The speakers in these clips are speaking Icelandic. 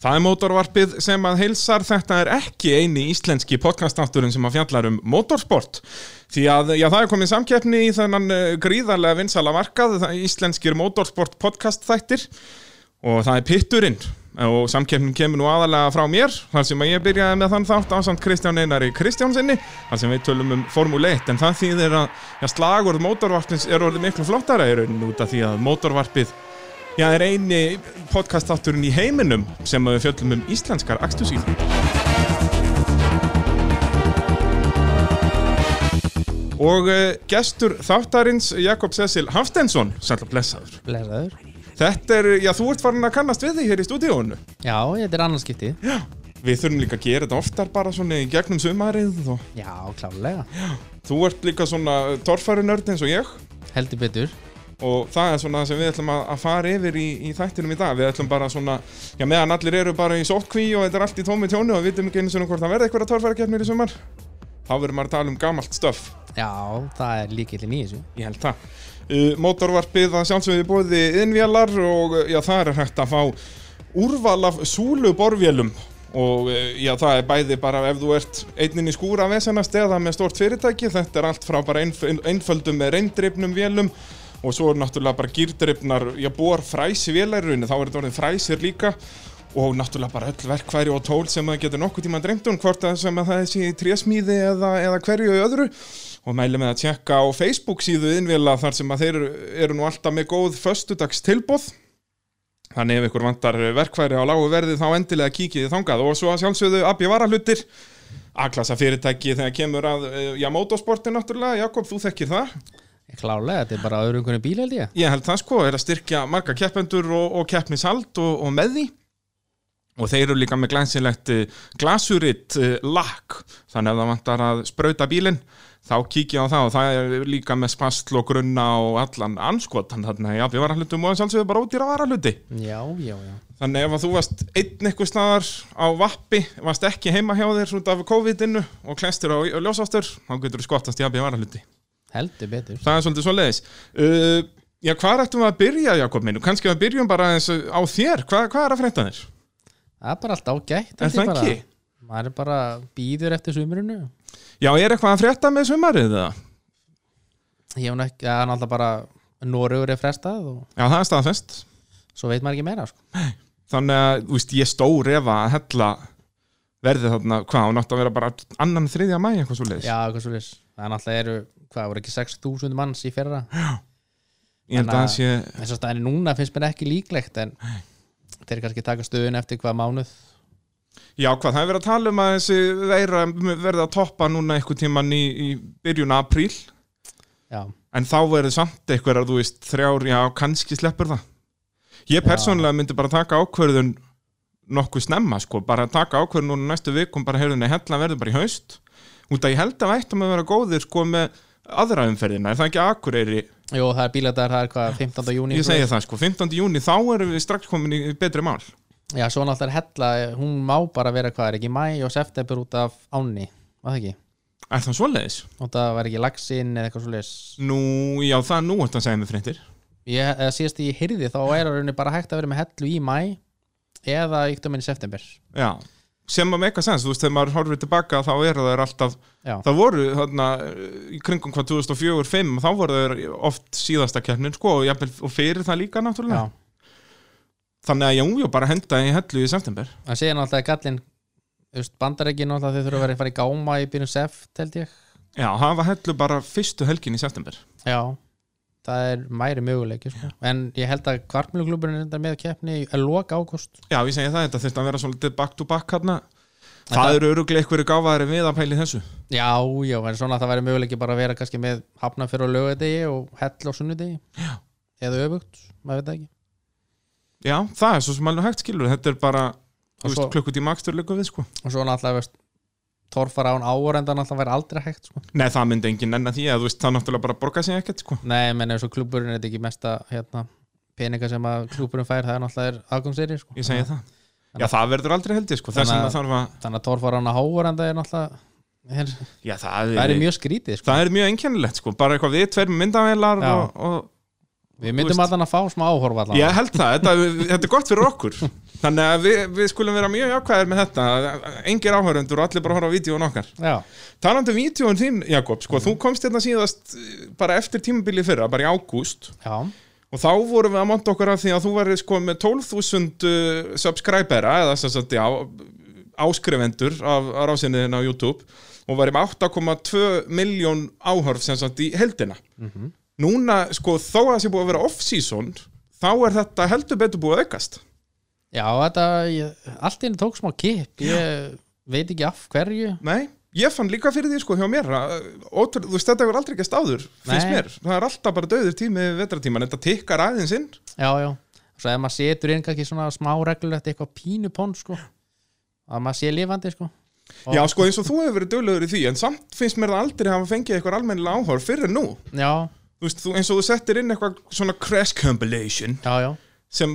Það er mótorvarpið sem að heilsar. Þetta er ekki eini íslenski podcastátturinn sem að fjallar um motorsport. Því að já, það er komið samkeppni í þennan uh, gríðarlega vinsala markað, íslenskir motorsport podcast þættir og það er pitturinn. Og samkeppnin kemur nú aðalega frá mér þar sem að ég byrjaði með þann þátt ásamt Kristján Einari Kristjánsinni þar sem við tölum um Formule 1 en það þýðir að já, slagurð mótorvarpins er orðið miklu flottara í rauninu út af því að mótorvarpið Já, það er eini podcastátturinn í heiminum sem við fjöllum um íslenskar axtusíður. Og uh, gestur þáttarins Jakob Cecil Hafstensson, sætla blessaður. Blesaður. Þetta er, já, þú ert farin að kannast við því hér í stúdíónu. Já, þetta er annarskipti. Já. Við þurfum líka að gera þetta oftar bara svona í gegnum sumarið og Já, klálega. þú ert líka svona torfærinörd eins og ég. Heldur betur. Og það er svona það sem við ætlum að, að fara yfir í, í þættinum í dag. Við ætlum bara svona, já meðan allir eru bara í sótkví og þetta er allt í tómi tjónu og við vitum ekki eins og hvort það verði eitthvað að torfærakeppnir í sumar þá verður maður að tala um gamalt stöf Já, það er líkillin í þessu. ég held það. Uh, mótorvarpið að sjálfsögðu bóði innvélar og uh, já það er hægt að fá úrval af súlu borvélum og uh, já það er bæði bara ef þú ert einnin í skúra vesenast eða með stort fyrirtæki. Þetta er allt frá bara einf einföldum með reyndrifnum vélum og svo er náttúrulega bara gýrdrifnar, já, bor fræsi vélarunni, þá er þetta orðin fræsir líka. Og náttúrulega bara öll verkværi og tól sem það getur nokkuð tíma dreymt um hvort að sem að það er síðan trésmíði eða, eða hverju og öðru. Og mæli með að tjekka á Facebook síðu innvila þar sem að þeir eru, nú alltaf með góð föstudags tilbóð þannig ef ykkur vantar verkværi á lágu verði þá endilega kíkið þið þangað. Og svo að sjálfsögðu abbi varahlutir A-klassa fyrirtæki þegar kemur að eh, já, motorsporti náttúrulega, Jakob, þú þekkir það Klálega, þetta er bara öðru einhvern bíl held ég. Ég held það sko, er að styrkja marga keppendur og, og keppnishald og, og með því. Og þeir eru líka með glæsilegt uh, glasuritt uh, lakk. Þannig að það vantar að sprauta bílinn þá kíkja á það og það er líka með spastl og grunna og allan anskotan þannig að já, við varum hlutum og sjálfsögðu bara ódýra varahluti. Já, já, já. þannig ef að þú varst einn eitthvað staðar á vappi, varst ekki heima hjá þér út af COVID-inu og klestir á, ljósástur, þá getur þú skottast í að varahluti Heldur betur. það er svolítið svo leiðis uh, Já, hvað ættum við að byrja, Jakob minn? Kanski við byrjum bara eins á þér Hvað, hvað er að frétta þér? Það er bara allt ágætt. Er það ekki? Maður er bara býður eftir sumurinu. Já, er eitthvað að frétta með sumarið það? Ég hef er náttúrulega bara Noregur er frestað og Já, það er staðfest svo veit maður ekki meira, sko. Þannig að, veist, ég stór ef að hella verði þarna, hvað, átti að vera bara annan þriðja mæ, eitthvað svo leiðis Já, eitthvað svo leys. Það er náttúrulega eru, hvað, voru ekki 6.000 manns í fyrra. Ég held að það sé, Þess að staðinni núna finnst mér ekki líklegt en þeir kannski taka stöðun eftir hvað mánuð. já, hvað, það er verið að tala um að þessi veira verði að toppa núna eitthvað tíman í, í byrjun apríl Já, En þá verður samt eitthvað að þú veist þrjár, já, kannski sleppur það. Ég persónulega myndi bara taka ákvörðun nokkuð snemma, sko, bara taka ákvörðun núna næstu vikum, bara heyrðunni, hella verður bara í haust. Út að ég held að vættum að vera góðir, sko, með aðra umferðina, er það ekki akureyri? Jú, það er bíladar, það er hvað, 15. júni Ég segi það, sko, 15. júni, þá erum við strax komin í betri mál. Já, svo náttúrulega er hella, hún má bara vera hvað er ekki mæ og september út af áni Var það ekki? Er það svoleiðis? Og það var ekki lagsinn eða eitthvað svoleiðis Nú, já, það er nú eftir að segja mig fréttir. Ég, síðast ég heyrði þá er rauninni bara hægt að vera með hellu í mæ eða í september Já, sem að meka sens, þú veist, þegar maður horfir tilbaka þá eru það alltaf Já, Það voru þarna í kringum hvað 2004-2005 þá voru þeir oft síðasta keppnin sko og, jafnvel, og fyrir það líka náttúrulega. Já. Þannig að jú, jú, bara henda í hellu í september. Það segja náttúrulega gallin bandaræki náttúrulega þau þurfa að vera að fara í gáma í byrjun seft held ég. Já, hafa hellu bara fyrstu helgin í september. Já, það er mæri möguleiki sko. en ég held að kvartmjöluklúburinn er enda með keppni að loka ágúst. Já, ég segi það, þetta þurfti að vera svolítið back to back hérna Það eru öruglega einhverju gáfaðari við að pæli þessu. Já, já, en svona að það væri möguleiki bara að vera kannski með hafna fyrir á lögadegi og hell á sunnudegi. Já. eða öfugt, maður veit það ekki. Já, það er svo sem alveg hægt skilur Þetta er bara, Og þú veist, svo- klukkutíma akstur líka við sko. Og svo náttúrulega veist, torfara án það náttúrulega væri aldrei hægt sko. Nei, það myndi engin enna því að þú veist, það náttúrulega bara borga sig ekkert sko Nei, menn eins og klúburinn er þetta ekki mesta hérna, peninga sem að klúburinn fær það er náttúrulega aðgangseri sko. Ég segi það Já, það verður aldrei held ég sko Þannig að- þarf að þannig að torfara án áur en það er náttúrulega er, Já, það það er mjög skrítið sko. það er mjög einkennilegt sko, bara eitthvað við tveir myndavélar Já. og, og Við myndum allan að fá smá áhorfa allan. Ég held það, þetta, þetta er gott fyrir okkur. Þannig að við, við skulum vera mjög jákvæðir með þetta. Engir áhörundur og allir bara horfa á vídjóun okkar. Já, Talandi um vídjóun þín, Jakob, sko, þú komst hérna síðast eh, bara eftir tímabili fyrra, bara í ágúst. Já, og þá vorum við að monta okkur af því að þú væri sko með 12.000 uh, subscribera eða sagt, já, áskrifendur af, rásinniðin á YouTube og með 8,2 miljón áhörf sem sagt í heldina Núna, sko, þó að það sé búið að vera off-season þá er þetta heldur betur búið að aukast. Já þetta ég, allt inn tók smá kip ég veit ekki af hverju. Nei, ég fann líka fyrir því sko hjá mér ótrú, þú veist þetta hefur aldrei gæst áður finnst Nei. mér, það er alltaf bara döður tími við vetratíman, þetta tikkar aðeins inn. Já, já, svo ef maður setur inn kannski svona smá reglulegt eitthvað pínupón sko. Að maður sé lifandi sko. Og- Já, sko eins og þú hefur verið döglegur í því en samt finnst mér það aldrei hafa fengið eitthvað almennilega áhör fyrir nú. Já, þú veist, þú, eins og þú settir inn eitthvað svona crash compilation já, já, sem,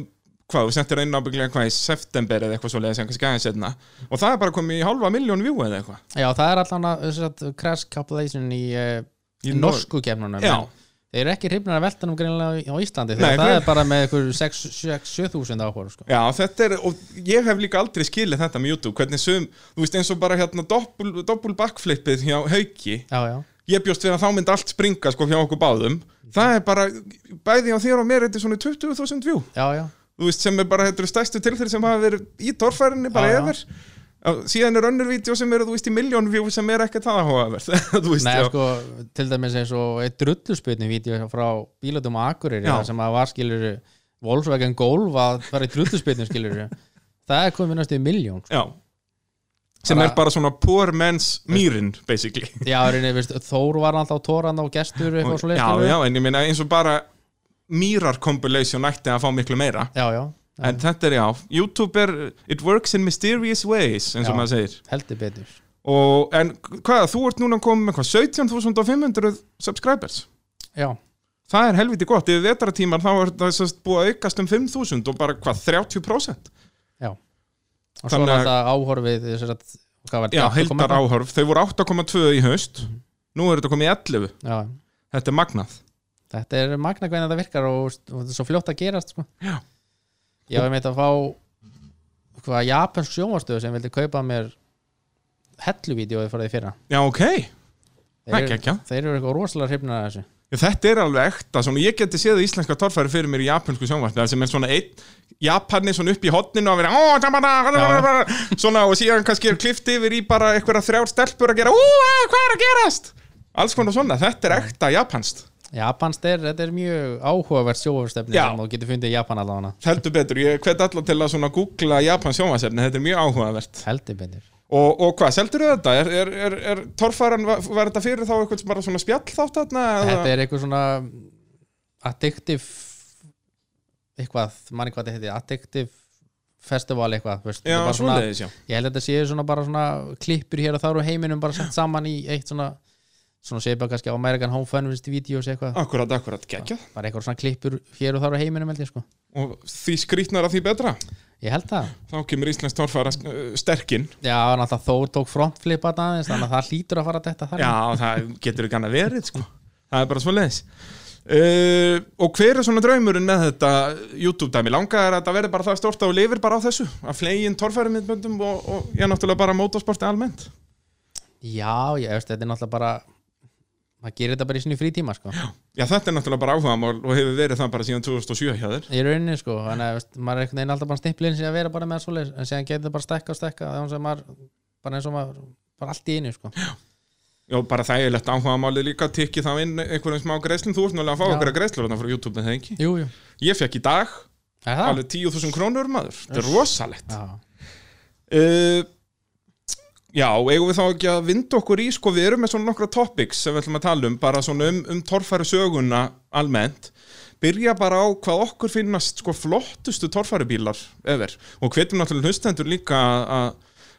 hvað, þú settir inn ábygglega hvað í september eða eitthvað svoleiðis sem kannski aðeins setna og það er bara komið í halva miljón view eða eitthvað. Já það er að crash compilation í, uh, Í norsku kemnunum Já. Þeir eru ekki hrifnar að veltanum greinilega á Íslandi þegar það hver- er bara með einhver 6-7 áhör sko. Já, þetta er, og ég hef líka aldrei skilið þetta með YouTube, hvernig sum, þú veist eins og bara hérna doppul, doppul backflipið hjá Hauki, Já, já, ég bjóst við að þá myndi allt springa sko hjá okkur báðum, það er bara, bæði á þér og mér, þetta er svona 20.000 view, já, já. Þú veist sem er bara, þetta eru stærstu til þeir sem hafa verið í torfærinni bara Já, yfir, síðan er önnur vídeo sem eru, þú veist, í miljón view sem er ekkert það áhugaverð, þú veist, Nei, sko, til dæmis eins og eitt drullusputni vídeo frá bílatum á Akureyri sem að var skilur Volkswagen Golf að fara í drullusputni skilur það er komið næstu í miljón sko. Sem Bara- er bara svona poor man's mýrin, basically. Já, reyni, veist, Þór var alltaf tóran á gestur eitthvað svo já, já, en ég meina eins og bara mýrar compilation ætti að fá miklu meira. já, já, En þetta er já, YouTube er, it works in mysterious ways, eins og maður segir. heldur betur Og, en hvað, þú ert núna komið með hvað, 17.500 subscribers? Já, Það er helviti gott, yfir vetratímar þá er það búið að aukast um 5.000 og bara hvað, 30%? já og svo að- þetta áhorfið var Já, þetta, 8,1? heildar áhörf, þau voru 8,2 í haust, nú er þetta komið í 11, Já, þetta er magnað. þetta er magna hvernig þetta virkar og, og þetta er svo fljótt að gerast sko. Já. Ég var meitt að fá hvað japansk sjónvarstöðu sem vildi kaupa mér helluvídeóið fyrir því fyrra Já, ok, eru- geggjað. þeir eru eitthvað rosalega hrifnar að þessu þetta er alveg ekta, svona ég geti séð íslenska torfæri fyrir mér í japansku sjónvarpi það sem er svona einn Japanni svona upp í hotninu og vera "Ó, tamada", svona og síðan kannski er klift yfir í bara eitthvað þrjár stelpur að gera að, hvað er að gerast? Alls konar svona, þetta er ekta japanst Japanst er, þetta er mjög áhugavert sjónvarstefni Já. sem þú getur fundið í Japan allavega. Heldur betur, ég hvet allar til að googla japans sjónvarsefni, þetta er mjög áhugavert. Heldur betur og, og hvað, seldur þetta? Er, er, er, er torfæran, var, var þetta fyrir þá eitthvað bara svona spjall þátt þarna? Þetta er eitthvað svona addictive eitthvað, manni hvað þetta heiti addictive festival eitthvað veist, Já, svona, svoleiðis, já. Ég held að þetta séu svona bara svona klippur hér og þar og heiminum bara sett saman í eitt svona svona séu bara kannski á American Home Fun videos eitthvað, Akkurat, akkurat, geggjað. Bara eitthvað svona klippur hér og þar og heiminum held ég sko. Og því skrýtnar að því betra ég held það, þá kemur Íslands torfæra sterkinn. Já, náttúrulega Þór tók frontflip að aðeins, þannig að það hlýtur að fara að þetta þar Já, það getur ekki annað verið sko. það er bara svo leiðis uh, og hver er svona draumurinn með þetta YouTube-dæmi, langar er að þetta verði bara það stórt og lifir bara á þessu að flegin torfæri miðböndum og, og ég náttúrulega bara motorsporti almennt? Já, ég veist, þetta er náttúrulega bara maður gerir þetta bara í sinni frítíma sko. Já, þetta er náttúrulega bara áhugamál og hefur verið það bara síðan 2007 hjá þér. Í rauninni sko, þannig að veist, maður er einhvern veginn alltaf bara stimpilinn sem að vera bara með svoleiðis en síðan getur það bara stekka og stekka að maður, bara eins og maður bara allt í einu sko. Já, bara þægilegt áhugamálið líka tikki þá inn einhverjum smá greislum, þú ert náttúrulega að fá Já. einhverja greislur þarna frá YouTube en það ekki? Jú, jú. Ég fekk í dag Er það? alveg 10.000 krónur maður, þetta er rosalegt Já. eigum við þá ekki að vinda okkur í sko, við erum með svona nokkra topics sem við ætlum að tala um, bara svona um, um torfæri söguna almennt. Byrja bara á hvað okkur finnast sko flottustu torfæri bílar ever. Og hvetjum náttúrulega hlustendur líka að- að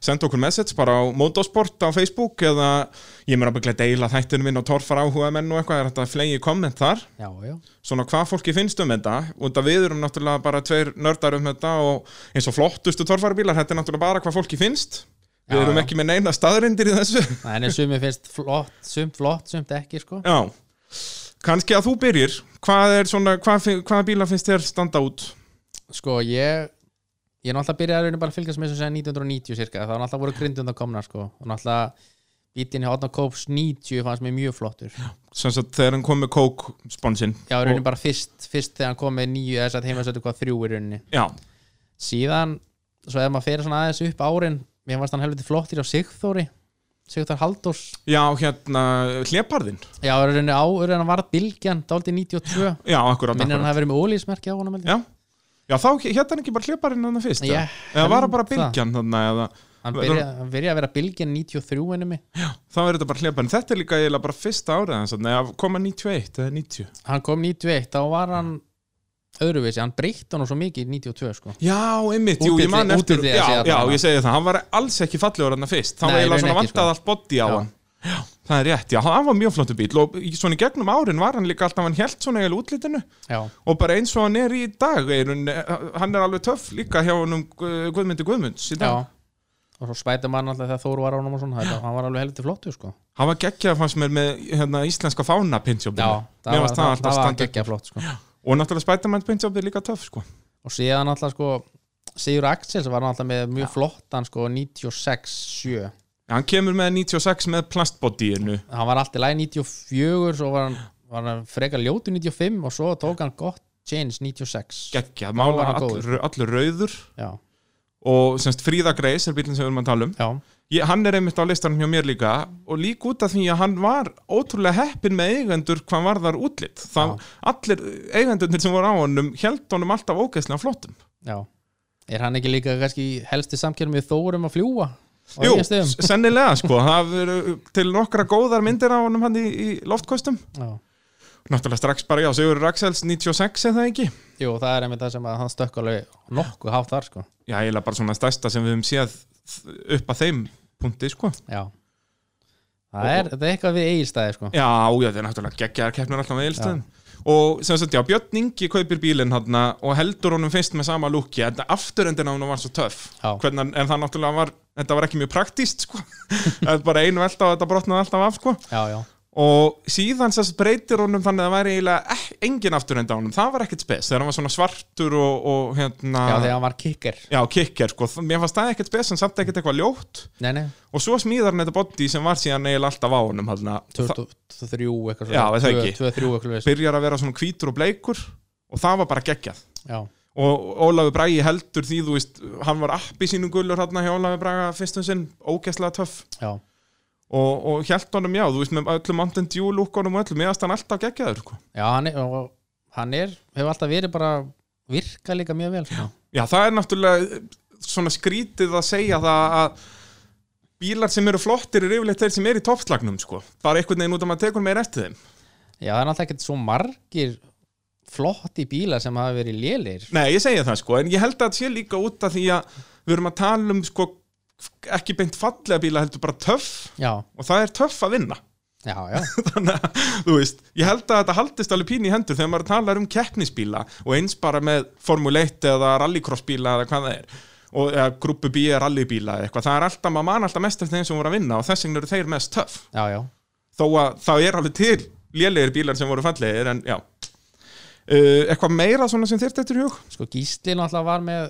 senda okkur message bara á Motorsport á Facebook eða ég mér að byggja deila þættunum minn á torfar áhuga menn og eitthvað er þetta flegi komment þar. Já, já, svona hvað fólki finnst um þetta og þetta við erum náttúrulega bara tveir nördar um þetta og eins og flottustu torfarabílar þetta er náttúrulega bara hvað fólki finnst við erum ekki með neina staðrindir í þessu. En sumi finnst flott, sumt flott, sumt ekki sko. Já, kannski að þú byrjir hvað er svona, hvað, hvaða bílar finnst þér standa út? Sko ég ég er náttúrulega byrjaði að raunin bara að fylgjast með þessu segja 1990 cirka, það var náttúrulega voru grindund að komna sko, og náttúrulega bítin í Hotna Kóps 90 fannst mér mjög flottur. Sem sagt þegar hann kom með Coke sponsinn. Já, raunin bara fyrst, fyrst þegar hann kom með nýju þess að heimasötu hvað þrjú í rauninni. Já, síðan, svo ef maður fer svona aðeins upp árin, mér fannst hann helviti flottir á Sigþóri, Sigþór Halldórs. Já hérna hleparðinn já, rauninni á, rauninni hann varð Bilgjan dálítið 92, já, akkurat, minnir hann hafi verið með ólísmerki á honum já, já þá hérna hann ekki bara hleparinn hann fyrst Ég eða? var það bara það. bylgjan þannig eða? Hann hann byrjaði að vera Bilgjan 93 ennum mig. Þá er þetta bara hleparinn þetta er líka eiginlega bara fyrsta árið hans þannig að koma 91 eða 90 hann kom 91, þá var hann öðruvísi, hann breytti hann svo mikið í 92 sko. Já, einmitt, jú, ég man eftir að Já, já, ég segi það, hann var alls ekki fallegur hann fyrst. Það Nei, var eiginlega svona vantað sko. allt body á Já. hann. Já, það er rétt, já, hann var mjög flottu bíl og svona í gegnum árin var hann líka alltaf hann held svona eiginlega útlitinu. Já, og bara eins og hann er í dag einun, hann er alveg töff líka hjá hann um Guðmundi Guðmunds í já. Dag og svo spæti mann alltaf þegar Þóru var á honum og svona þetta, hann var alveg helviti flottur sko. Hann var geggjað fannst mér með hérna, íslenska fána pinsjópinu já, það Mér var, það alltaf það geggja og náttúrulega Spiderman pinsjópinu líka töff sko. og síðan alltaf sko Sigur Axels var alltaf með mjög flottan sko 96-7 Hann kemur með 96 með plastbodíinu. Hann var alltaf læg 94 svo var hann, var hann frekar ljótu 95 og svo tók hann gott change 96 geggjað, var mála allur, allur rauður. Já, og semst Fríða Greis er bílinn sem við erum að tala um. Já, ég, hann er einmitt á listanum hjá mér líka og líka út af því að hann var ótrúlega heppin með eigendur hvað var þar útlitt það, allir eigendurnir sem voru á honum held honum alltaf ógeðslega flottum. Já. Er hann ekki líka kannski helsti samkjörn með Þórum að fljúa Jú, sennilega sko. Það eru til nokkra góðar myndir á honum hann í, í loftkostum. Já. Náttúrulega strax bara já, Sigur Raxels 96 er það ekki? Jú, það er einmitt það sem að hann stökk alveg nokkuð hátt þar sko. Já, eiginlega bara svona stærsta sem við höfum séð upp að þeim punkti sko. Já. Það er, þetta er eitthvað við eigilstæði sko. Já, já, það er náttúrulega geggjar keppnur alltaf með eilstöðum og sem sagt, já, Björn Ingi kaupir bílinn hann og heldur honum fyrst með sama lúki en afturendin á hann var svo töff. Hvernig, en það náttúrulega var, þetta var ekki mjög praktíst sko. það er bara einu velta og þetta brotnaði alltaf af sko. Já, já, og síðan sagt breytir honum þannig að það væri eiginlega engin afturend á honum, það var ekkert spes þegar hann var svona svartur og, og hérna já þegar hann var kicker. Já, kikker, sko, mér fannst það ekkert spes en samt ekkert eitthvað ljótt. Nei, nei, og svo smíðar hann þetta body sem var síðan eiginlega alltaf á honum þarna. 23 eitthvað Já, það ekki? 23 eitthvað byrjar að vera svona hvítur og bleikur og það var bara geggjað. Já, og Ólafur Bragi heldur því þú veist, hann var appi sínum gullur hérna hjá Ólafur Braga fyrstum sinn, ógeðslega töff. Já, og, og hjælt honum já, þú veist, með öllum Mountain Dew lúkonum og öllum, aðst hann alltaf geggjaður sko. já hann, er, og hann er hefur alltaf verið bara virka líka mjög vel sko. já, það er náttúrulega svona skrítið að segja það að bílar sem eru flottir er yfirleitt þeir sem er í toppslagnum sko. bara einhvern veginn út að maður tekur meir eftir þeim Já, það er alltaf ekkert svo margir flotti bílar sem hafa verið lélir Nei, ég segja það sko, en ég held að það sé líka út af því að við erum að tala um sko, ekki beint fallega bíla heldur bara töff. Já, og það er töff að vinna. Já, já, þannig að, þú veist, ég held að þetta haldist alveg pín í hendur þegar maður talar um keppnisbíla og eins bara með Formule 1 eða rallycrossbíla eða hvað það er. Og eða, grúpu B rallybíla eða eitthvað, það er alltaf, maður man alltaf mest eftir þeim sem voru að vinna og þess vegna eru þeir mest töff. Þó að það er alveg til lélegir bílar sem voru fallegir en já. Uh, eitthvað meira svona sem þér Sko Gísli náttúrulega var með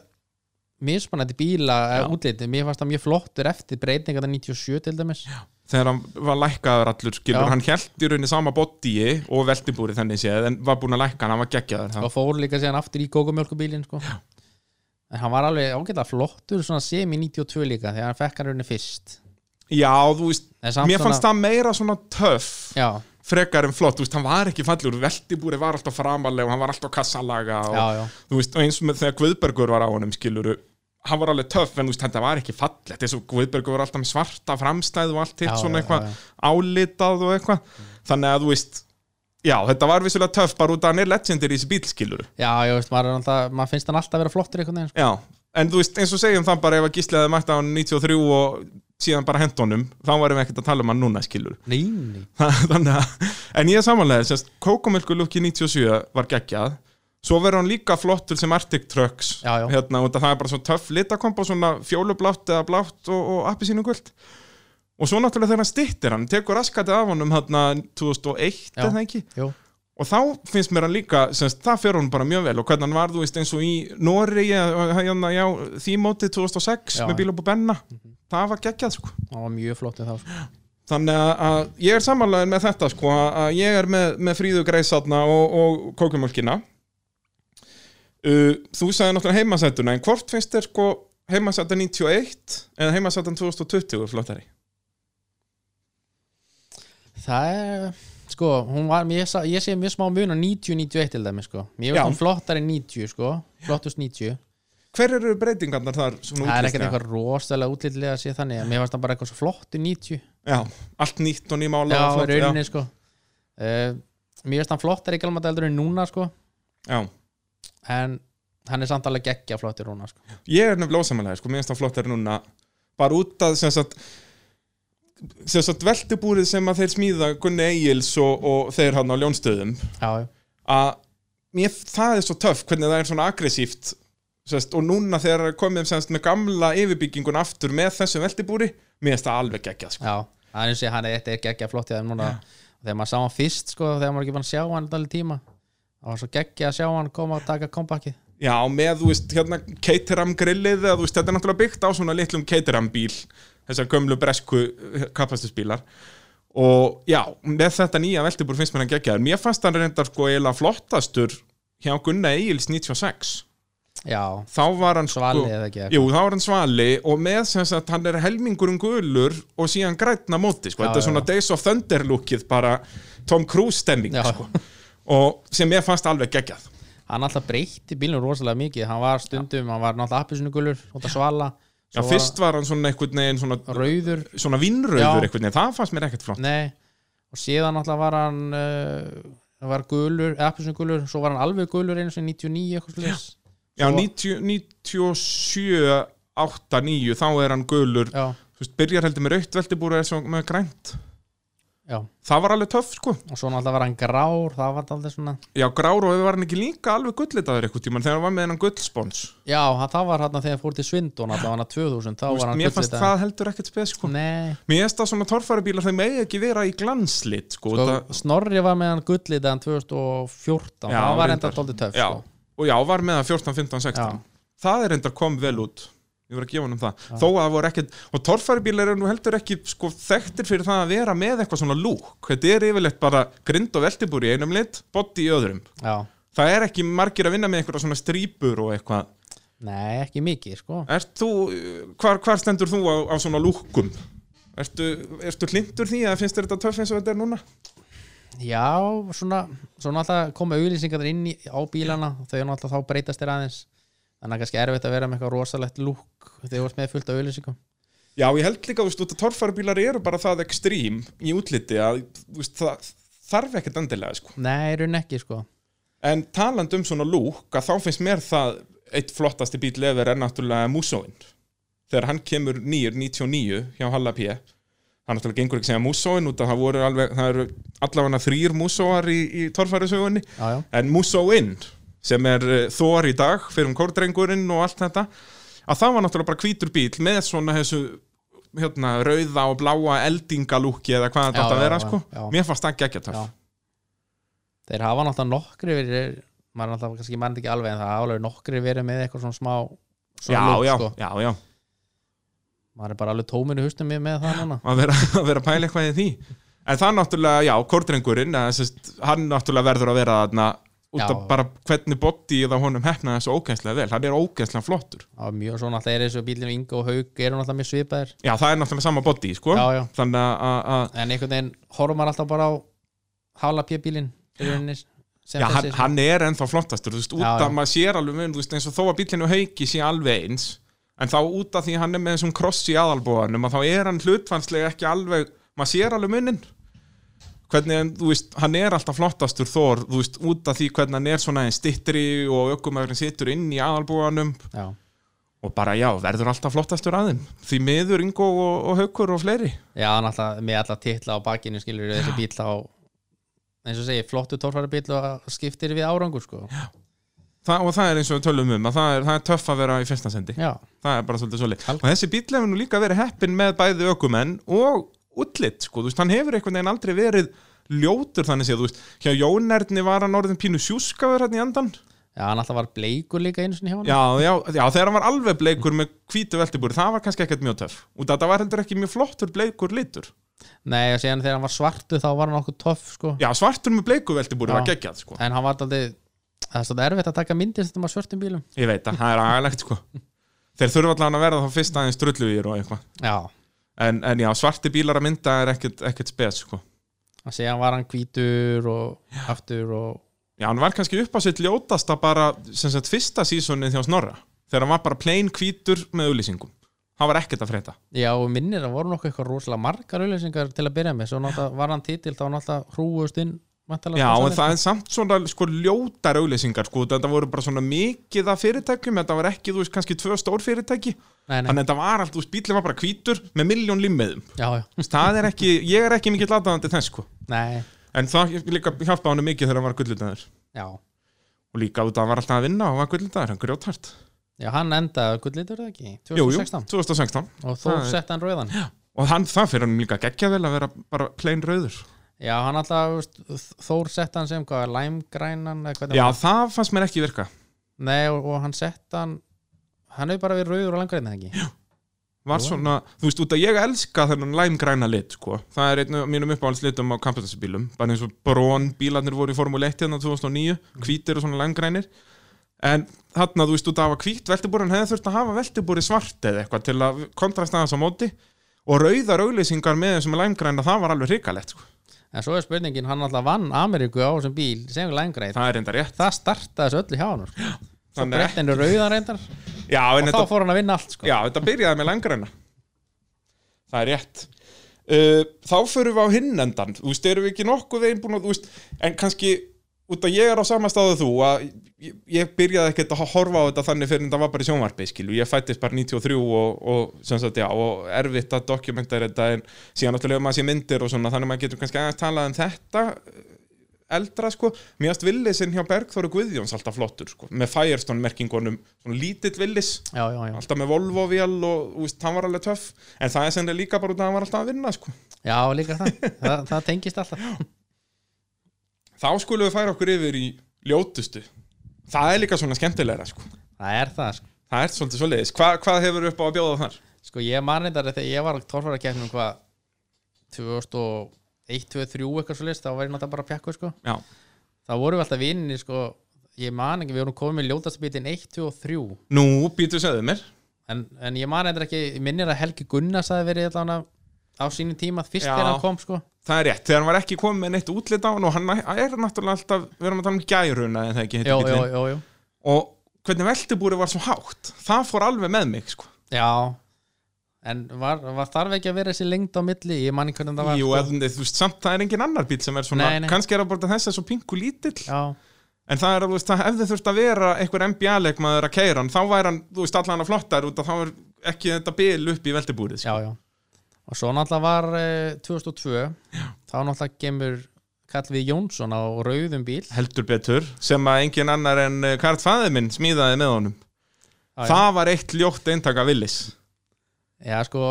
mismunandi bíla Já. eða útliti, mér fannst það mjög flottur eftir breytinga þetta 97 til dæmis. Já, þegar hann var lækkaður allur skilur, hann held í rauninni sama bodyi og veltibúri þannig séð en var búin að lækka hann, hann var geggjaður og fór líka síðan aftur í kókumjölkubílin sko. en hann var alveg ágætlega flottur svona sem í 92 líka þegar hann fekk hann rauninni fyrst. Já, þú veist, mér fannst það meira svona töff. Já, frekar en flott, þú veist, hann var ekki fallur veltibúri var alltaf framalega og hann var alltaf kassalaga og, já, já, þú veist, og eins með þegar Guðbergur var á honum skiluru, hann var alveg töff en þú veist, þetta var ekki fallegt, eins og Guðbergur var alltaf með svarta framstæð og allt hitt svona eitthvað álitað og eitthvað. Þannig að þú veist, já, þetta var vissulega töff bara út að hann er legendir í þessi bíl skiluru já, ég veist, maður, alltaf, maður finnst hann alltaf vera flottur veginn sko. já, en þú veist, eins og segjum það bara ef að gísliði mætti á hann 93 og síðan bara hent honum, þá varum við ekkert að tala um hann núna skiluru Nei, nei, þannig að, en ég er samanlega sérst, Kókomilku lukki 97 var geggjað. Svo verður hann líka flottur sem Arctic Trucks. Já, já. hérna, að það er bara svona töff litakombo svona fjólublátt eða blátt og, og appisínu guld og svo náttúrulega þegar hann stittir hann tekur raskatið af honum hérna 2001 Já. eða ekki? jú, og þá finnst mér hann líka semst, það fyrir hann bara mjög vel. Og hvernig hann var þú veist eins og í Nóri hérna, já, því mótið 2006 Já. með bíl upp á benna það var geggjað sko. Það var mjög flott við þá sko. Þannig að, að ég er samanlega með þetta sko, að ég er með, með fríðu greisatna og, og kókumölkina Þú sagði náttúrulega heimasætuna en hvort finnst þér sko heimasætan 91 eða heimasætan 2020 flottari? það er sko, var, ég, ég sé mjög smá mun á 90-91 til dæmi sko. Mér finnst hún flottari en 90 sko. Flottust 90 Hver eru breytingarnar þar? það er ekkert eitthvað rosalega útlýttilega að sé þannig en mér finnst það bara eitthvað svo flott í 90 Já, allt nýtt og nýmála já, flott, rauninni sko. Uh, mér finnst hann flottari í galmata eldur en núna sko. Já. en hann er samt alveg geggja flottir núna sko. Ég er nefnilega ósamanlega, sko, mér finnst það flottari núna. Bara út að sem sagt, sagt veltibúrið sem að þeir smíða Gunni Egils og, og þeir hann á ljónstöðum. Já, já, að mér, það er svo töff hvernig það er svona aggressíft sest, og núna þegar það komið semst, með gamla yfirbyggingun aftur með þessu veltibúri mér finnst það alveg geggjað sko. já það er eins og ég, hann þetta er geggja flott í þeim núna þegar maður sá hann fyrst sko, þegar maður ekki fann sjá hann allir tíma það var svo geggja að sjá hann koma og taka kompakið Já, með, þú veist, hérna Caterham grillið, þú veist, þetta er náttúrulega byggt á svona litlum Caterham bíl þessar gömlu bresku kapastusbílar og já, með þetta nýja veltibúr finnst mér hann geggjaður. Mér fannst hann reyndar sko eiginlega flottastur hjá Gunna Egils 96 já, þá var hann svali sko eða ekki Jú, þá var hann svali og með sem sagt hann er helmingurinn gulur og síðan grænna móti, sko, Já, þetta er svona já. Days of Thunder lookið bara Tom Cruise stemming, sko. Og sem ég fannst alveg geggjað. Hann alltaf breytti bílnum rosalega mikið. Hann var stundum, hann var náttúrulega appisnugulur út að svala. Já, Svo fyrst var hann svona einhvern veginn svona, var rauður. svona vinnröður það fannst mér ekkert flott. Nei, og síðan náttúrulega var hann uh, var gulur, appisnugulur svo var hann alveg gulur einu sem 99 eitthvað Já, Svo- 90, 97, 8, 9 þá er hann gulur, veist, byrjar heldur með rautt veltibúru er svo með grænt. Já, það var alveg töff, sko. Og svo náttúrulega var hann grár það var alltaf svona Já, grár og var hann ekki líka alveg gullitaður eitthvað tímann þegar hann var með hennan gullspons? Já, hann- það var hann þegar fór til Svindon alltaf hann að 2000, þá Þú var hann Mér fannst gullitaður. það heldur ekkert spes, sko. Nei, Mér finnst það svona torfæribílar þeim megi ekki vera í glanslit sko, sko, það, Snorri var með hann gullitaðan 2014, Já, það var enda tóldi töff sko. Og já, var með það 14, 15, 16 Já. Það er enda kom vel út Ég voru að gefa hann um það Þó að það voru ekkert, og torfæribílar eru nú heldur ekki sko, þekktir fyrir það að vera með eitthvað svona lúk Þetta er yfirleitt bara grind og veltibúr í einum lit, body í öðrum já, Það er ekki margir að vinna með eitthvað svona strípur og eitthvað nei, ekki mikið sko. Þú, hvar, hvar stendur þú á, á svona lúkum? Ertu, ertu hlindur því að finnst þetta töff eins og þetta er núna? Já, svona, svona alltaf koma auðlýsingar inn í, á bílana og þau náttúrulega þá breytast þér aðeins þannig að kannski erfitt að vera með eitthvað rosalegt lúk þegar þú ert með fullt af auðlýsingum Já, ég held líka, þú veist, torfæribílar eru bara það ekstrím í útliti að veist, það þarf ekkert endilega, sko. Nei, raun ekki sko En taland um svona lúk, að þá finnst mér það eitt flottasti bíl efer er náttúrulega Musóin. Þegar hann kemur nýr 99 hjá Halla P. Það náttúrulega gengur ekki að segja Musóin út að það voru alveg, það eru allavega þrýr Musóar í, í torfærisögunni. Já, já, En Musóin, sem er uh, Þór í dag, fyrir um kórdrengurinn og allt þetta, að það var náttúrulega bara hvítur bíl með svona þessu hérna, rauða og bláa eldingalúki eða hvað þetta Já, að já, vera, já, sko. já. Mér fannst það geggja töff. já Þeir hafa náttúrulega nokkri verið maður náttúrulega kannski mann ekki alveg en það hafa alveg nokkri verið með eitthvað svona smá svona Já, lúk, já, sko. Já, já. maður er bara alveg tóminu hustum með, með það núna að vera, að vera að pæla eitthvað í því en það náttúrulega, já, kórdrengurinn eða, sest, hann náttúrulega verður að vera þarna út Já. af bara hvernig bodyið á honum hefnaði svo ógænslega vel, hann er ógænslega flottur var mjög svona alltaf er þessu bílinu Ingo og Haug eru náttúrulega mjög svipaðir já, það er náttúrulega sama body, sko Já, já. en einhvern veginn horfum maður alltaf bara á Hála P-bílin í rauninni sem já, hann, þessi, hann er ennþá flottastur, þú veist, út Já, af já. maður sér alveg mun, þú veist, eins og þó að bílinu hauki sé alveg eins, en þá út af því hann er með þessum kross í aðalbúanum að þá er hann hlutfanslega ekki alveg maður sér alveg munin hvernig, þú veist, hann er alltaf flottastur þór, þú veist, út af því hvernig hann er svona einn stittri og ökumæðurinn situr inn í aðalbúanum já, og bara já, verður alltaf flottastur aðeim því miður Ingo og, og Haukur og fleiri. Já, hann alltaf með alla titla á bakinu skilur þessi bíl á eins og segi, flottu torfæri bíl og skiptir við árangur sko Þa, og það er eins og við tölum um að það er, það er töff að vera í fyrsta sendi. Já, það er bara svolítið svolítið og þessi bíl hefur nú líka verið heppin með bæði ökumenn og útlitt, sko, þú veist, hann hefur einhvern veginn aldrei verið ljótur þannig séð, þú veist, hjá Jónerni var hann orðin pínu sjúskaður hérna í andan Já, hann alltaf var bleikur líka sinni hjá hann Já, já, já, þegar hann var alveg bleikur með hvítu veltibúri, það var kannski ekkert mjög töff. Og þetta var heldur ekki mjög flottur bleikur litur. Nei, og síðan þegar hann var svartu þá var hann okkur töff sko. Já, svartur með bleiku veltibúri var geggjað, sko. En hann var aldrei Það er svolítið erfitt að taka myndir þetta með svörtum bílum. Ég veit að það er agalegt, sko. Þeir þurfa allan að vera þá fyrst aðeins drullugir og eitthvað. Já, en, en já, svarti bílar að mynda er ekkert, ekkert spes, sko. Og síðan var hann hvítur og aftur og Já, hann var kannski upp á sitt ljótasta bara sem sagt fyrsta sísonið hjá Snorra. Þegar hann var bara plain hvítur með auðlýsingum hann var ekkert að frétta. Já, og minnir að voru nokkuð eitthvað rosalega margar auðlýsingar til að byrja með. Svo náttúrulega var hann títil þá náttúrulega hrúust inn Já, en það er samt svona sko ljótar auðlýsingar sko, þetta voru bara svona mikið af fyrirtækjum. Þetta var ekki, þú veist, kannski tvö stór fyrirtæki. Nei, nei, þannig að þetta var allt, þú veist, bílinn var bara hvítur með miljón limmiðum. Já, já, það er ekki, ég er ekki mikið lataðandi þess sko. Nei, en það líka hjálpa hann mikið þegar hann var gullutaður já. Og líka út að hann var alltaf að vinna og var gullutaður, hann grjótart Já, hann endaði gullitur eða ekki, Jú, jú, 2016 2016 Og er- sett hann rauðan. Og hann, það fyrir hann líka geggja vel að vera bara plain rauður hann alltaf, Þór sett hann sem hvað, læmgrænan Já, það? fannst mér ekki virka. Nei, og, og hann sett hann Hann hefur bara verið rauður og læmgræn eða ekki? Var Jú. svona, þú veist, út að ég elska þennan læmgræna lit, sko. Það er einn af mínum uppáhaldslitum á kampansbílum bara eins og brón bílarnir voru í Formule 1 hérna 2009, hvítir og svona læmgrænir. En þarna, þú veist, út af að hafa hvít veltibúrin hefði þurft að hafa veltibúri svart eða eitthvað til að kontrasta þess á móti. Og rauðar auglýsingar með þessum læmgræna, það var alveg hrikalegt, sko En svo er spurningin, hann alltaf vann Ameríku á þessum bíl sem læmgræn það er enda rétt. Það startaði þessu öllu hjá hann sko. Svo breytti henni rauðan reyndar. Já, Og þá fór hann að vinna allt sko. Já, þetta byrjaði með langræna Það er rétt. Uh, Þá förum við á hinn endan Þú veist, erum við ekki nokkuð veginn búin að þú veist, En kannski, út að ég er á sama staðu þú að ég, ég byrjaði ekkert að horfa á þetta þannig fyrir en það var bara í sjónvarpi skilu, ég fættist bara 93 og, og, sagt, já, og erfitt að dokumentera þetta en síðan náttúrulega maður sé myndir og svona þannig að maður getur kannski aðeins talað um þetta eldra sko, mér finnst Willisinn hjá Bergþóru Guðjóns alltaf flottur sko, með Firestone merkingunum, svona lítill Willis Já, já, já. Alltaf með Volvo-vél og veist, hann var alveg töff en það er sennilega líka bara út af að hann var alltaf að vinna sko. Já, líka það, það, það tengist alltaf þá skulum við færa okkur yfir í ljótustu. Það er líka svona skemmtilegra sko. Það er það sko. það er svolítið svoleiðis, Hva, hvað hefur upp á að bjóða þar? Sko ég man reyndar þegar ég var tórfara keppnum hvað 2001, 2003 eitthvað svo list þá var ég náttúrulega bara pjakku sko. Já, þá vorum við alltaf vinni sko. Ég man ekki, við vorum komið með ljótastabítin 1, 2 og 3 nú býtu segðu mér. En, en ég man reyndar ekki, ég minnir að Helgi Gunnars hafi verið á sínum tíma fyrst þegar hann kom sko það er rétt, þegar hann var ekki komið með neitt útlit á hann og hann er náttúrulega alltaf við erum að tala um gæruna en það ekki heitir jó og hvernig veltibúri var svo hátt það fór alveg með mig sko. Já, en var, var þarf ekki að vera þessi lengd á milli, ég man ekki hvernig það var Jú, sko. eða, þú veist, samt það er engin annar bíl sem er svona, Nei, nei. kannski er það bara þess að svo pingu lítill Já, En það er að, veist, það hefði þurft að vera einhver NBA-leikmaður að keira hann, þá væri hann, þú veist, allan að flottar út að þá er ekki þetta bil upp í veldibúrið, sko. já, já Og svo náttúrulega var eh, 2002 þá náttúrulega gemur Kallvið Jónsson á rauðum bíl Heldur betur, sem að engin annar en eh, Karl Fæði minn smíðaði með honum. Já. Það var eitt ljótt eintaka Willis. Já, sko,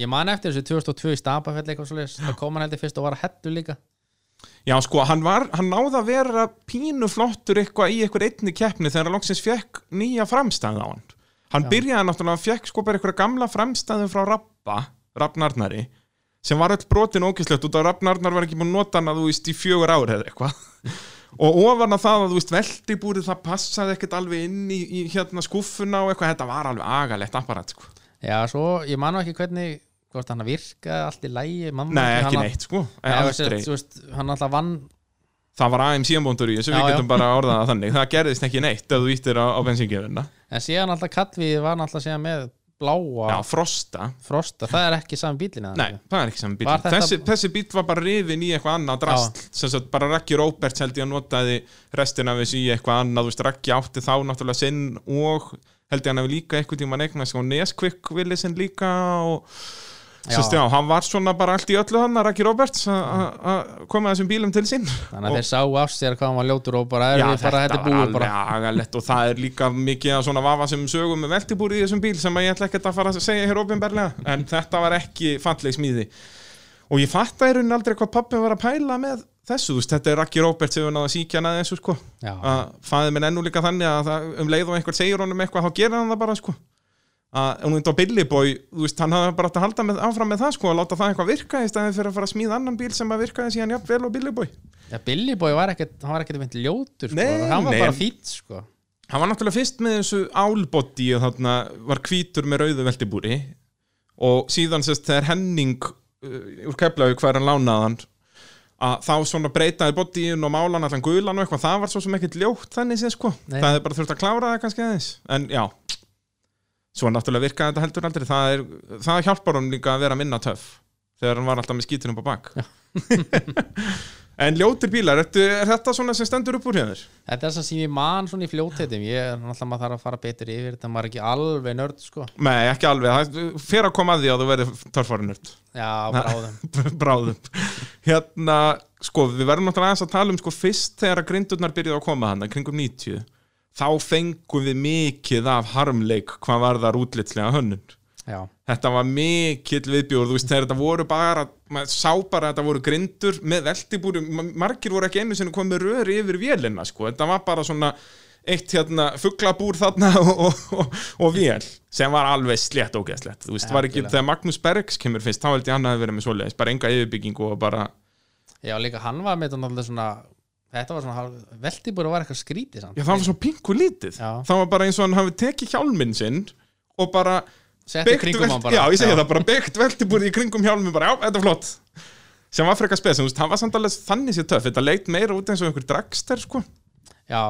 ég man eftir þessu 2002 í Stapafell eitthvað svo það kom hann heldur fyrst og var að hettu líka Já, sko, hann var, hann náði að vera pínu flottur eitthvað í eitthvað einni keppni þegar hann loksins fekk nýja framstæði á hann. Hann byrjaði náttúrulega, fekk sko bara eitthvað gamla framstæði frá Rappa, Rappnarnari, sem var öll brotin ógislegt út af Rappnarnar var ekki búin að nota hana, þú veist, í fjögur ár eða eitthvað. og ofan að það að, þú veist, veldibúrið það passaði ekkert alveg inn í, í hérna skúffuna og eitthvað, þetta var alveg agalegt apparat, sko. Já, svo, ég man nú ekki hvernig hvort hann virkaði allt í lægi Nei, ekki neitt, sko. Hann alltaf vann Það var AMC-bóndur í þessu, Já, við já. getum bara orðað það þannig. Það gerðist ekki neitt ef þú íttir á, á bensíngjöfuna. en síðan alltaf Kallvið var alltaf síðan með bláa Já, Frosta. frosta, það er ekki saman bílinn eða Nei, það er ekki saman bíl Var þetta- þessi, þessi bíl var bara rifin í eitthvað annað drast sem sagt bara Raggi Róberts held ég að notaði restina af þessu í eitthvað annað þú veist, Raggi átti þá náttúrulega sinn og held ég hann hefði líka eitthvað tíma eignast og Neskvik villi sinn líka og. Sest, já, hann var svona bara allt í öllu hann Raggi Róberts að- koma þessum bílum til sín. Þannig að þeir sáu af sér hvað hann var ljótur og bara er við bara þetta búið bara. agalegt og það er líka mikið svona vafa sem sögum með veltibúri í þessum bíl sem ég ætla ekkert að fara að segja hér ofinberlega en þetta var ekki falleg smíði. Og ég fatt að í rauninni aldrei hvað pappin var að pæla með þessu, þetta er Raki Róbert sem við náða að síkja hann aðeins, sko. Að fæði minn ennú líka þannig að það, um leið og einhver segir honum eitthvað, þá gerir hann það bara, sko að um þetta á Billy Boy, þú veist, hann hafði bara átt að halda með, áfram með það, sko, að láta það eitthvað virka í staðin fyrir að fara að smíða annan bíl sem að virkaði síðan jafn vel og Billy Boy. Já, Billy Boy var ekkert hann var ekkert meint ljótur, sko. Nei, hann var nei. bara fýtt, sko. Hann var náttúrulega fyrst með þessu álbody og þarna var hvítur með rauðu veltibúri og síðan sérst þegar Henning uh, úr Keflavík hver hann lánaði hann að þá svona breytaði bodyin og málan allan gulan og eitthvað, það var svo sem ekkert ljótt þannig séð sko, Nei. það hefði bara þurft að klára það kannski aðeins, en já svo náttúrulega virkaði þetta heldur aldrei. Það, er, það hjálpar hann líka að vera minna töff þegar hann var alltaf með skítunum á bak. En ljótir bílar, ertu, er þetta svona sem stendur upp úr hérna? þetta er það sem ég man svona í fljótheitum ég er náttúrulega maður þarf að fara betur yfir þetta. Maður er ekki alveg nörd, sko. Nei, ekki alveg, það fer að koma að því að þú verður törfarinurt já, bráðum. Bráðum. Hérna, sko, við verðum náttúrulega aðeins að tala um sko, fyrst þegar að grindurnar byrjuðu að koma hann kringum 90 þá fengum við mikið af harmleik hvað var þar útlitslega hönnun. Já, þetta var mikill viðbjóður, þú veist, þegar þetta voru bara maður sá bara að þetta voru grindur með veltibúri, ma- margir voru ekki einu sinni komið röri yfir vélina, sko. Þetta var bara svona eitt hérna fugglabúr þarna og, og, og, og vél sem var alveg slétt ógeðslegt. Þú veist, Ja, var ekki, þegar Magnús Bergs kemur fyrst, þá held ég hann að vera með svoleiðis bara enga yfirbyggingu og bara já, líka hann var með þetta náttúrulega svona þetta var svona, veltibúri var eitthvað skrítið samt. Já, það var svo pingu lítið. Já. það var bara eins og hann hafi tekið hjálminn sinn og bara setti kringum hann bara. Já, ég segi það, bara byggt veltibúrið í kringum hjálminn bara, já, þetta er flott. Sem var frekar spes, en þú veist, hann var samt alveg þannig sér töff, þetta leit meira út eins og einhver dragster, sko. Já,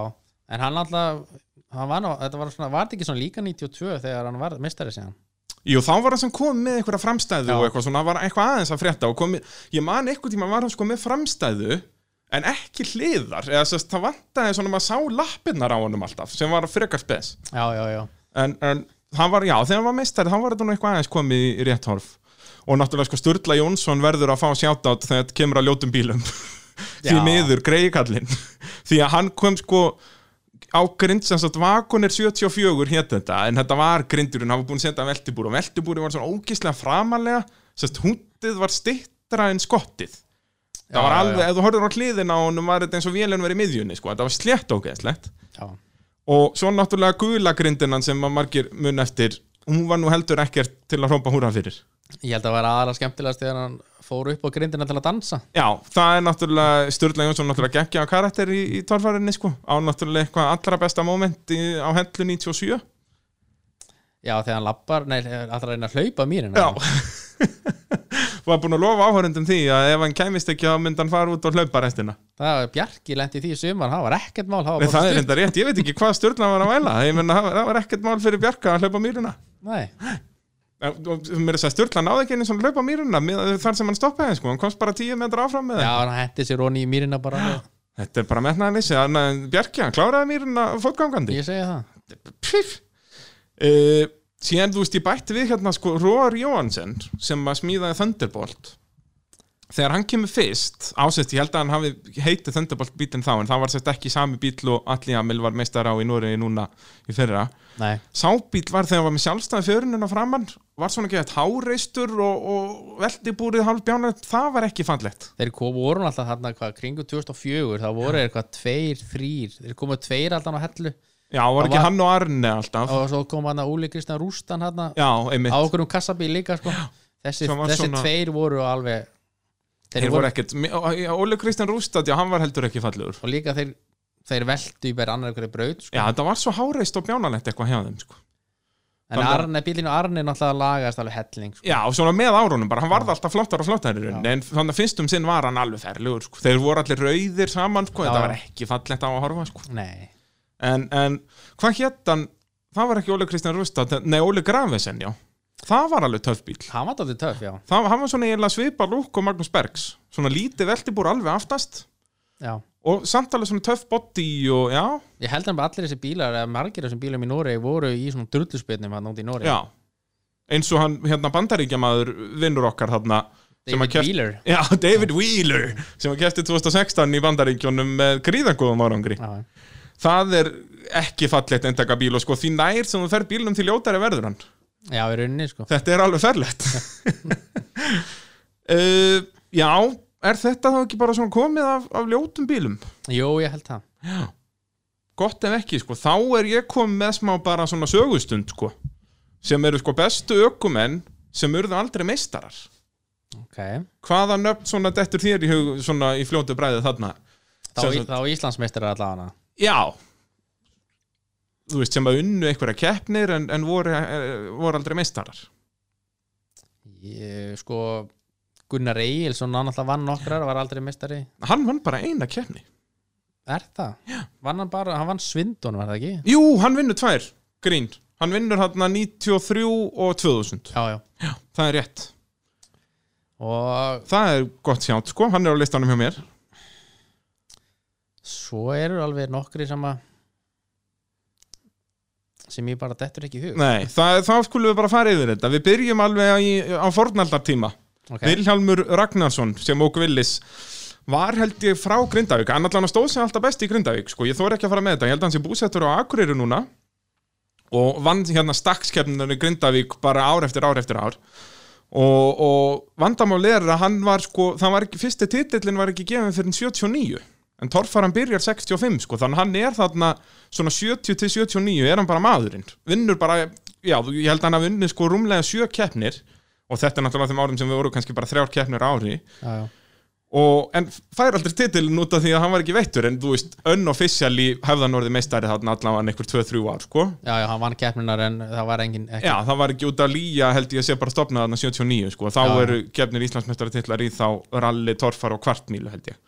en hann alltaf hann var nú, þetta var svona, var þetta ekki svona líka 92 þegar hann var mistari síðan? Jú, þá var hann sem kom með einhverja framstæðu Já. og eitthvað svona, var eitthvað aðeins að frétta og komi, ég man eitthvað tíma var hann sko með framstæðu en ekki hliðar eða sérst, það vantaði svona maður sá lappirnar á honum alltaf, sem var frekar spes. Já, já, já, en, en hann var, já, þegar hann var meistari þá var þetta nú eitthvað aðeins komið í, í rétt horf. Og náttúrulega sko Sturla Jónsson verður að fá sjátt þegar þetta kemur að ljótum bílum. Því miður greiðkallinn því að hann kom sko á grind sem sagt vakonir 74 hétt þetta en þetta var grindurinn, hann var búin að setja veltibúr og veltibúri var svona ógislega framalega sérst hundið var stittra en skottið það var alveg, ef þú horfður á hliðina á honum var þetta eins og vélinn verið í miðjunni sko, þetta var slétt ógeðslegt. Og svo náttúrulega gula grindinan sem að margir mun eftir hún var nú heldur ekkert til að hrópa húra fyrir. Ég held að vera aðalega skemmtilegast þegar hann fór upp á grindina til að dansa. Já, það er náttúrulega Sturla Jónsson náttúrulega geggja á karakter í, í torfærinni sko, á náttúrulega eitthvað allra besta moment í, á hellu 97 Já, þegar hann lappar, nei, alltaf reyna að hlaupa mýrina. Já var búin að lofa áhörundum því að ef hann kæmist ekki þá myndi hann fara út og hlaupa restina. Það var Bjarki lendi því sumar, það var ekkert mál það það bara er stutt. enda rétt, ég veit ekki hvað Sturla var að væla menna, það það var ekkert mál fyrir Bjarka að hlaupa er að Sturla náði ekki einu svona hlaupa mýrina með- þar sem hann stoppaði sko, hann komst bara 10 metra áfram með já, hann hætti sér onni í mýrina bara. Þetta er bara að Bjarki, hann kláraði mýruna fótgangandi. Síðan, þú veist, ég bætti við hérna, sko, Róar Jóhansen, sem að smíðaði Thunderbolt. Þegar hann kemur fyrst, ásett, ég held að hann hafi heitið Thunderbolt bílinn þá, en það var sett ekki sami bíl og Alli Amil var meistar á í Núriði núna í fyrra. Nei, Sábíl var þegar hann var með sjálfstæði fjörunina framann, var svona ekki eitt háreistur og, og veldibúrið hálf bjánað, það var ekki fallegt. þeir kom, voru alltaf hvað, kringu 2004, það voru eitthvað tveir, þrýr, þeir komu tveir alltaf á hellu Já, var Það ekki var- hann og Arne alltaf. og svo kom hann að Úli Kristján Rústan hann á Já, einmitt. okkur um kassabíl líka sko. þessi, þessi svona- tveir voru alveg þeir, Þeir voru, voru ekkert, Óli Kristján Rústad, já, hann var heldur ekki fallegur og líka þeir, þeir veldu í bæri annar ykkur braut sko. Já, þetta var svo háreist og bjánalegt eitthvað hjá þeim sko. en Arne, bílinu Arne náttúrulega lagast alveg helling sko. Já, og svona með árunum bara, hann varð alltaf flottar og flottar í rauninni En þannig að fyrstum sinn var hann alveg ferlegur sko. Þeir voru allir rauðir saman, sko, þetta var ekki fallegt á að horfa sko. nei, en, en hvað hétt hann, það var ekki Óli Kristján Rústad Nei, Óli Grafesen, já. Það var alveg töff bíl hann var dálítið töff já. Það var svona svipa lúk og Magnús Bergs. Svona lítið veltibúr alveg aftast. Já. Og samt alveg svona töff body og já, ég held að allir þessi bílar eða margir þessum bílum í Noregi voru í svona drulluspilnum hann út í Noregi. Já. Eins og hann, hérna bandaríkjamaður vinnur okkar að David keppt- Wheeler. Já, David Wheeler sem var kæftið 2016 í bandaríkjónum með gríðangóðum árangri. Já, það er ekki fallegt eintaka bíl og sko því nær sem þú fer bílum til ljótari verður hann. Já, í rauninni sko. Þetta er alveg ferlegt. Uh, Já, er þetta þá ekki bara svona komið af, af ljótum bílum? Jú, ég held það. Já. Gott ef ekki, sko, þá er ég komið með smá bara svona sögustund, sko sem eru sko bestu ökumenn sem urðu aldrei meistarar. Ok, Hvaða nöfn svona dettur þér í hug svona í fljótu bræði þarna? þá, í, þá Íslandsmeistir er allavega Já. Þú veist, sem að unnu einhverja keppnir en, en voru, eh, voru aldrei meistarar. Ég, Sko, Gunnar Egilson hann alltaf vann nokkrar, var aldrei meistari. Hann vann bara eina keppni. Er það? Já. Vann hann bara, hann vann Svindon, var það ekki? Jú, hann vinnur tvær, grín. Hann vinnur hann 93 og 2000 Já, já. Það er rétt. Og Það er gott sjátt, sko, hann er á listanum hjá mér svo eru alveg nokkri sem að sem ég bara dettur ekki í hug. Nei, það, þá skulum við bara fara yfir þetta. Við byrjum alveg í, á fornaldartíma. Ok, Vilhjálmur Ragnarsson sem ók Willis var held ég frá Grindavík. Hann allan stóð sem alltaf best í Grindavík sko. ég þóri ekki að fara með þetta, ég held að hann sé búsettur á Akureyri núna og vann hérna stakkskeppninu í Grindavík bara ár eftir ár eftir ár. Og, og vandamál er að hann var sko, það var ekki, fyrsti titillin var ekki gefin fyrir 79 en Torfaran byrjar 65 sko, þannig hann er þarna svona 70 til 79 er hann bara maðurinn, vinnur bara já, ég held að hann hafi vunnið sko rúmlega sjö keppnir og þetta er náttúrulega þeim árum sem við voru kannski bara þrjár keppnir á ári já, já. og, en fær aldrei titilin út af því að hann var ekki veittur en þú veist, unofficially hefðan orðið meistari þarna allavega einhver 2-3 ár sko. já, já, hann vann keppninar en það var engin ekki, já, það var ekki út af lýja held ég að sé bara stopnað þarna 79 sko. þá Já, eru gefnir Íslandsmeistari titlar í þá ralli, torfar og kvartmílu held ég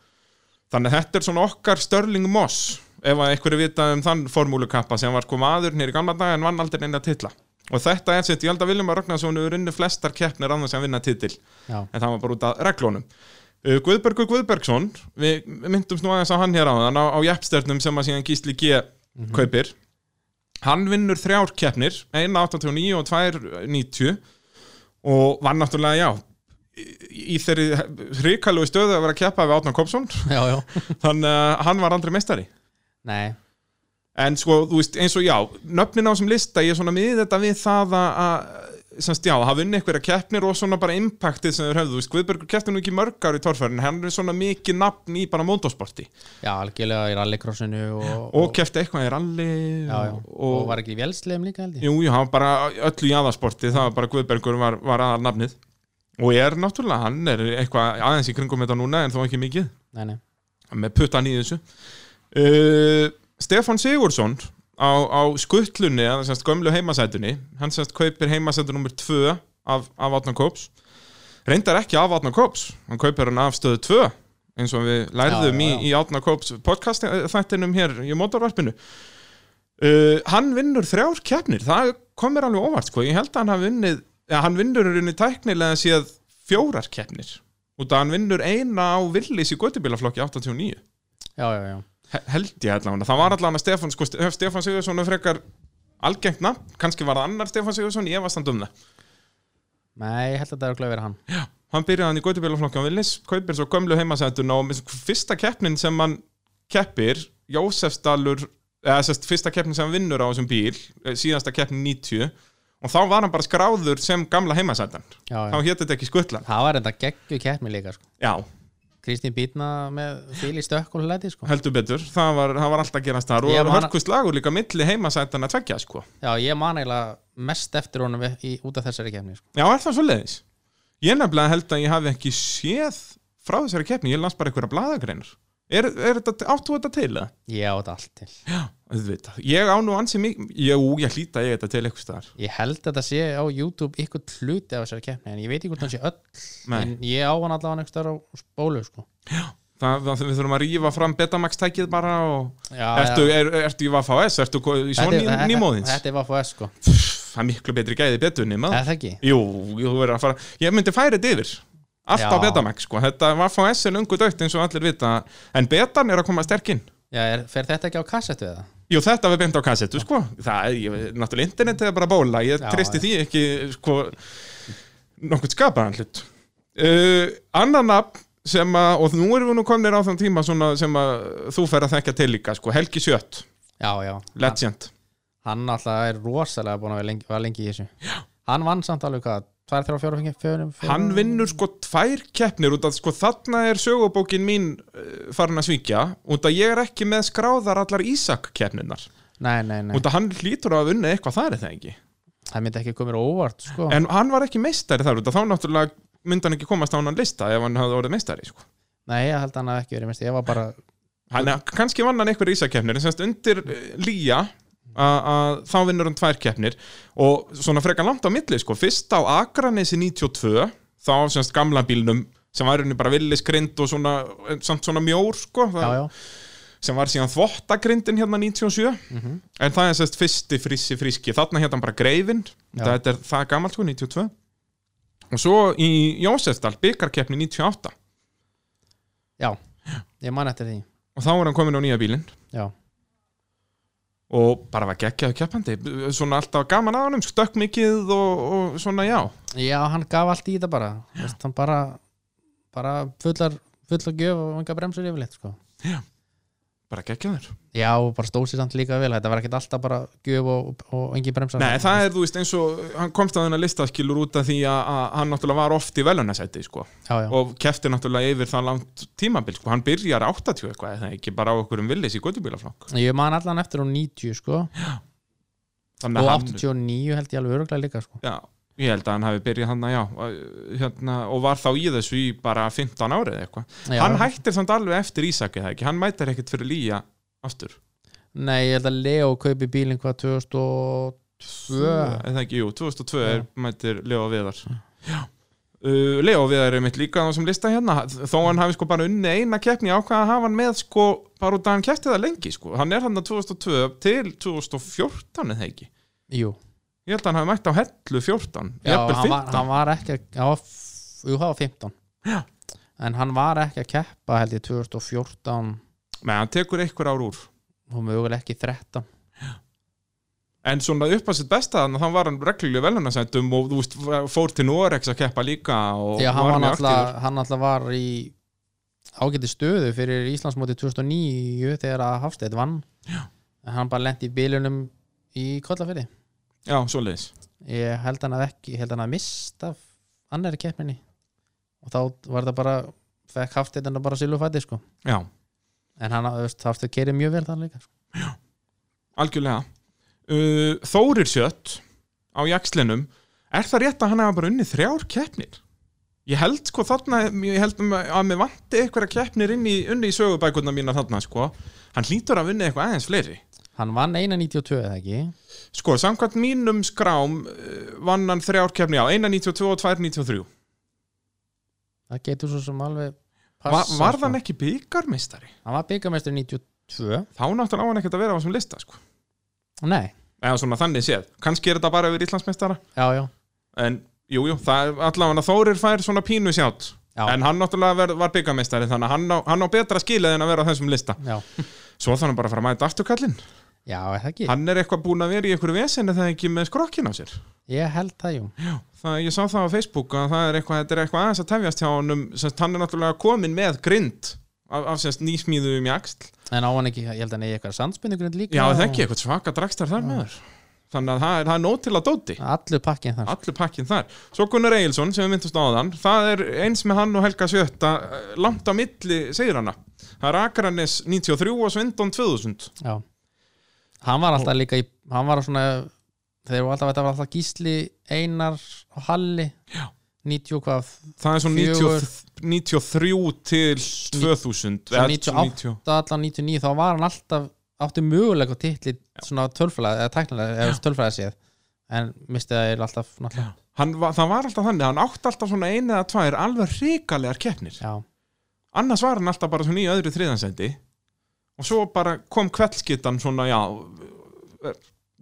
þannig að þetta er svona okkar Störling Moss ef að einhverju vita um þann formúlukappa sem var sko maður nýri gamla dag en vann aldrei neina titla. Og þetta er sett, ég held að Viljum Ragnarsson hefur unni flestar keppnir annars að vinna titil. Já, en það var bara út af reglónum uh, Guðbergur Guðbergsson við myndumst nú aðeins á hann hér á þann á, á jeppstjörnum sem að síðan Gísli G kaupir. Hann vinnur þrjár keppnir, eina 89 og tvær 90 og var náttúrulega já í, þeirri hrikalegu stöðu að vera að keppa við Átnar Kopsson já, já. þannig að hann var aldrei meistari. Nei, en sko, þú veist, eins og já nöfnin á þessum lista, ég er svona miðið þetta við það að, að semst, já, hafa unni einhverja keppnir og svona bara impactið sem þeir höfðu, þú veist, Guðbergur keppti nú ekki mörg ár í torfærin, hann er svona mikið nafn í bara motorsporti já, algjörlega í rallycrossinu og, og keppti eitthvað í rally já, já. og, og, var ekki í vélslegum líka held ég. Jú, var bara öllu í aðarsporti, það var bara Guðbergur var, var aðal nafnið og er náttúrulega, hann er eitthvað aðeins í kringum þetta núna en þó ekki mikið. Nei, nei. með puttan í þessu. Uh, Stefán Sigursson á, á skuttlunni eða semst gömlu heimasætunni hann semst kaupir heimasætu nummer 2 af, af Átna Kóps. Reyndar ekki af Átna Kóps hann kaupir hann af stöðu 2 eins og við lærðum Já, já, já. í, Átna Kóps podcast þættinum hér í motorvarpinu. Uh, hann vinnur þrjár keppnir það komir alveg óvart sko. Ég held að hann hafi vinnið ja, hann vinnur rauninni tæknilega séð fjórar keppnir. Að hann vinnur eina á Willis í göttubílaflokki 89 já, já, já. He- held ég allavega, það var allavega Stefán sko, Stef- Stefán Sigursson er frekar algengt nafn, kannski var það annar Stefán Sigursson ég var stand um það, nei, ég held að þetta er að vera hann. Hann byrjaði hann í gótubílaflokki á Vilnis, kaupir svo gömlu heimasætun og fyrsta keppnin sem hann keppir, Jósefsdalur eða fyrsta keppnin sem hann vinnur á þessum bíl, eh, síðasta keppnin 90 og þá var hann bara skráður sem gamla heimasætan, þá hétt þetta ekki skutlan það var enda geggju keppni líka sko. Kristín Bítna með fíl í stökk og hlæti sko. heldur betur, það var, það var alltaf gerast þar. Og var man- lagur líka milli heimasætan að tveggja sko. Já, ég man eiginlega mest eftir honum í, út af þessari keppni sko. Já, er það svo leiðis? Ég nefnilega held að ég hafi ekki séð frá þessari keppni, ég las bara einhverja bladagreinar Er, er þetta, áttu þetta til það? ég á þetta allt til Já, auðvitað Ég á nú ansi mikið, jú, ég hlýta ég þetta til eitthvað staðar ég held að þetta sé á YouTube ykkur hluti af þessari keppni en ég veit ekki hvort hann sé öll Nei. en ég á hann allavega einhvers þar á spólu sko. Það, það, við þurfum að rífa fram Betamax-tækið bara og já, ertu, já. er, ertu í Vaffa S? Ertu í svo Þetta ný, þetta- nýmóðins? þetta er Vaffa S sko. Það er miklu betri gæði betunni, maður það Jú, þú verður að fara Ég myndi færi þetta yfir Allt á Já. Betamax, sko. Þetta Vaffa S er lungu dögt eins og allir vita. En betan er að koma sterkinn já, er, fer þetta ekki á kassettu eða? Jú, þetta var beint á kassettu, sko. Það er, ég, náttúrulega internetið er bara bóla. Ég Já, treysti já. því ekki, sko nokkuð skapaðan hlut. Uh, Annan nafn sem að, og nú erum við nú komnir á þann tíma svona sem að þú fer að þekka til líka, sko, Helgi Sjött. Já, já, Legend. Hann alltaf er rosalega búin að vera lengi, var lengi í þessu. Já. hann vann samt alveg hvað tvær, þrjá, fjóra, fjóra, fjóra, fjóra hann vinnur sko tvær keppnir út af sko þarna er sögubókin mín uh, farin að svíkja út af ég er ekki með skráðar allar Ísak keppninar nei, nei, nei, út af hann hlýtur að vinna eitthvað þar það ekki það myndi ekki komið óvart sko. en hann var ekki meistari þar út af þá náttúrulega myndi hann ekki komast á hann lista ef hann hafði orðið meistari sko. nei, ég held að hann hafi ekki verið mest ég var bara, hann, kannski vann hann eitthvað Ísak keppnir en semst undir uh, Lía að- þá vinnur hann tvær keppnir og svona frekar langt á milli sko. fyrst á Akranesi 92 þá semst gamla bílnum sem var henni bara villiskrind og svona, samt svona mjór sko, já, já. Sem var síðan þvottagrindin hérna 97 Mhm. en það er sérst fyrsti frissi fríski. Þarna hérna bara greifin. Þetta er það gamalt sko 92 og svo í Jósefsdal byggarkeppni 98 já, ég man eftir því. Og þá er hann komin á nýja bílinn. Já, og bara var geggjaðu keppandi. Svona alltaf gaman að honum, stökk mikið og, og svona já. Já, hann gaf allt í þetta bara. Vist, hann bara, bara fullar fullar gjöf og hann gaf bremsur yfirleitt sko. Bara geggjaður já, og bara stóð sér samt líka vel þetta var ekkert alltaf bara gjöf og, og engin bremsar Nei, það er þú veist eins og hann komst á þennan listaskilur út af því að, að hann náttúrulega var oft í velunasæti sko. og kefti náttúrulega yfir það langt tímabil sko. hann byrjar 80 eitthvað eða ekki bara á okkur um villis í göttubílaflokk ég man allan eftir á 90 sko. Og að hann, 89 held ég alveg öruglega líka sko. já, ég held að hann hafi byrjað hann já, hérna, og var þá í þessu í bara 15 árið eitthvað. Hann hættir samt alveg eftir Ísaki það ekki, hann mætir ekkert fyrir Lía aftur. Nei, ég held að Leo kaupi bílinn hvað 2002 eða ekki, jú, 2002 Já. er mætir Leo Viðar. Uh, Leo Viðar er mitt líka á þessum lista hérna. Þó hann hafi sko bara unni eina keppni ákvað að hafa hann með sko bara út að hann keppti það lengi sko. Hann er hann að 2002 til 2014 eða ekki? Jú, ég held að hann hafi mætt á hellu 14 já, hann var, 15 hann var ekki að- já, jú, það var 15 Já. en hann var ekki að keppa held ég 2014 Nei, hann tekur einhver ár úr. Og mögulega ekki 13 En svona upp á sitt besta þannig að hann var reglulega velunasættum og veist, fór til Norex að keppa líka já, hann var aktífur. hann náttúrulega var í ágæti stöðu fyrir Íslandsmóti 2009 þegar að Hafstedt vann. Já. en hann bara lendi í bílunum í Kollafyrði Já, svoleiðis. Ég held hann að ekki, ég held hann að mista annari keppninni. Og þá var það bara fekk Hafstedt hann bara silufæti sko. Já, en hann, Hafstedt kerið mjög vel þann líka sko. algjörlega. Uh, Þórir Sjött á jakslinum Er það rétt að hann hafa bara unnið þrjár keppnir? Ég held sko þarna ég held að mér vanti eitthvað keppnir inn í, í sögubækurna mína þarna sko. Hann hlýtur að vinna eitthvað aðeins fleiri hann vann 1.92 eða ekki? Sko, samkvæmt mínum skrám uh, vann hann þrjár keppni á. 1.92 og 2.93 það getur svo sem alveg Va, Var sko. þann ekki byggarmeistari? hann var byggamestur 92 Þá náttúrulega á hann ekkert að vera á þessum lista sko. Nei, eða svona þannig séð, kannski er þetta bara yfir Íslandsmeistara. Já, já, en jú, jú, það er allavega Þórir fær svona pínu sjátt. Já. en hann náttúrulega ver, var byggameistari þannig að hann á, hann á betra skilið en að vera á þessum lista. Já. Svo þannig bara að fara að mæta afturkallinn já, er það ekki, hann er eitthvað búin að vera í einhverju veseni það ekki með skrokkin á sér. Ég held það jú. Það, ég sá það á Facebook að það er eitthvað, þetta er eitthvað aðeins að tefjast hjá honum semst, hann er náttúrulega komin með grind af, af semst nýsmíðu um jaksl en á hann ekki, ég held að neyja eitthvað sandspinnugrund líka? Já, það og- ekki, eitthvað svaka dragstar þar með þannig að það er, er nót til að dóti. Allur pakkin þar. Allur pakkin þar. Svo Gunnar Egilson sem við myndast á þann það er eins með hann og Helga Sjötta eh, langt á milli sigrana það er Akranes 93 og Svindon 2000 já. Hann var alltaf líka í, hann var svona þeir voru alltaf, þetta var alltaf Gísli Einar og Halli. Já. 90 og hvað? Það er svo Fjögur. 90, 93 til 2000 svo eða 98 allan 99 þá var hann alltaf átti mögulega á titli svona tölfræði eða tæknilega eða tölfræði séð. En misti það er alltaf var, það var alltaf þannig, hann átti alltaf svona einu eða tvær alveg hrikalegar keppnir. Já, annars var hann alltaf bara svona í öðru þriðansendi og svo bara kom kveldskittan svona, já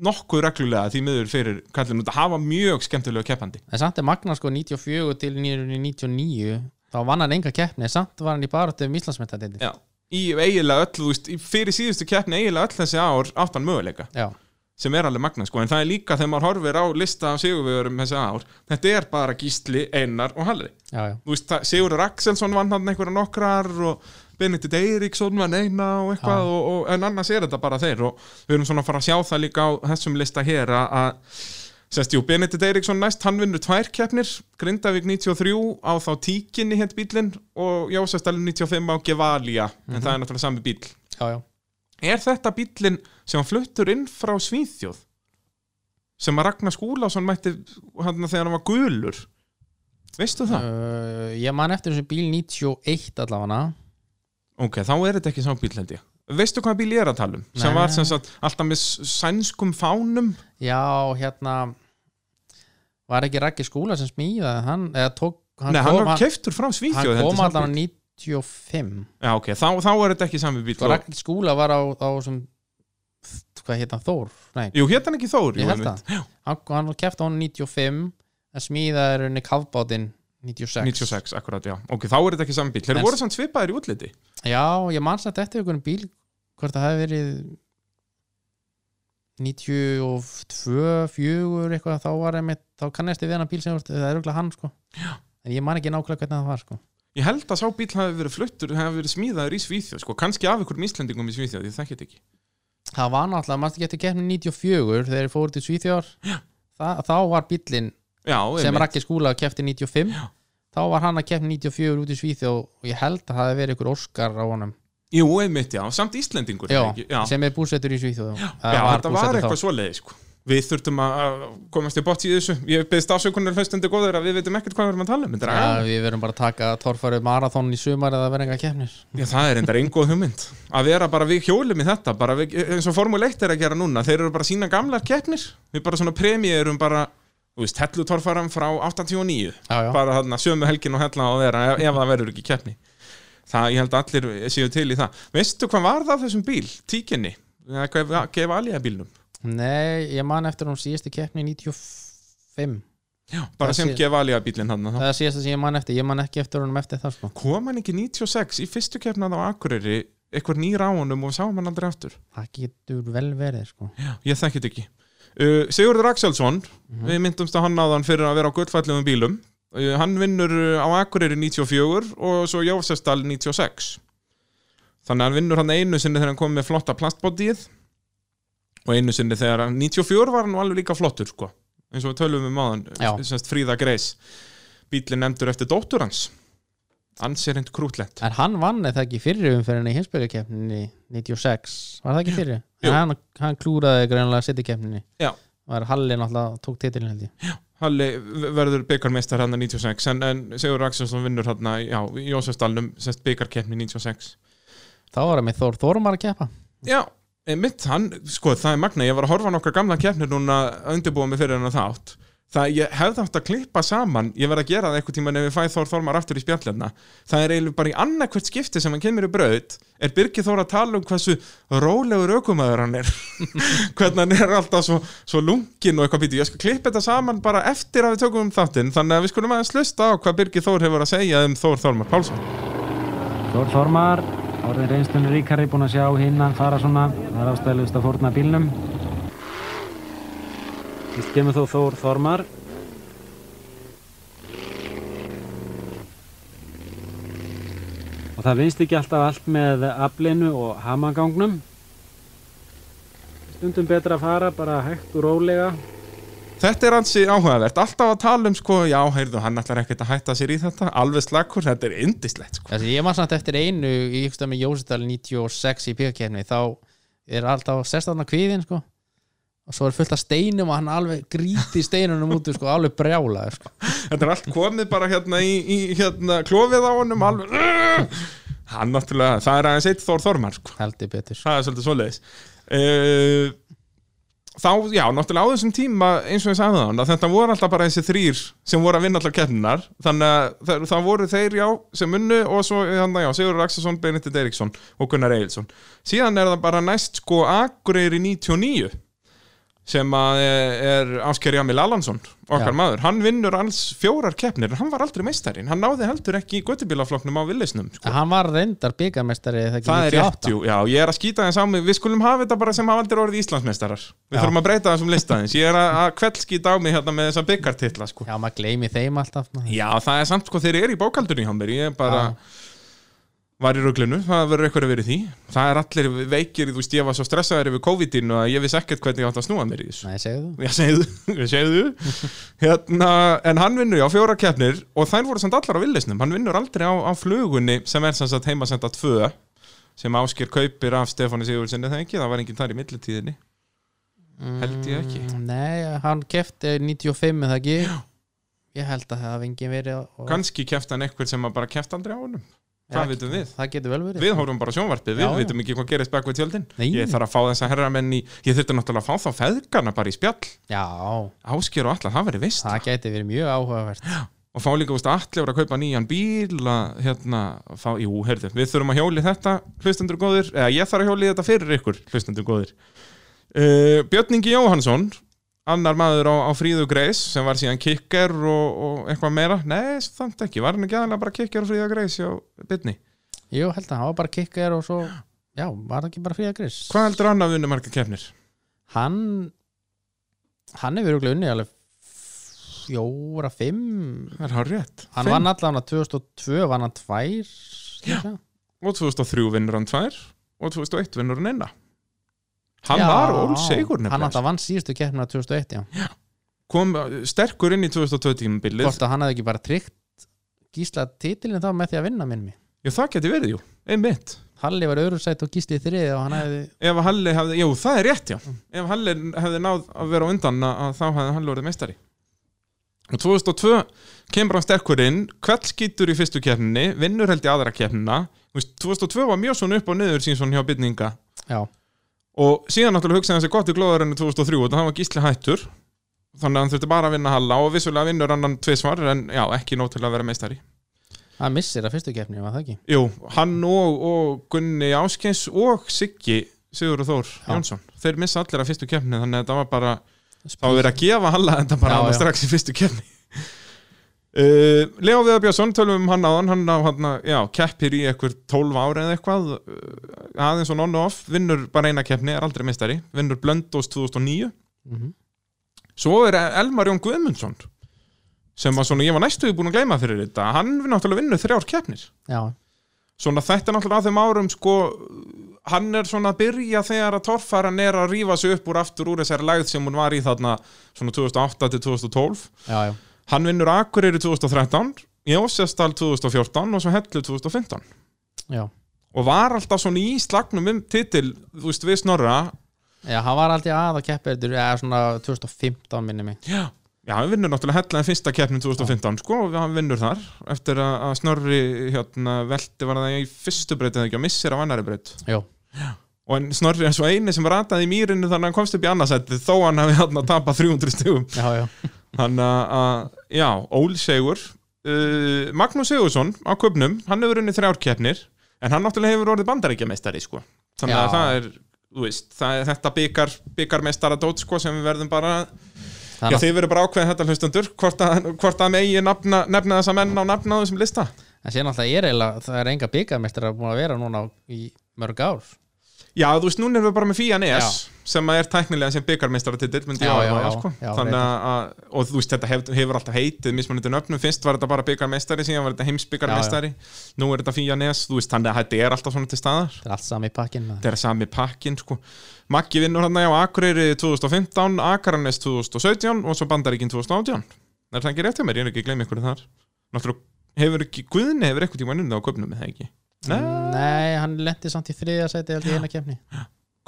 nokkuð reglulega því miður fyrir kallinu, þetta hafa mjög skemmtilega keppandi. En samt er Magna sko 94 til 99 þá vann hann enga keppni samt var hann í baráttu um Íslandsmyndadindi Já, í eiginlega öll, veist, fyrir síðustu keppni eiginlega öll þessi ár áttan möguleika. Já, sem er alveg magna, sko, en það er líka þegar maður horfir á lista af sigurvegurum þessi ár þetta er bara Gísli, Einar og Halli. Já, já, veist, Sigurður Axelsson vann hann einhverja nokkrar og Benedikt Eiríksson vann eina og eitthvað og, og, en annars er þetta bara þeir og við erum svona að fara að sjá það líka á þessum lista hér að, að Sest, jú, Benedikt Eiríksson næst, hann vinnur tvær keppnir Grindavík 93 á þá tíkinni hétt bílinn og Jósefsdalinn 95 á Gevalia en það er náttúrulega sami bíl já, já. Er þetta bílinn sem hann fluttur inn frá Svíþjóð sem að Ragnar Skúlásson mætti hann þegar hann var gulur? Veistu það? uh, Ég man eftir þessu bíl 91 allavega Ok, þá er þetta ekki sá bíl held ég. Veistu hvað bíl ég er að tala um? Sem Nei. var sem sagt alltaf með sænskum fánum? Já, hérna Var ekki Raggi skúla sem smíðaði hann, eða tók hann Nei, hann kom, var keiftur frá hann Svíþjóð ég, kom allan á bíll. 95 Já, ok, þá, þá er þetta ekki sami bíl Sko Raggi skúla var á, á sem hvað hérna Þór? Nei, Jú, hétt hann ekki Þór? Ég held það. Hann, hann kefti á hann 95 en smíðaði henni kafbátinn 96 96, akkurat, já. Ok, þá er þetta ekki sami bíl Þeir voru samt svipaðir í útliti. Já, ég man satt eftir einhvern bíl hvort það hefði verið 92, 4 eitthvað, þá var einmitt, þá kannast ég við hann bíl sem það er auðvitað hann sko. Já. en ég man ekki nákvæmlega hvernig það var sko. Ég held að sá bíl hafi verið fluttur hafi verið smíðaður í Svíþjóð, sko, kannski af ykkur íslendingum í Svíþjóð, ég þekki þetta ekki. Það var náttúrulega, mannst ekki eftir keppni 94 þegar ég fór til Svíþjóðar Þa, þá var bílinn Já, sem. Raggi skúla keppti 95 þá var hann að keppni 94 út í Svíþjóð og ég held að það hefði verið ykkur Óskar á honum. Jú, einmitt, já, samt já, já. sem er búsettur í Svíþjóð. Já, Já, þetta var eitthvað svoleiði sko. Við þurftum að komast í bótt í þessu. Ég beðist ásökunar hlustendur góður að við veitum ekkert hvað við erum að tala um Já, að- við verum bara að taka torfæru marathón í sumar eða verða enga keppnir. Já, það er endar einhvað hugmynd. Að vera bara við hjólum í þetta við, eins og Formule 1 er að gera núna Þeir eru bara sína gamlar keppnir. Við bara svona premjörum bara Þú veist, hellutorfaram frá 89 Já, já, Bara þarna sömu helgin og hella að vera ef, ef það verður ekki keppni. Það, ég held að allir séu til í það. Veistu hvað var það þessum bíl, tíkinni? Eða hvað gefa alíða bílnum? nei, ég man eftir hún síðustu keppni 95 Já, bara Það sem sé- gefa alíða bílinn hann það er síðasta sem ég man eftir, ég man ekki eftir honum eftir það sko. kom hann ekki 96 í fyrstu keppnað á Akureyri eitthvað nýr á honum og sáum hann aldrei aftur? Það getur vel verið sko. ekki uh, Sigurður Axelsson við myndumst að hann áðan fyrir að vera á gullfallegum bílum. Uh, hann vinnur uh, á Akureyri 94 og svo Jósestal 96 þannig að hann vinnur hann einu sinni þegar hann kom með flotta plastbótið og einu sinni þegar hann 94 var hann alveg líka flottur sko eins og við tölum um semst Fríða Greis. Bílinn nefndur eftir dóttur hans anserind krútlegt en hann vann eða ekki fyrir umferðinni í hinsbyrjukeppninni 96, var það ekki fyrir? Jú. En hann, hann klúraði greinlega setjukeppninni Já. var Halli náttúrulega tók titilin held ég. Halli verður byggarmeistar hann 96 en, en Sigur Axelsson vinnur hann já, í Jósefsdalnum sest byggarkeppni 96 þá var það með Þór Þórumar að keppa. Já, mitt hann, sko það er magna ég var að horfa nokkar gamla keppnir núna að undirbúa mig fyrir hennar þátt það ég hefði átt að klippa saman ég verð að gera það eitthvað tíma ef ég fæ Þór Þormar aftur í spjallina það er eiginlega bara í annarkvært skipti sem hann kemur í braut er Birgir Þór að tala um hversu rólegur aukumæður hann er. Hvernig hann er alltaf svo, svo lungin og eitthvað býti, ég skal klippa þetta saman bara eftir að við tökum um þáttinn þannig að við skulum aðeins hlusta á hvað Birgir Þór hefur að segja um Þór Þormar Pálsson. Þór Þormar, orðin reynslunni ríkari búin að sjá hinnan fara svona, það er ástæðilegust að fórna bílnum. Fyrst kemur þó Þór Þormar. Og það vinst ekki alltaf allt með aflinu og hamagangnum. Stundum betra að fara bara hægt og rólega. Þetta er ansi áhugavert, alltaf að tala um sko, já, heyrðu, hann ætlar ekkert að hætta sér í þetta alveg slakkur, þetta er indislegt sko. Þessi, ég man samt eftir einu í ykkurst með Jósendal 96 í píkakefni þá er alltaf sérstafna kvíðin sko. Og svo er fullt af steinum og hann alveg gríti steinunum út sko, alveg brjálaður sko. Þetta er allt komið bara hérna í, í hérna, klofið á honum alveg Hann náttúrulega, það er aðeins eitt Þór Þormar sko. heldur betur. Það er svolítið svoleiðis. Uh, Þá, já, náttúrulega á þessum tíma eins og ég sagði þann að þetta voru alltaf bara þessi þrýr sem voru að vinna allar keppninar þannig að það, það voru þeir, já, sem unnu og svo, þannig, já, Sigurður Axelsson, Benedikt Eriksson og Gunnar Egilson síðan er það bara næst sko Akureyri 99 sem er Ásker Jamil Allansson okkar Já. maður, hann vinnur alls fjórar keppnir en hann var aldrei meistarinn, hann náði heldur ekki í göttubílaflokknum á villisnum sko. hann var reyndar byggamestari það Það er rétt, jú, já, ég er að skýta á mig Við skulum hafa þetta bara sem hafa aldrei orðið Íslandsmeistarar Við Já. þurfum að breyta þessum listaðins Ég er að, að kveld skýta á mig hérna með þessa byggartitla sko. já, maður gleymi þeim alltaf. Já, það er samt sko þeir eru í bókaldunni Ég er bara var í ruglinu, það verður eitthvað að vera í því. Það er allir veikir, þú veist, ég var svo stressaður yfir COVID-inu að ég vissi ekkert hvernig ég átt að snúa mér í þessu. Nei, segðu þú. Já, segðu, segðu hérna, En hann vinnur já fjóra keppnir og þær voru samt allar á villisnum Hann vinnur aldrei á, á flugunni sem er sem sagt heimasenda 2 sem Ásker kaupir af Stefáni Sigurðsson eða ekki, það var enginn þar í millitíðinni. Held ég ekki. Mm, Nei, hann kefti 95 eða ekki? Ég held að það hafi engin verið og... Kannski kefti hann eitthvað sem að bara kefti aldrei á honum Hvað Já, vitum við? Það getur vel verið. Við horfum bara sjónvarpið, Já, við já. vitum ekki hvað gerist bak við tjöldin. Nei. Ég þarf að fá þessa herramenn í Ég þurfti náttúrulega að fá þá feðgarna bara í spjall. Já, Ásker og allar, það verið vist það geti verið mjög áhugavert. Og fá líka, veist, allir voru að kaupa nýjan bíl að, hérna, fá, jú, heyrðu við þurfum að hjóli þetta, hlustendur góðir eða ég þarf að hjóli þetta fyrir ykkur, hlustendur góðir. Uh, Björn Ingi Jóhansson annar maður á, á Fríðu Greis sem var síðan kicker og, og eitthvað meira, nei, þannig ekki. Var hann ekki aðalega bara kicker og Fríða Greis hjá Bitni, Jú, held að hann var bara kikkar og svo Já, var það ekki bara fríða gris hvað heldur hann að vinna marga keppnir? Hann Hann hefur örugglega unni alveg fjóra, fimm. Það er hár rétt Hann vann allan að 2002 vann hann tvær Já, og 2003 vinnur hann tvær og 2001 vinnur hann eina hann Já, var ólsegur Hann nefnilega alltaf vann síðustu keppnina 2001 já. kom uh, sterkur inn í 2020 tímabilið. Hvort að hann hefði ekki bara tryggt Gísla titilin þá með því að vinna minn mig? Já, það geti verið, jú, einmitt. Halli var öðru sætt og Gísli þrið og hann hefði Ef að Halli hefði, jú, það er rétt, já. Ef Halli hefði náð að vera á undan að, að þá hefði Halli orðið meistari. Og 2002 kemur hann sterkur inn Kveldskítur í fyrstu keppninni Vinnur held í aðra keppnina. Þú veist, 2002 var mjög svona upp og niður sín svona hjá bytninga Já, Og síðan náttúrulega hugsaði hann sér gott í glóðarinnu 2003 og það var gísli hættur. Þannig að hann þurfti bara að vinna Halla og vissulega vinnur hann tvisvar en já, ekki nóg til að vera meistari. Hann missir að fyrstu keppni var það ekki? Jú, hann og, og Gunni Áskins og Siggi Sigur Þór Já. Jónsson. Þeir missa allir að fyrstu keppni þannig að þetta var bara þá var verið að gefa Halla þetta bara Já, já, já. strax í fyrstu keppni uh, Leo Viðar Björnsson tölum um hann áðan hann á hann já, keppir í eitthvað 12 ári eða eitthvað uh, aðeins og non off vinnur bara eina keppni, er aldrei meistari vinnur Blöndós 2009 mm svo er Elmar Jón Guðmundsson sem að svona ég var næstu búin að gleyma fyrir þetta hann náttúrulega vinnur þrjár keppnir. Já, svona þetta er náttúrulega á þeim árum sko, hann er svona að byrja þegar að torfæran er að rífa sig upp úr aftur úr þessari lægð sem hún var í þarna svona 2008 til 2012 já, já, hann vinnur Akureyri 2013 Jósestal 2014 og svo Hellu 2015 já. Og var alltaf svona í slagnum um titil, þú veist, við snorra. Já, hann var alltaf að að keppa eða svona 2015 minni mig. Já, já hann vinnur náttúrulega Hella en fyrsta keppnin 2015 sko, og hann vinnur þar eftir að, að snorri hérna, velti var það í fyrstu breytið ekki og missir af annari breyt Jó, og en Snorri er svo eini sem rataði í mýrinu þannig að hann komst upp í annarsætti þó hann hafi hann að tapa 300 stugum já, já þannig að, já, Ól Sigur uh, Magnús Sigursson á köpnum, hann hefur unnið þrjár keppnir en hann náttúrulega hefur orðið bandaríkjameistari sko. þannig að Já. það er veist, það er þetta byggar byggarmeistara dót sko, sem við verðum bara já, þið verður bara ákveðin þetta hlustundur hvort að, hvort að megi nafna, nefna þessa menn á nafna á þessum lista að síðan alltaf er eiginlega, það er enga byggamestrar búin að vera núna í mörg ár Já, þú veist, núna erum við bara með Fían ES Já. sem er tæknilega sem já, sko. og þú veist, þetta hef, hefur alltaf heitið mismunandi nöfnum, fyrst var þetta bara byggarmeistari síðan var þetta heimsbyggarmeistari nú er þetta Fían ES, þú veist, þannig að þetta er alltaf svona til staðar, Það er allt sami pakkin þetta er sami pakkin sko. Maggi vinnur hann á Akureyri 2015, Akaranes 2017 og svo Bandaríkin 2018 er það ekki rétt hjá mér, ég er ekki að gleyma ykkur þar. Náttúrulega hefur ekki, Guðni hefur eitthvað tíma unnið á köpnum, eða ekki Nei. Nei, hann lendi samt í þriðja sæti held ég í eina kefni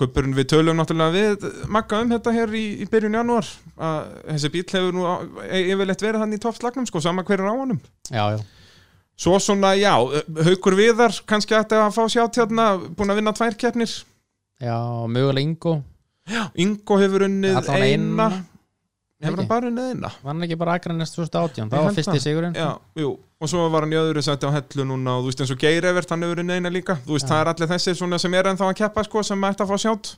Kuppurinn við tölum náttúrulega við Magga um þetta hér í, í byrjun janúar að þessi bíl hefur nú e- yfirleitt verið hann í toppslagnum sko, sama hver er á honum. Já, já, Svo svona, já, Haukur Viðar kannski ætti að fá sjátt hérna búin að vinna tvær keppnir. Já, mögulega Ingo. Ingo hefur unnið eina eina. Hefur hann bara unnið eina? Var hann ekki bara Akranest 2018 Ég Það var fyrsti sigurinn. Já, jú, og svo var hann í öðru sætti á hellu núna og þú veist eins og Geir Evert, hann hefur unnið eina líka. Þú veist, Já. það er allir þessir svona sem er ennþá að keppa sko, sem ætti að fá sjátt.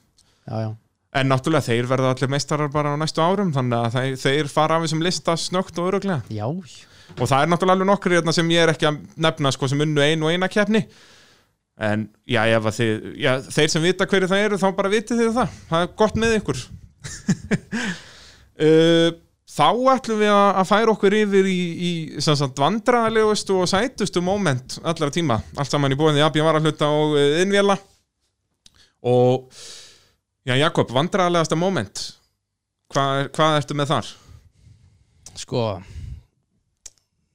Já, já, En náttúrulega þeir verða allir meistarar bara á næstu árum þannig að þeir, þeir fara af þessum lista snögt og öruglega já, og það er náttúrulega alveg nokkur hérna sem ég er ekki að nefna sko, sem unnu ein og eina keppni. En já, þið, þeir sem vita hverju það eru þá bara vitið þið það. Það er gott með ykkur uh, þá ætlum við að færa okkur yfir í, í sagt, vandræðalegustu og sætustu moment allra tíma, allt saman í bóðinni AB varahluta og uh, innvéla og já, Jakob, vandræðalegasta moment. Hvað, hvað ertu með þar? Sko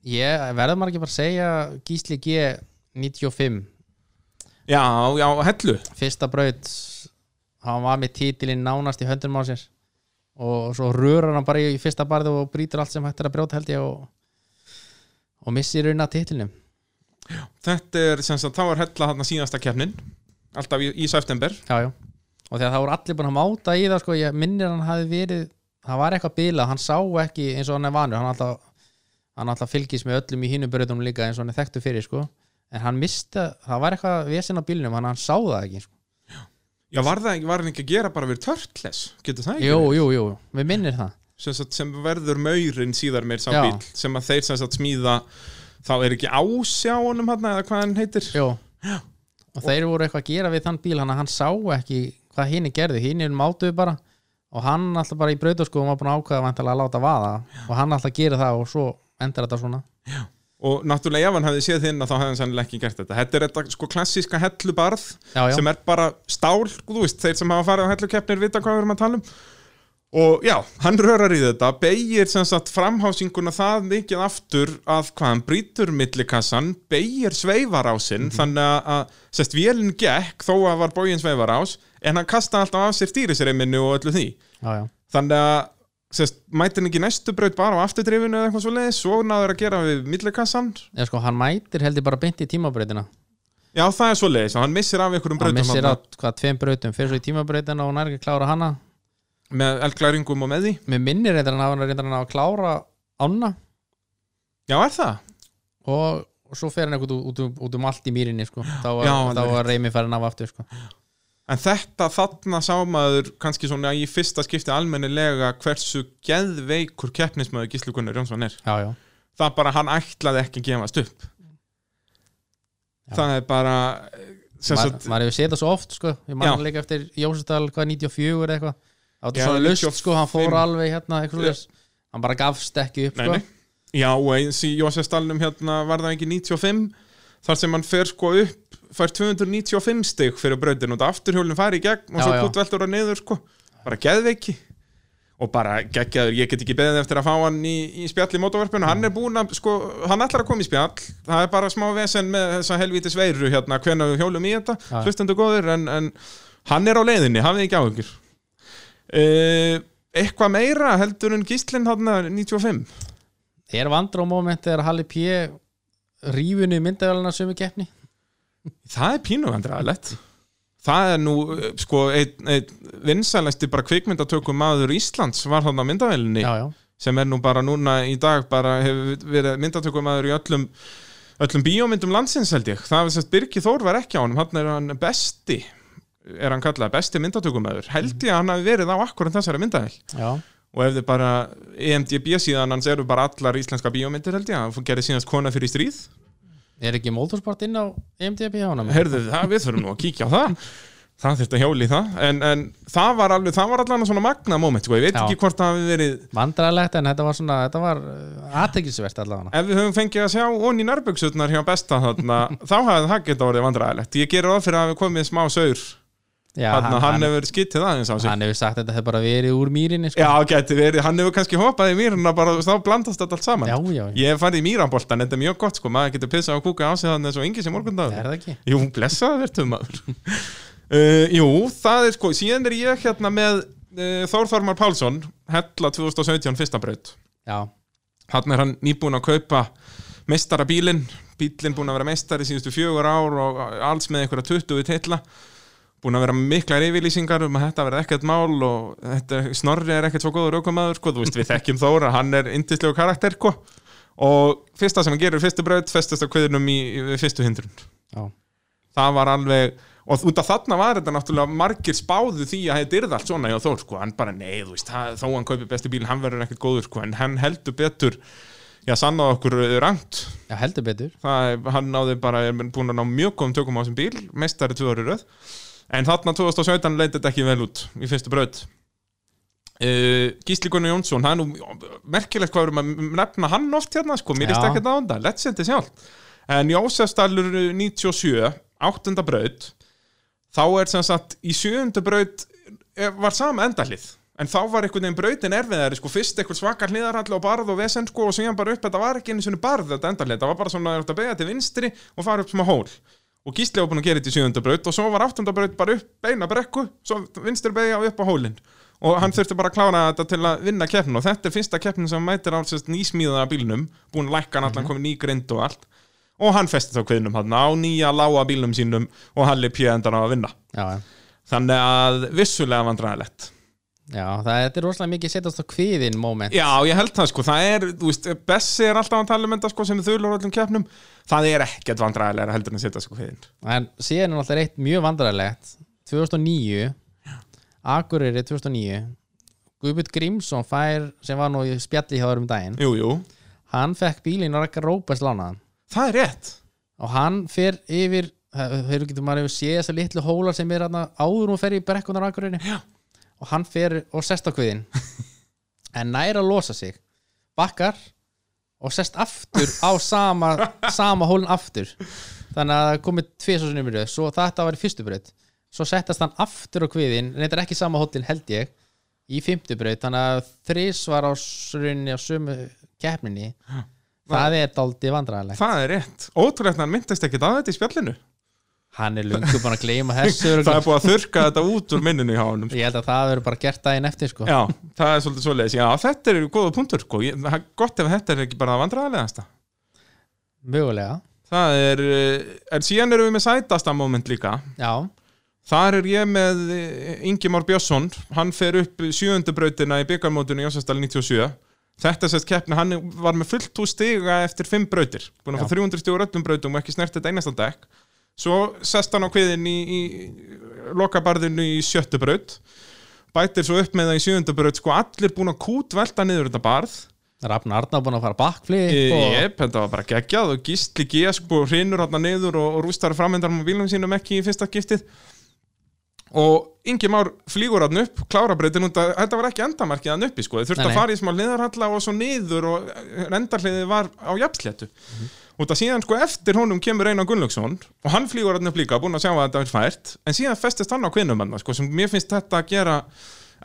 Ég verður ekki bara að segja Gísli G 95 Já, já, hellu. Fyrsta braut Hann var með titilinn nánast í höndunum á sér Og svo rörar hann bara í fyrsta barði Og brýtur allt sem hægt er að brjóta held ég Og, og missir raun að titilinum Þetta er sem sagt, þá er hella þarna síðasta keppnin alltaf í, í september Já, já Og þegar það voru allir búin að máta í það sko, Ég minnir hann hafi verið Það var eitthvað bilað, hann sá ekki eins og hann er vanur Hann alltaf, hann alltaf fylgist með öllum í hínum brautunum líka eins og hann er þekktu fyrir sko. En hann mista, það var eitthvað Vesen á bílnum, hann, hann sá það ekki sko. Já, var það ekki, var hann ekki að gera bara við törtles, getur það ekki? Jú, jú, jú, við minnir það. Sem, sem verður maurinn síðar meir sá Já. bíl sem að þeir sem sagt smíða þá er ekki ásjá honum hann eða hvað hann heitir? Jú. og þeir voru eitthvað að gera við þann bíl hann að hann sá ekki hvað hinn gerði hinn mátuðu bara og hann alltaf bara í brautarskóðum var búin að vantilega að láta vaða og hann alltaf gera það og svo endar þetta svona og náttúrulega ef hann hefði séð þinn þá hefði hann sannlega ekki gert þetta. Þetta er þetta sko klassíska hellubarð já, já, sem er bara stál, þú veist, þeir sem hafa farið á hellukeppnir vita hvað við erum að tala um. Og já, hann rörar í þetta beigir sem sagt framhásinguna það mikið aftur að hvað hann brýtur millikassan, beigir sveifarásinn þannig að, sérst, vélinn gekk þó að var bógin sveifarás en hann kasta alltaf af sér stýrisreiminu og öllu því. Já, já. þannig að sérst, mætir hann ekki næstu braut bara á afturdrifinu eða eitthvað svo leiðis svo náður að gera við millikassan? Eða, sko, hann mætir heldur bara beint í tímabrautina. Já, það er svo leiðis og hann missir af einhverjum hann brautum missir þarna. á hvað tveim brautum fyrir svo í tímabrautina og hann er ekki að klára hana. Með eldklæringum og með því? Með minnir reyndar hann að hann reyndar hann að klára ána já, er það? og, og svo fer hann eitthvað út, út, út um allt í mýrinni sko. þá var, Já, þá En þetta þarna sá maður kannski svona í fyrsta skipti almennilega hversu geðveikur keppnismöður Gísli Gunnar Jónsson er. já, já, Það bara hann ætlaði ekki að gefast upp. Já. Það er bara sem Ma, maður hefur séð það svo oft sko. ég man líka eftir Jósesdal hvað 94 eða eitthvað það var svona lust 95. sko, hann fór alveg hérna hann bara gafst ekki upp nei, sko. nei. Já, og eins í Jósefsdalnum hérna var það ekki 95 þar sem hann fer sko upp fær 295 stig fyrir brautin og það afturhjólinn fari í gegn og Já, svo já. puttveltur hann niður sko. Bara geðveiki. Og bara geggjaður, ég get ekki beðið eftir að fá hann í, í spjall í mótavarpinu, hann er búinn að sko, hann ætlar að koma í spjall, það er bara smá vesen með þessa helvíti sveiru hérna hvenær við hjólum í þetta, Já. hlustendu góður en, en hann er á leiðinni, hafið ekki áhugir uh, eitthvað meira heldur en gíslinn hann 95 er vandra á moment þegar Halli P rífunni myndavæluna sömu keppni? Það er pínuvandræðalegt Það er nú, eh, sko, einn ein vinsælasti bara kvikmyndatökum maður Íslands var þarna já, sem er nú bara núna í dag bara hefur verið myndatökum maður í öllum öllum bíómyndum landsins held ég. Það var sérst Birgir Þór var ekki á honum hann er hann besti er hann kallað besti myndatökum maður held ég að hann hafi verið á akkurat þessari myndavél já, og ef þið bara EMDB síðan hans eru bara allar íslenska bíómyndir held ég hann gerði síðast kona fyrir stríð er ekki Motorsport inn á E MDB hann Herðu það, við þurfum nú að kíkja á það. Það þurfti að hjóli í það. En, en það var alveg, það var allan svona magna moment sko. Ég veit Já. ekki hvort það hafi verið vandræðalegt en þetta var svona þetta var aðteklisvert allavega. Ef við höfum fengið að sjá onni nærböksutnar hjá besta þarna, Þá hafði það geta orðið vandræðilegt Ég gerir ráð fyrir að við komið smá saur já, hann, hann, hann, hefur skittið aðeins á sig hann hefur sagt að þetta hefur bara verið úr mýrinni sko. Já, geti verið, hann hefur kannski hoppað í mýruna bara, þá blandast þetta allt saman. Já, já, Ég farið í mýraboltan, þetta er mjög gott sko. Maður getur pissað og kúka á sig þannig eins og yngi sem morgundag er það ekki? Jú, blessaða verðum maður. Uh, Jú, það er sko Síðan er ég hérna með uh, Þór Þormar Pálsson Hella 2017 fyrsta braut. Já, Hann er hann nýbúin að kaupa meistara bílinn. Bílinn búin að vera meistari síðustu fjögur ár og alls með einhverja 20 titla búin að vera miklar yfirlýsingar um að þetta verði ekkert mál og þetta, Snorri er ekkert svo góður aukumæður sko, þú veist við þekkjum Þóra, hann er indislegu karakter sko. og fyrsta sem hann gerir fyrstu braut, festast á kviðunum í, í fyrstu hindrun. Já, það var alveg og út af þarna var þetta náttúrulega margir spáðu því að þetta yrði allt svona hjá Þór sko, hann bara nei, þú veist, það, þó hann kaupi besti bíl hann verður ekkert góður sko, en hann heldur betur já, sannaði okkur rangt. Já, heldur betur. Það er, hann náði bara, er búin að ná mjög góðum tökum á þessum bíl, meistari tvö ári röð en þarna 2017 leit þetta ekki vel út í fyrstu braut. Uh, Gísli Gunnar Jónsson, nú merkilegt hvað erum að nefna hann oft hérna sko, mér Já. er ekki það ánda, legendi sjálf en Jósefstallur 97 áttunda braut. Þá er sem sagt í sjöunda braut eh, var sama endalið. En þá var einhvern veginn brautin erfiðari sko, fyrst eitthvað svakar hliðarhalli og barð og vesen sko, og síðan bara upp, þetta var ekki einu svona barð þetta endalið, þetta var bara svona að beða til vinstri og fara upp smá hól og Gísli var búin að gera þetta í sjöunda braut og svo var áttunda braut bara upp beina brekku svo vinstri beigja og upp á hólinn. Og hann þurfti bara að klára þetta til að vinna keppnin og þetta er fyrsta keppnin sem hann mætir á sérst, nýsmíðaða bílnum, búin að lækka hann allan komið ný grind og allt. Og hann festi þá kveðnum hann á nýja lága bílnum sínum og Halli P. endan á að vinna. Já, þannig að vissulega vandræðilegt já, það þetta er rosalega mikið setjast á kviðin moment. Já, ég held það sko, það er, þú veist, Bessi er alltaf að tala um þetta sko sem þulur á öllum keppnum. Það er ekkert vandræðilega heldur en að setja sko kveðin en síðan er alltaf eitt mjög vandræðilegt. 2009 Akureyri 2009 Guðbjörn Grímsson fær sem var nú í spjalli hjá þér um daginn. Jú, jú, hann fekk bílinn og rekka Róbert lánaðan. Það er rétt. Og hann fer yfir þeir getur maður hefur séð þessar litlu hólar sem er hérna áður og fer í brekkunar Akureyri? Já. Og hann fer og sest á kviðin en næra að losa sig bakkar og sest aftur á sama, sama hólinn aftur. Þannig að það komið tvið svo sinni umröð svo þetta var í fyrstu braut. Svo settast hann aftur á kviðin reyndar ekki sama hólinn held ég í fymtu braut. Þannig að þrís var á runni á sömu keppninni það er dálítið vandræðilegt Það er rétt, ótrúlegt að hann myndist ekkert að þetta í spjallinu hann er lungu búin að gleyma þessu Það er búið að þurka þetta út úr minninu hjá honum sko. ég held að það verður bara gert daginn eftir sko. Já, það er svolítið svoleiðis. Já, þetta er góða punktur sko. Ég- er Gott ef þetta er ekki bara vandræðilegasta mögulega. Það er, eh, en síðan erum við með sætasta moment líka. Já, Þar er ég með eh, Ingimár Björnsson. Hann fer upp sjöundubrautina í byggarmótinu í Jósastal 97 Þetta sést keppni, hann var með fullt úr stiga eftir fimm brautir. Búin að fá 300 stigur öllum brautum og ekki snert þetta einasta dekk Svo sest hann á kviðin í, í lokabarðinu í sjöttu braut Bætir svo upp með það í sjöundu braut Sko allir búin að kút velta niður þetta barð Rafn Arna búin að fara bakflip og... Jep, þetta var bara geggjað og gísli G sko hrinur hann niður og, og rústar framvendar með bílum sínum ekki í fyrsta giftið og Ingi Már flýgur hann upp klára breytin að þetta var ekki endamarkið hann uppi sko, þið þurfti Nei, að nei. fara í smá liðarhalla og svo niður og endarliðið var á jafnsléttu Mhm. Út að síðan sko eftir honum kemur Einar Gunnlaugsson og hann flýgur upp líka, búin að sjá að þetta er fært. En síðan festist hann á kvinnum hann sko, sem mér finnst þetta að gera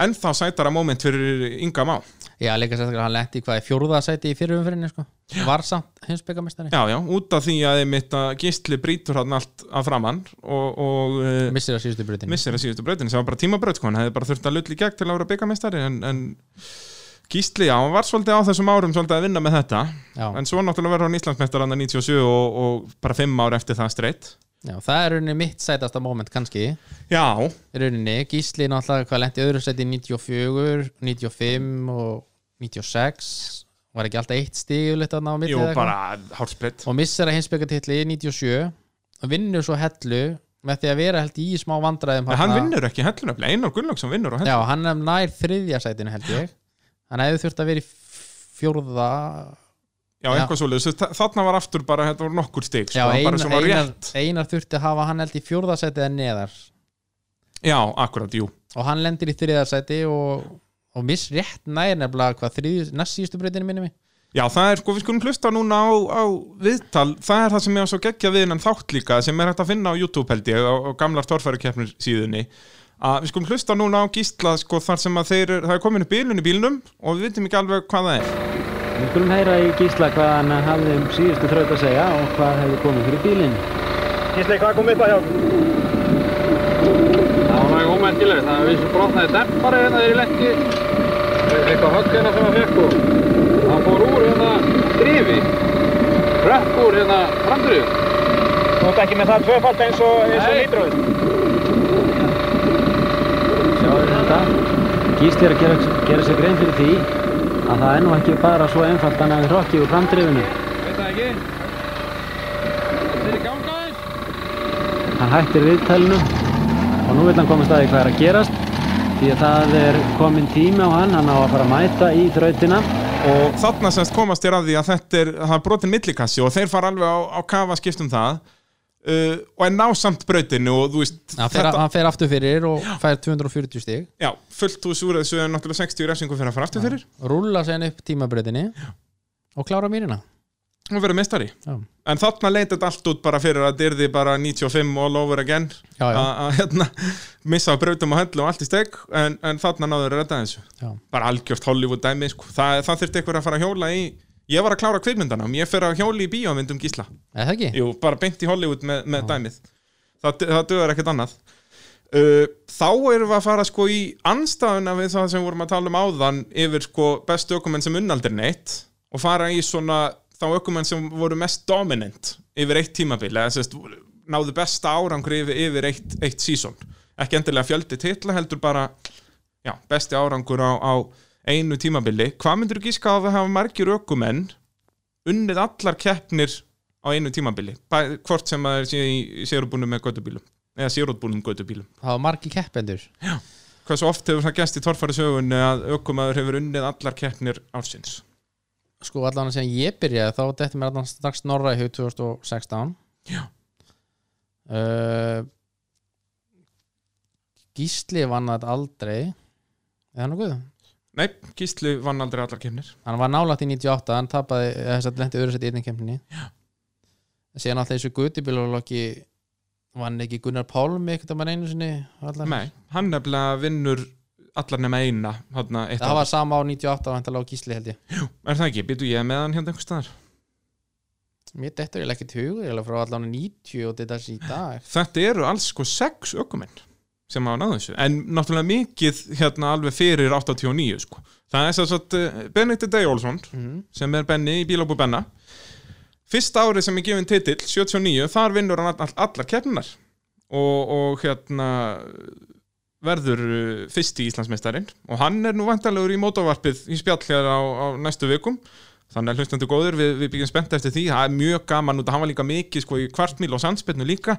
ennþá sætara moment fyrir Inga Má. Já, líka sérstaklega hann lendi hvað í fjórðasæti í fyrirumfyrinni sko. var samt heimsbyggamestari Já, já, út af því að einmitt að gísli brýtur hann allt af framann og, og uh, missir að síðustu brutinu missir að síðustu brautin sem var bara tímabraut sko, hann hefði bara þurft að lulli gegn til að vera byggamestari en, en gísli, já, hann var svolítið á þessum árum svolítið að vinna með þetta. Já, en svo náttúrulega verður hann Íslandsmeistar hann 97 og, og bara 5 ár eftir það streitt. Já, það er rauninni mitt sætasta moment kannski. Já, rauninni, Gísli náttúrulega hvað lendi öðru sæti 94, 95 og 96 var ekki alltaf eitt stígulitt að ná jú, eða eitthvað? bara hálsbreytt og missir að heimsbyggatitli í 97 og vinnur svo hellu með því að vera held í smá vandræðum En hann vinnur ekki hellunöfli, Einar Gunnlaugsson vinnur og Já, hann er nær þriðja sætinu held ég Hann hefði þurft að vera í fjórða Já, eitthvað svoleiðis, þarna var aftur bara, þetta voru nokkur stig sko, bara einar, sem var einar, rétt. Einar þurfti að hafa hann held í fjórða sæti eða neðar. Já, akkurat, jú. Og hann lendir í þriðja sæti og, og miss rétt nær nefnilega hvað þriðju, næst síðustu breytinu minni mig. Já, það er sko, við skulum hlusta núna á, á viðtal, það er það sem ég á svo geggja við innan þátt líka, sem er hægt að finna á YouTube held ég, á, á gamlar torfærukeppnir síðunni, að við skulum hlusta núna á gísla, sko, þar sem að þeir, það er komin upp bílun í bílnum og við vitum ekki alveg hvað það er. Við skulum heyra í Gísla hvað hann hafði um síðustu þraut að segja og hvað hefði komið fyrir bílinn. Gísli, hvað kom upp að hjá? Það var mjög ómæntilegt, það vissi brotnaði dempari hérna þegar ég lendi eitthvað högg hérna sem að fekk og það fór úr hérna drifi rökk úr hérna framdrif Þú ert ekki með það tvöfald eins og, eins og Nei. Nýtröð. Sjáðu þetta. Gísli er að gera, gera sér grein fyrir því að það er nú ekki bara svo einfalt að hann hafi hrokkið úr framdrifinu. veit það ekki Þetta er í ganga aðeins Hann hættir viðtælinu og nú vil hann komast að því hvað er að gerast því að það er komin tími á hann, hann á að fara að mæta í þrautina Og þarna semst komast þér að því að þetta er, það er brotin millikassi og þeir fara alveg á, á kafa skipt um það. Uh, og en ná samt brautinu og þú veist hann fer, hann fer aftur fyrir og fær 240 stig. Já, fullt úr súrið svo er náttúrulega 60 refsingu fyrir að fara aftur fyrir. Rúlla sér upp tímabreytinni og klára mýrina og vera mestari já, en þarna leit þetta allt út bara fyrir að dyrði bara 95 all over again. Já, já, að hérna missa brautum og höndlu og allt í steg en, en þarna náður að redda þessu. Já. bara algjört Hollywood dæmi sko. það, það þurfti eitthvað að fara að hjóla í ég var að klára kvikmyndana og ég fer að hjóla í bíómyndum gísla. Það ekki? Jú, bara beint í Hollywood með, með dæmið. Það, það dögur ekkert annað. Uh, þá erum við að fara sko í anstæðuna við það sem við vorum að tala um áðan yfir sko bestu ökumenn sem unnaldir neitt og fara í svona þá ökumenn sem voru mest dominant yfir eitt tímabil eða sérst náðu besta árangur yfir, yfir eitt, eitt sísón ekki endilega fjöldi titla heldur bara já, besti árangur á, á einu tímabili. Hvað myndir þú gíska á að hafa margir ökumenn unnið allar keppnir á einu tímabili? Bæ, hvort sem að er í sérúbúnum með göttubílum eða sérúbúnum göttubílum Það var margi keppendur hversu oft hefur það gæst í torfæri sögunni að ökumæður hefur unnið allar keppnir ársins? Sko allan að segja ég byrjaði þá Þetta mér allan strax Norra í hug 2016 Já. uh, Gísli vann þetta aldrei. Það nokkuð? Nei, Gísli vann aldrei allar keppnir. Hann var nálægt í 98 Hann tapaði þess að lendi öðru sett í einnig kemni Síðan alltaf þessu gutibílulokki Vann ekki Gunnar Pálmi Ekkert að maður einu sinni nei, hann nefnilega vinnur allar nema eina eitt Það ár. var sama á 98 og hann á Gísli held ég. Er það ekki, býtu ég með hann hérna einhvers staðar? Mér dettur ég ekki til hugur Ég er frá allan 90 og þetta í dag. Þetta eru alls sko sex ökumenn sem hafa náðu þessu, en náttúrulega mikið hérna alveg fyrir 89 sko. það er svo að Benedikt Day Olsson mm. sem er Benni í Bílóbu Benna. Fyrsta árið sem er gefin titill 79, þar vinnur hann all, allar keppninar og, og hérna verður uh, fyrst í Íslandsmeistarinn. Og hann er nú vantalegur í mótovarpið í spjall hér á, á næstu vikum. Þannig að hlustandi góður, við, við byggjum spennt eftir því. Það er mjög gaman út að hann var líka mikið sko, í kvartmíl og sandspennu líka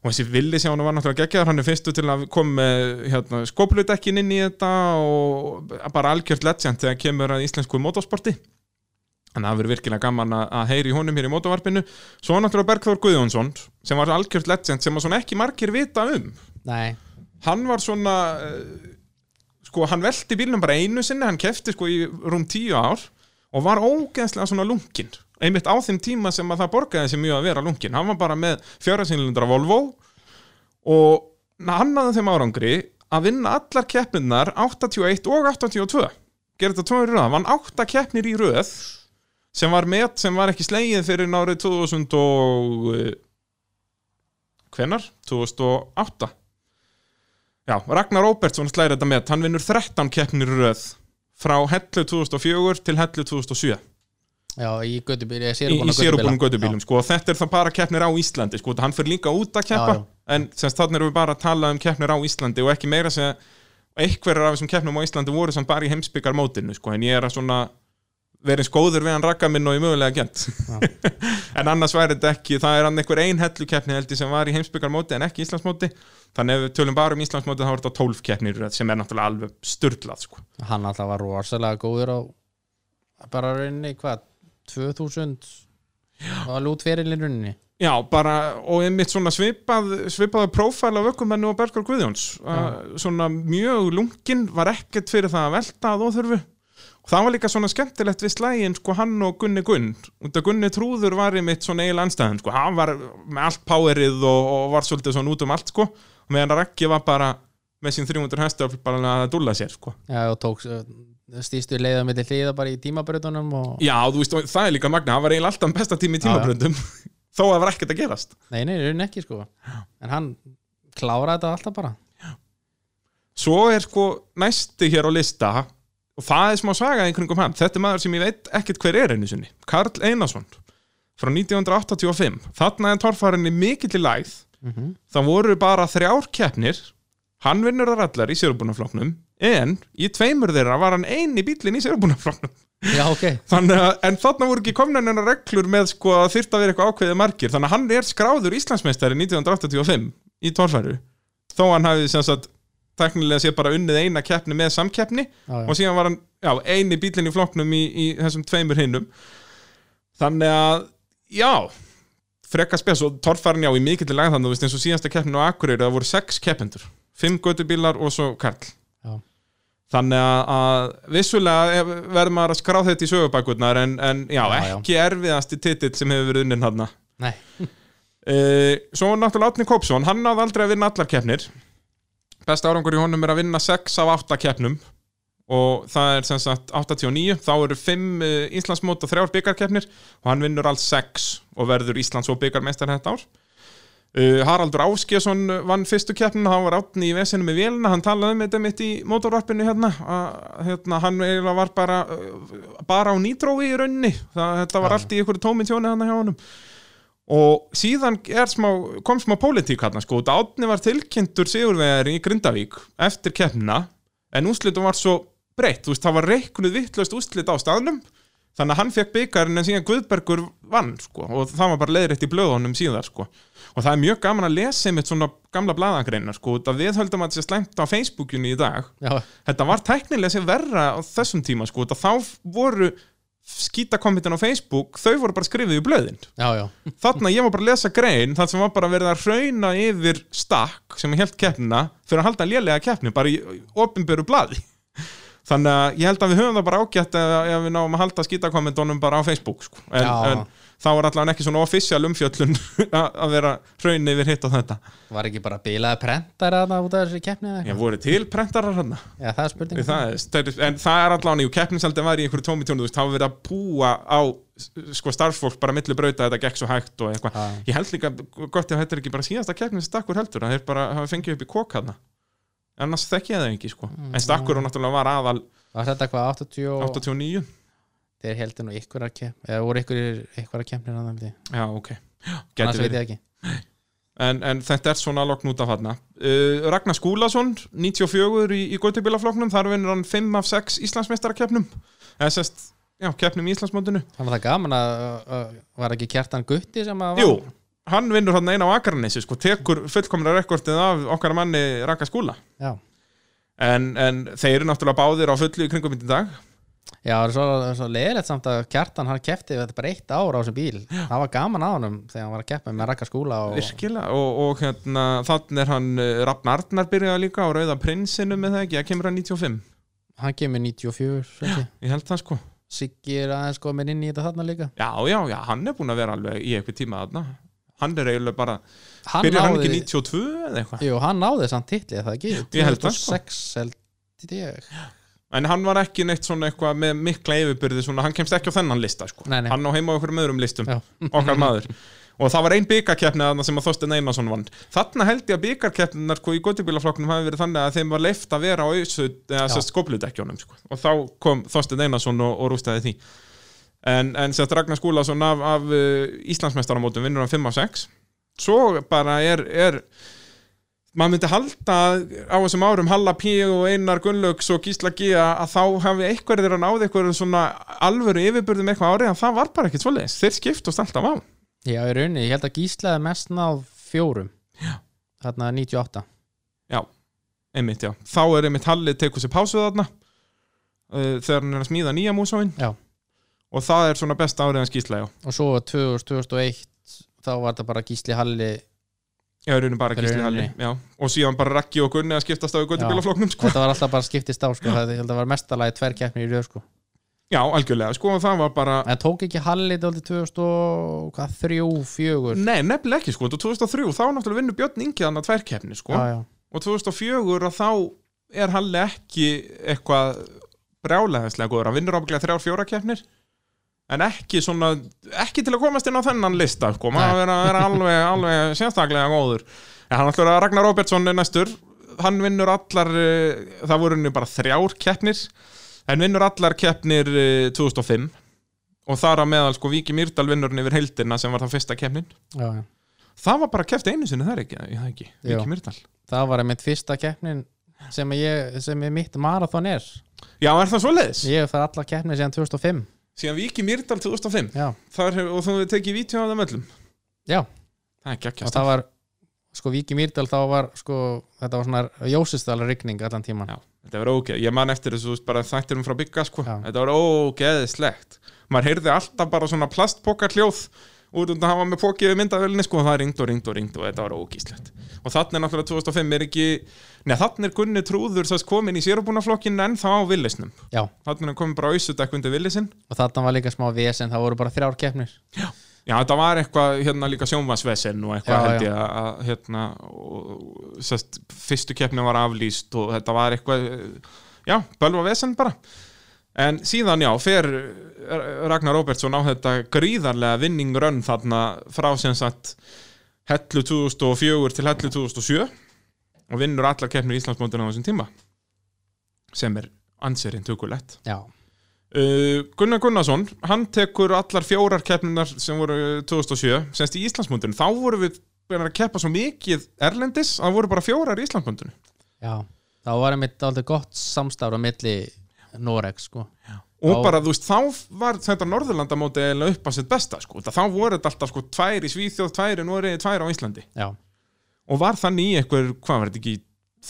og þessi villi sem hann var náttúrulega geggjaður hann er fyrstu til að koma með hérna, skópludekkin inn í þetta og bara algjört legend þegar kemur að íslensku motorsporti Þannig að það verður virkilega gaman að, heyri honum hér í mótavarpinu. Svo náttúrulega Bergþór Guðjónsson sem var algjört legend sem ekki margir vita um. Nei, Hann var svona, uh, sko hann velti bílnum bara einu sinni, hann kefti sko í rúm tíu ár og var ógeðslega svona lungin. Einmitt á þeim tíma sem að það borgaði sér mjög að vera lungin. Hann var bara með fjárhæðsynlundra Volvo og hann náði þeim árangri að vinna allar keppninnar 81 og 82. Gerði þetta tvoður í röð, hann vann 8 keppnir í röð sem var met sem var ekki slegið fyrir nárið 2000 og eh, hvenar? 2008 Já, Ragnar Róbertsson slæri þetta met, hann vinnur 13 keppnir í röð frá hellu 2004 til hellu 2007 já, í göttubíl Ég í, sér í sérubúnum gödubílum sko, og þetta er það bara keppnir á Íslandi sko, hann fyrir líka út að keppa Já, já. en semst þannig erum við bara að tala um keppnir á Íslandi og ekki meira segja einhverjar af þessum keppnum á Íslandi voru samt bara í heimsbyggar mótinu sko, en ég er að svona vera eins góður við hann rakka minn og ég mögulega gent. En annars væri þetta ekki það er hann einhver ein hellu keppni held ég sem var í heimsbyggar móti en ekki Íslandsmóti. Þannig ef við tölum bara um Íslandsmóti þá er þetta 12 keppnir sem er náttúrulega alveg styrlað sko. Hann alltaf var rosalega góður á bara rauninni, hvað 2000 og alveg út ferilinn rauninni. Já, bara, og einmitt svona svipað svipaða prófæl af ökumennu og Bergþór Guðjóns. Uh, svona mjög lungin var ekkert fyrir það að velta að óþurfu og það var líka svona skemmtilegt við slægin sko hann og Gunni Gunn. Út að Gunni Trúður var einmitt svona eiginlega anstæðan sko, hann var með allt powerið og, og var svolítið svona út um allt sko. Meðan Raggi var bara með sín 300 hestöfl bara að dúlla sér sko. Já, og tók stýstu leiða með hliða bara í tímabröðunum og... Já, þú veist, það er líka magna, hann var eiginlega alltaf besta tími í Já, já. tímabröndum þó að það var ekkert að gerast. Nei, nei, rauninni ekki sko. En hann kláraði þetta alltaf bara. Svo er sko næsti hér á lista og það er smá saga í kringum hann. Þetta er maður sem ég veit ekkert hver er einu sinni. Karl Einarsson frá 1985 þarna er torfærinni mikill í læð mm það voru bara þrjár keppnir hann vinnur þar allar í sérbúnafloknum en í tveimur þeirra var hann eini bílinn í sérbúnafloknum Já, ok. Þannig að, en þarna voru ekki komna hennar reglur með sko að þyrft að vera eitthvað ákveðið margir. Þannig að hann er skráður Íslandsmeistari 1985 í torfæru. Þó hann hafi sem sagt teknilega sé bara unnið eina keppni með samkeppni já, já. og síðan var hann já, eini bílinn í flokknum í, í þessum tveimur hinnum þannig að já frekka spes og torfærin já í mikill lag þannig, þú veist eins og síðasta keppnin á Akureyri það voru sex keppendur, fimm göttubílar og svo Karl. Já. þannig að, að vissulega verður maður að skrá þetta í sögubækurnar en, en já, Já, ekki erfiðasti titill sem hefur verið unnin hann Nei, Uh, svo náttúrulega Átni Kópsson, hann náði aldrei að vinna allar keppnir. Besta árangur í honum er að vinna 6 af 8 keppnum. Og það er sem sagt 89 þá eru 5 uh, Íslandsmót og 3 byggarkeppnir og hann vinnur alls 6 og verður Íslands og byggarmeistar þetta ár uh, Haraldur Áskjesson vann fyrstu keppnina, hann var átni í vesinu með vélina, hann talaði um þetta mitt í mótorvarpinu hérna, að hérna hann eiginlega var bara, uh, bara á nýtrói í rauninni, það, þetta var Já. allt í ykkur tómi tjóni hann hjá honum. Og síðan smá, kom smá pólitík hann sko, Átni var tilkynntur sigurvegari í Grindavík eftir keppnina en úrslitum var svo breytt. Þú veist, það var reiknuð vittlust úrslit á staðnum þannig að hann fekk byggarinn en síðan Guðbergur vann sko, og það var bara leiðrætt í blöðunum síðar sko. og það er mjög gaman að lesa einmitt svona gamla blaðangreina sko, af við höldum að þetta sé slæmt á Facebookinu í dag. Já, þetta var tæknilega sér verra á þessum tíma sko, þá voru skítakommentin á Facebook, þau voru bara skrifið í blöðin. Já, já. Þarna ég var bara að lesa grein þar sem var bara verið að hrauna yfir stakk sem ég held keppnina fyrir að halda lélega keppni bara í opinberu blaði þannig að ég held að við höfum það bara ágætt ef, ef við náum að halda skítakommentunum bara á Facebook sko. en, en þá er allavega ekki svona official umfjöllun að vera hraun yfir hitt og þetta. Var ekki bara bilaði prentar að það út af þessi keppni ég voru til prentarar hann Já, það er spurning það er, en það er allavega jú, keppnisaldin var í einhverju tómi tjónu, þú veist, þá verið að búa á sko starfsfólk bara milli brauta þetta gekk svo hægt og eitthvað, ég held líka gott ef þetta er ekki bara síðasta keppnis annars þekki ég það ekki sko. En stakkur náttúrulega var aðal Var þetta hvað 80 og 89 Þeir heldur nú ykkur að kepp eða voru ykkur ykkur að keppnir að það já, ok, ég ekki. En, en þetta er svona lokn út af hann uh, Ragnar Skúlason 94 í, í góttubílafloknum þar vinnur hann 5 af 6 Íslandsmeistarakeppnum. Eða sest, já, keppnum í Íslandsmótinu. Þannig að það gaman að, að var ekki kjartan Gutti sem að Jú, hann vinnur hann eina á Akarnesi sko, tekur fullkomna rekordið af okkar manni Raka Skúla. Já, en, en þeir eru náttúrulega báðir á fullu í kringum í dag. Já, það er svo, svo leðilegt samt að kjartan hann kefti þetta bara eitt ár á þessum bíl. Það var gaman á honum þegar hann var að keppa með rakka skúla og virkilega og, og hérna, þannig er hann uh, Rafn Arnar byrjaði líka á Rauða Prinsinu með það ekki, það kemur hann 95 hann kemur 94 ekki? ég held það sko. Siggi er aðeins komin inn í þetta þarna líka. Já, já, já, hann er búin að vera alveg í eitthvað tíma þarna hann er eiginlega bara, Hann byrjar hann náði- ekki 92 eða eitthvað Jú, hann náði samt titli, það ekki? Ég held það, sko. 2006 held ég en hann var ekki neitt svona eitthvað með mikla yfirbyrði svona, hann kemst ekki á þennan lista sko. Nei, nei. hann á heima á einhverjum öðrum listum Já. okkar maður og það var ein byggarkeppni þarna sem að Þorstein Einarsson vann þarna held ég að byggarkeppninar sko, í góttubílaflokknum hafi verið þannig að þeim var leift að vera á skópludekkjónum sko. og þá kom Þorstein Einarsson og, og rústaði því en, en sérst Ragnar Skúlason af, af uh, Íslandsmeistaramótum vinnur hann 5 af 6 svo bara er, er maður myndi halda á þessum árum Halla P og Einar Gunnlaugs og Gísla G að þá hafi eitthvað þeirra náði eitthvað svona alvöru yfirbyrðum eitthvað árið en það var bara ekkert svoleiðis, þeir skiptust alltaf á Já, í rauninni, ég held að Gíslaði mest náð fjórum. Já. Þarna 98 Já, einmitt já. Þá er einmitt Halli tekur sér pásu þarna uh, þegar hann er að smíða nýja músáin Já. Og það er svona besta árið hans gísla já. Og svo 2000, 2001 þá var þetta bara Gísli Halli. Já, er bara gísli Halli og síðan bara Raggi og Gunni að skiptast á í göttubílafloknum sko. Þetta var alltaf bara skiptist á sko. það, það var mestalagi tvær keppnir í röð sko. Já, algjörlega, sko það var bara En tók ekki Halli dálítið 2003, 4 Nei, nefnilega ekki sko, og 2003 þá náttúrulega vinnur Björn Ingi þannig að tvær keppni sko. Já, já. og 2004 að þá er Halli ekki eitthvað brjálæðislega góður, hann vinnur ábygglega þrjár fjóra keppnir en ekki svona ekki til að komast inn á þennan lista sko, maður vera, vera alveg, alveg sérstaklega góður. En hann ætlur að Ragnar Robertsson er næstur. Hann vinnur allar eh, það voru henni bara þrjár keppnir. En vinnur allar keppnir eh, 2005 og þar að meðal sko Víki Myrdal vinnur hann yfir heildina sem var það fyrsta keppnin. Já, já. það var bara keppt einu sinni þar ekki, það ekki? Já. Víki Myrdal. Það var einmitt fyrsta keppnin sem, ég, sem er mitt marathon er. Já, er það svoleiðis? Ég hef það alla keppnir síðan 2005 Síðan Víki Myrdal 2005 Já, Þar, hef- og þú hefur tekið vítjum af þeim öllum. Já. Það er og geggjast það var sko Víki Mýrdal þá var sko þetta var svona Jósisdal rigning allan tíman Já, þetta var ógeð, ég man eftir þessu þú veist, bara þættirum frá bygga sko. Já. Þetta var ógeðislegt. Maður heyrði alltaf bara svona plastpoka hljóð út undan hann var með pókið við myndavélinni sko. Það ringd og ringd og ringd og þetta var ógíslegt og þannig er náttúrulega 2005 er ekki neða þannig er Gunni Trúður þess komin í sérubúnaflokkinu en þá á villisnum Já, þannig er hann komin bara undir villisinn og þarna var líka smá vesen, það voru bara þrjár keppnir. Já, þetta var eitthvað hérna líka sjónvarsvesen og eitthvað Já, held já. ég að, hérna, og, sest, fyrstu keppni var aflýst og þetta var eitthvað, já, bölva vesen bara. En síðan, já, fer Ragnar Róbertsson á þetta gríðarlega vinning rönn þarna frá sem sagt hellu 2004 til hellu 2007 og vinnur allar keppnir í Íslandsmóndinu á þessum tíma sem er ansverinn tökulegt. Já, Uh, Gunnar Gunnarsson, hann tekur allar fjórar keppninar sem voru 2007 semst í Íslandsmundinu, þá voru við að keppa svo mikið erlendis að það voru bara fjórar í Íslandsmundinu já þá var einmitt aldrei gott samstára á milli Noreg sko og bara þú veist, þá var þetta Norðurlandamóti eiginlega upp að sitt besta sko. þá voru þetta alltaf sko tvær í Svíþjóð tvær í Noregi, tvær á Íslandi. Já, og var þannig í eitthvað, hvað var þetta ekki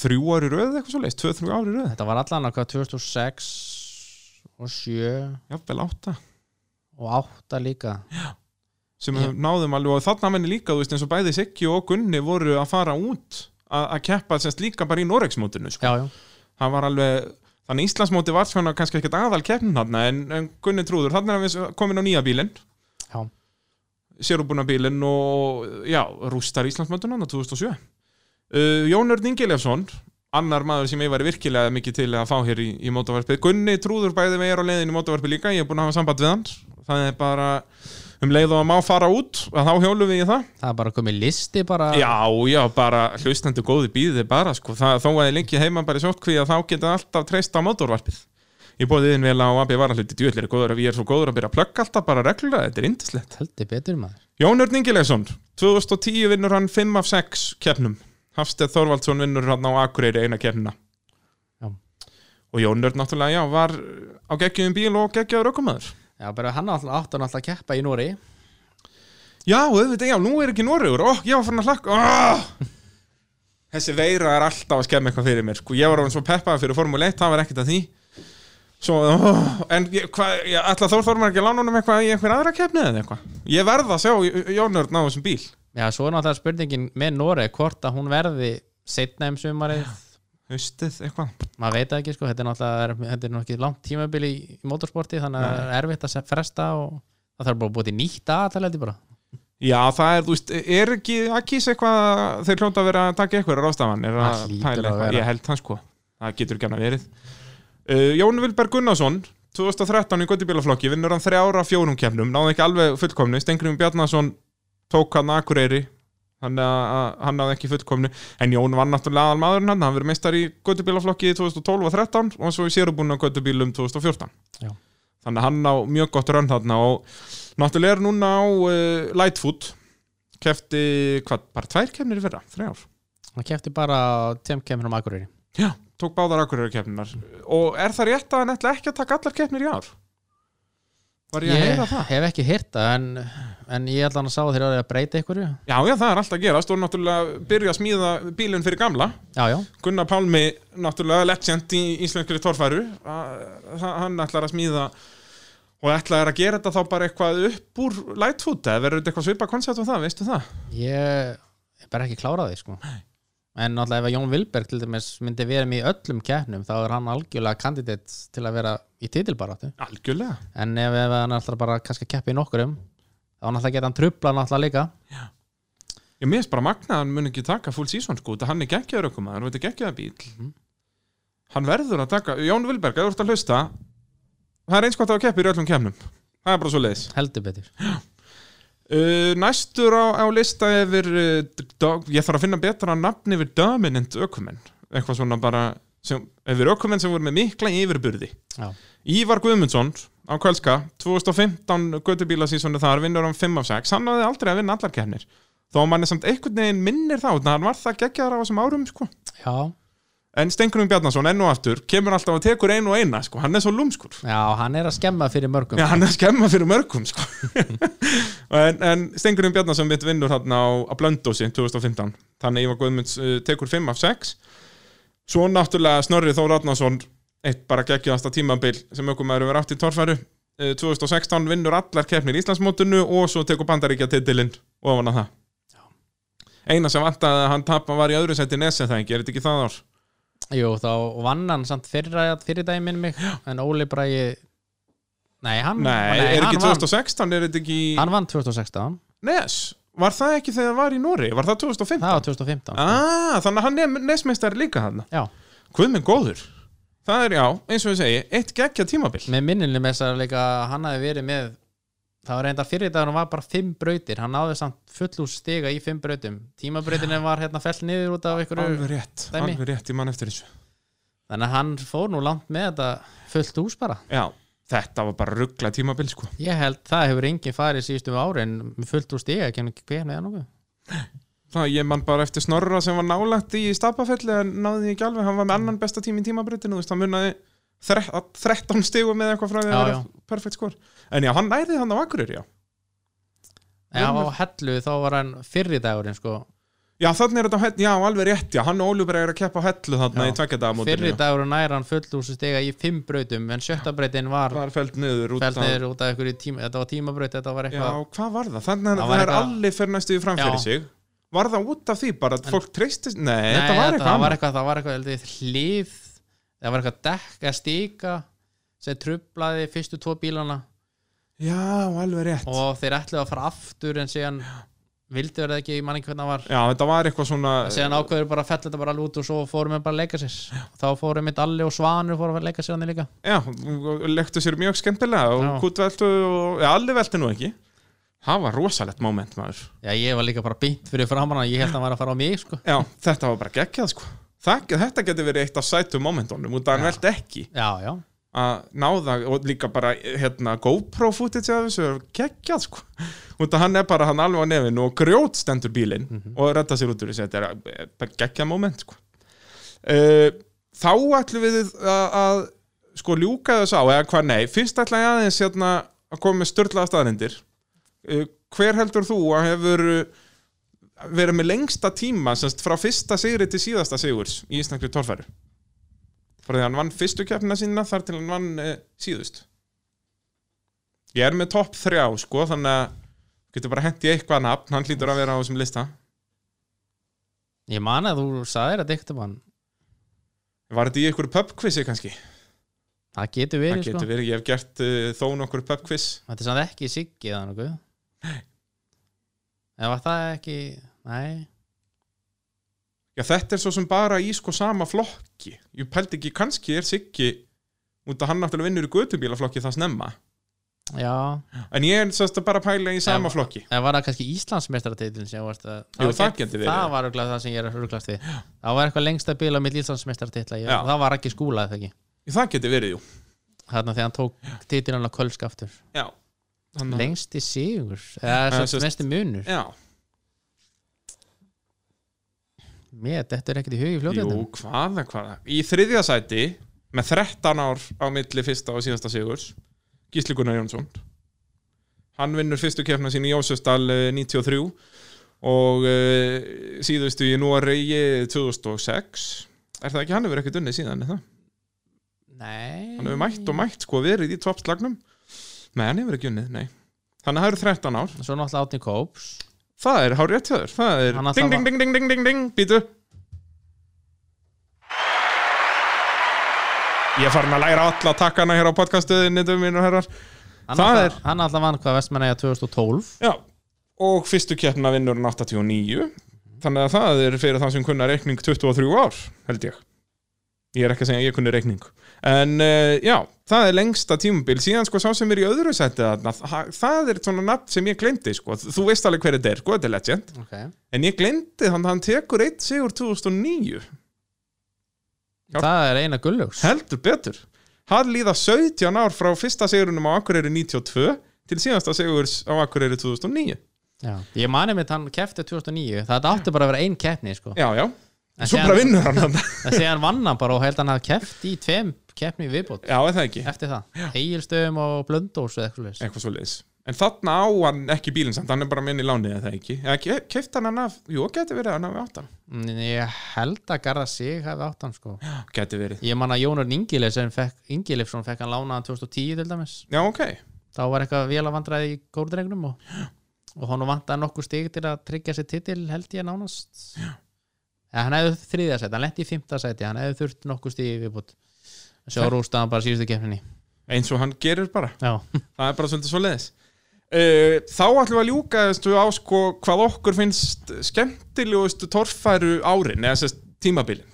þrjú ári röð eitthvað svo leist, tvö, þrjú ári röð? Þetta var allan að hvað 2006 og 7 jafnvel átta. Og 8 líka. Sem Já. við náðum alveg og þarna menni líka, þú veist, eins og bæði Siggi og Gunni voru að fara út að að keppa semst líka bara í Noregsmótinu sko. Það var alveg þannig Íslandsmóti var svona kannski ekkert aðal keppnin þarna en, en Gunni trúður, þarna er við komin á nýja bílinn. Já, sérubúna bílinn og já, rústar Íslandsmótinu hann 2007 uh, Jón Örn Ingilefsson annar maður sem ég væri virkilega mikið til að fá hér í, í mótavarpið. Gunni trúður bæði við er á leiðin í mótavarpið líka ég er búin að hafa samband við hann. Það er bara um leið og að má fara út að þá hjólum við í það. Það er bara komið listi bara. Já, já, bara hlustendur góði býði bara sko. það, þó að ég lengi heima bara í sótkví að þá geta alltaf treyst á mótorvarpið. Ég bóði inn vel á AB varahluti djúðlir er góður að ég er svo góður að byrja að plugga alltaf bara reglulega, þetta er indislegt heldur betur maður. Jón Örn Ingilegsson, 2010 vinnur hann 5 af 6 keppnum. Hafsteð Þorvaldsson vinnur hann á Akureyri eina keppnina. Og Jón Örn náttúrulega, já, var á geggjum bíl og geggjaður ökumæður Já, bara hann átti alltaf að keppa í Nóri Já, auðvitað, já, nú er ekki Noregur. Ó, ég var fann að hlakka! Þessi veira er alltaf að skemma eitthvað fyrir mér sko. Ég var orðin svo peppaði fyrir Formule 1 Það var ekkert að því. Svo, ó, En hvað, ég ætla Þór Þormar ekki að lána honum eitthvað í einhver aðra keppni eða eitthvað? Ég verð að sjá Jónörn á þessum bíl. Já, svo er náttúrulega spurningin með Nóri hvort að hún verði setna um sumarið Haustið, eitthvað? Maður veit ekki sko, þetta er náttúrulega þetta er ekki langt tímabil í, í motorsporti þannig að það er erfitt að fresta og það þarf bara að búið til nýtt aðtalandi bara. Já, það er, þú veist, er ekki að kýsa eitthvað Þeir hljóta að vera að taka eitthvað ráðstafan Er að að eitthvað. Ég held það sko, það getur ekki annað verið. Uh, Jón Vilberg Gunnarsson 2013 í Göttibílaflokki vinnur hann þrjára fjórum kemnum, náði ekki alveg fullkomni. Stengrim Bjarnason tók hann Akureyri hann náði ekki fullkomni en Jón var náttúrulega aðal maðurinn hann hann verið meistar í Göttibílaflokki 2012 og 13 og svo í sérubúinu á Göttibílum 2014 Já. þannig að hann á mjög gott rönn þarna og náttúrulega er núna á uh, Lightfoot. Kefti, hvað, bara tvær kemnir í fyrra, þrjár? Hann kefti bara tveim kemur um Akureyri. Já, tók báðar Akureyri keppninar og er það rétt að hann ætla ekki að taka allar keppnir í ár? Var ég, að heyra það? hef ekki heyrt það en, en ég hann að sá þeir að breyta ykkur já, Já, já, það er alltaf að gerast. Og náttúrulega byrja að smíða bílinn fyrir gamla. Já, Gunnar Pálmi, náttúrulega legend í íslenskri torfæru hann ætlar að smíða og ætlar að gera þetta þá bara eitthvað upp úr lightfoot eða verður þetta eitthvað svipa koncept um það, veistu það? ég er bara ekki klárað því sko en náttúrulega ef að Jón Vilberg til dæmis myndi vera með í öllum keppnum þá er hann algjörlega kandidat til að vera í titilbaráttu. Algjörlega. En ef, ef hann ætlar bara kannski að keppa í nokkurum þá náttúrulega geta hann trubla náttúrulega líka. Ég minnst bara magna að hann mun ekki taka full season sko, þetta hann er geggjaður okkur maður, þetta er geggjaður bíl Hann verður að taka, Jón Vilberg, ef þú ert að hlusta það er eins gott að keppa í öllum keppnum. Það er bara svo leiðis heldur betur Uh, næstur á, á lista yfir uh, dog, ég þarf að finna betra nafn yfir dominant ökumenn. Eitthvað svona bara sem, yfir ökumenn sem voru með mikla yfirburði. Já. Ívar Guðmundsson á Kölska 2015 göttubílasísonu þar vinnur hann 5 af 6 hann hafði aldrei að vinna allar kefnir þó mann er samt einhvern veginn minnir þá þannig að hann var það geggjaður á þessum árum sko. já, en Stengurinn Bjarnason enn og aftur kemur alltaf og tekur einu og eina sko. hann er svo lúmskur. Já, hann er að skemma fyrir mörgum. Já, hann er að skemma fyrir mörgum sko. en, en Stengurinn Bjarnason mitt vinnur hann á, á Blöndósi 2015 þannig Ívar Guðmunds uh, tekur 5 af 6 svo náttúrulega Snorri Þór Árnason eitt bara geggjaðasta tímabil sem okkur maður verið átt í torfæru. Uh, 2016 vinnur allar keppnir í Íslandsmótinu og svo tekur bandaríkja titilinn ofan að það. Eina sem vantaði að hann tapa var í öðru seti Nesi Jú, þá vann hann samt fyrra fyrir daginn minn mig en Óli Bræði Nei, hann, Nei, er hann ekki vann, 2016, er þetta ekki Hann vann 2016, Nes? Var það ekki þegar það var í Nóri? Var það 2015? það var 2015 Ah, þannig að hann er Nesmeistari líka hann Hvað minn góður. Það er já, eins og ég segi, eitt geggja tímabil. Með með þess að hann hafi verið með það var reynda fyrir dagur var bara fimm brautir. Hann náði samt fullús stiga í fimm brautum. Tímabrautinu var hérna fell niður út af ykkur Alveg rétt, dæmi. alveg rétt, ég man eftir þessu. Þannig að hann fór nú langt með þetta fullt hús bara. Já, þetta var bara ruggla tímabil sko. Ég held það hefur enginn farið síðustu árin með fullt hús stiga, ekki hann hvernig eða nokkuð. Það ég man bara eftir Snorra sem var nálægt í Stapafelli en náði ekki alveg, hann var með annan besta tími í tímabrutinu, þú veist, hann munnaði þre- 13 stigum með eitthvað frá því að vera já. perfekt skor En já, hann næði hann á Akureyri, já en á hellu þá var hann fyrri dagurinn sko Já, þannig er þetta á hellu, já, alveg rétt, já, hann og Ólfur er að keppa á hellu Já. í tveggjadagamótinu fyrri dagurinn nær hann fullt hús stiga í fimm brautum en sjötta brautin var var feld niður út fælt niður út af ykkur tíma þetta var tímabraut, þetta var Já, eitthvað hvað var það? Þannig að Það það, er eitthvað- allir fyrir næstu í framfyrir Já. sig Var það út af því bara að fólk treystist? Nei, Nei, þetta var eitthvað það var eitthvað, það var eitthvað Já, alveg rétt. Og þeir ætluðu að fara aftur en síðan vildu verið ekki, ég man ekki hvernig það var. Já, þetta var eitthvað svona síðan ákveður bara að fella þetta bara alveg út og svo fórum við bara að leika sér. Þá fórum við Alli og Svanur fórum að leika sér hann líka. Já, lektu sér mjög skemmtilega og Já. kútveltu og ja, allir veltu nú ekki. Það var rosalegt moment maður. Já, ég var líka bara beint fyrir framann ég held að hann var að fara á mig sko. Já, þetta var bara geggjað sko. Það, Þetta getur verið eitt af sætu momentunum út að hann velti ekki. Já, já, að náða og líka bara hérna GoPro footage af þessu geggjað sko. Hann er bara hann alveg á nefinu og grjót stendur bílinn og redda sér út úr þessu. Þetta er eh, bara geggjað moment sko. Uh, þá ætlum við að, að sko ljúka þess á eða hvað nei, fyrst ætla ég aðeins hérna að koma með störlaða staðarindir uh, hver heldur þú að hefur verið með lengsta tíma semst frá fyrsta sigri til síðasta sigurs í Íslandri torfæru frá því að hann vann fyrstu keppnina sína þar til hann vann uh, síðust. Ég er með topp þrjá sko þannig að getur bara hent í eitthvað nafn. Hann hlýtur að vera á þessum lista. Ég man að þú sagðir að dyktum hann. Var þetta í einhverju pubquizi kannski? Það getur það verið getur sko. verið, ég hef gert uh, þó nokkur pubquiz. Þetta er samt ekki Siggi eða nokkuð. Eða var það ekki nei, já þetta er svo sem bara í sko sama flokki. Ég pældi ekki kannski er Siggi út að hann náttúrulega vinnur í götubílaflokki það snemma. Já. En ég er sérst að bara pæla í sama Já. flokki. eða var það kannski Íslandsmeistaratitlin sem varst að Jú, það getur verið. það var örugglega það sem ég er að ruglast við. Það var eitthvað lengsta bíl á mitt Íslandsmeistartitla Já. það var ekki skúla eða ekki? Það getur verið, jú. Þarna þegar hann tók titilin á Kölsk aftur. Já, lengsti sigur eða sérst- mesti munur. Já. Mér, þetta er ekkert í hugi Jú, fljóðlega hvaða, hvaða Í þriðja sæti með 13 ár á milli fyrsta og síðasta sigurs Gísli Gunnar Jónsson. Hann vinnur fyrstu keppna sín í Jósusdal eh, 93 og uh, síðustu í Noregi 2006 Er það ekki, hann hefur ekkert unnið síðan, er það? nei. Hann hefur mætt og mætt, sko, verið í toppslagnum. Nei, hann hefur ekki unnið, nei. Þannig að það eru 13 ár. Svo náttúrulega Átni Kóps Það er hár rétt þér. Það er Hann ding, alltaf ding, ding, ding, ding, ding, ding, býtu Ég er farin að læra alla takkana hér á podcastuðinni mínur herrar. Hann Það alltaf, er- hann alltaf vann hvað Vestmanæja 2012 Já, og fyrstu keppna vinnur hann 89 Þannig að það er fyrir það sem kunna reikning 23 ár, held ég. Ég er ekki að segja að ég kunni reikning En uh, já, það er lengsta tímabil Síðan sko sá sem er í öðru seti það, það er svona nafn sem ég glemdi sko. Þú veist alveg hver þetta er, sko, þetta er legend okay. En ég glemdi að hann tekur eitt sigur 2009 Já. það er eina gullugs Heldur betur Hann líða 17 ár frá fyrsta sigurunum á Akureyri 92 til síðasta sigurs á Akureyri 2009 Já. ég mani mitt hann kefti 2009 það átti bara að vera ein keppni sko. Já, já, En svo bara vinnur hann síðan vann hann bara og held hann að keft í tveim keppni viðbót. Já, það ekki, eftir það, Egilstöðum og Blöndós eða eitthvað leys eitthvað svo leiðis En þarna á hann ekki bílinn samt, hann er bara minn í lánið eða ekki? Eða keift hann hann af, jú, geti verið hann af áttan ég held að Garða sig hefði átt hann sko. Geti verið, ég man að Jónur Ingilef sem fekk, Ingilefsson fekk hann lánaðan 2010 til dæmis. Já, ok. Þá var eitthvað vel að vandræði í górdrengnum og, og hann vantaði nokkur stig til að tryggja sér titil held ég nánast. Ja, hann hefði þriðja sæti, hann lendi í fymta sæti hann hefði þurft nokkur stig viðbútt sjá rústaðan bara síðustu keppninni. Eins og hann gerir bara. Já, það er bara svolítið svo leiðis uh, þá ætlum við að ljúka á sko hvað okkur finnst skemmtilegustu torfæru árin eða sérst tímabilin.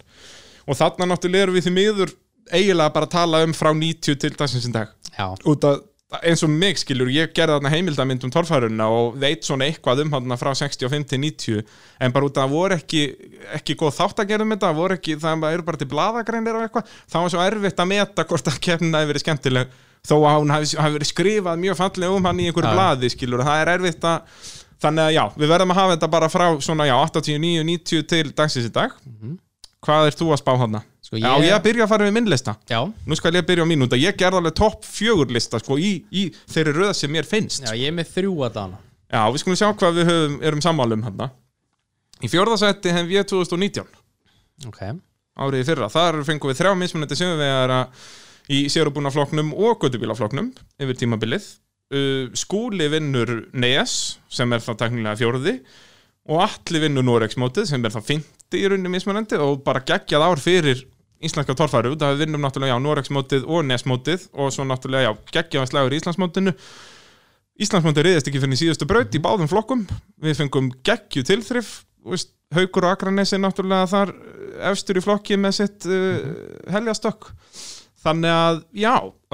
Og þarna náttúrulega erum við því miður eiginlega bara að tala um frá 90 til dagsins í dag. Já, út að eins og mig skilur, ég gerði þarna heimildamind um torfæruna og veit svona eitthvað um þarna frá 65 til 90 en bara út að það voru ekki, ekki góð þátt að gera um þetta, voru ekki, það eru bara til bladagreinir og eitthvað, það var svo erfitt að meta hvort að keppnina hefur verið skemmtileg þó að hún hafi, hafi verið skrifað mjög fallega um hann í einhverju Já. blaði skilur, það er erfitt að þannig að já, við verðum að hafa þetta bara frá svona já, 89, 90 til dagsins í dag hvað er þú að spá hann? Sko Já, ég að byrja að fara við minn lista. Já, Nú skal ég byrja á mín út að ég gerði alveg topp fjögur lista sko, í, í þeirri röð sem mér finnst. Já, ég er með þrjú að dana. Já, við skulum sjá hvað við höfum, erum sammálum hann Í fjórðasætti hefum við 2019 ok, árið í fyrra, þar fengum við þrjá mismunandi sigurvegara í sérubúnafloknum og göttubílafloknum yfir tímabilið. Uh, Skúli vinnur Nes sem er þá teknilega fjórði og Atli vinnur Norex mótið sem er þá fymti í rauninni mismunandi og bara geggjað ár fyrir íslenska torfæru, það við vinnum náttúrulega já, Norex mótið og Nes mótið og svo náttúrulega já, geggjaðan slagur í Íslandsmótinu. Íslandsmótið riðist ekki fyrir síðustu braut í báðum flokkum. Við fengum geggju tilþrif Haukur og Akranesi náttúrulega þar eh, efstur í flokki með sitt uh, heljastökk þannig að já,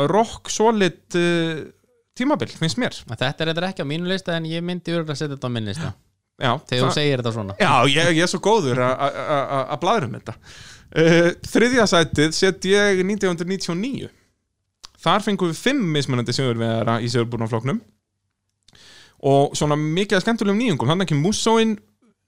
rock solid uh, tímabil finnst mér. Þetta er þetta ekki á mínu lista en ég myndi örgulega að setja þetta á minn lista. Já, þegar þú segir þetta svona. Já ég, ég er svo góður að bladra um þetta uh, þriðja sætið set ég 1999 þar fengum við fimm mismunandi sigurvegara í sigurbúrnafloknum og svona mikið að skemmtulegum nýjungum. Þannig ekki Musóin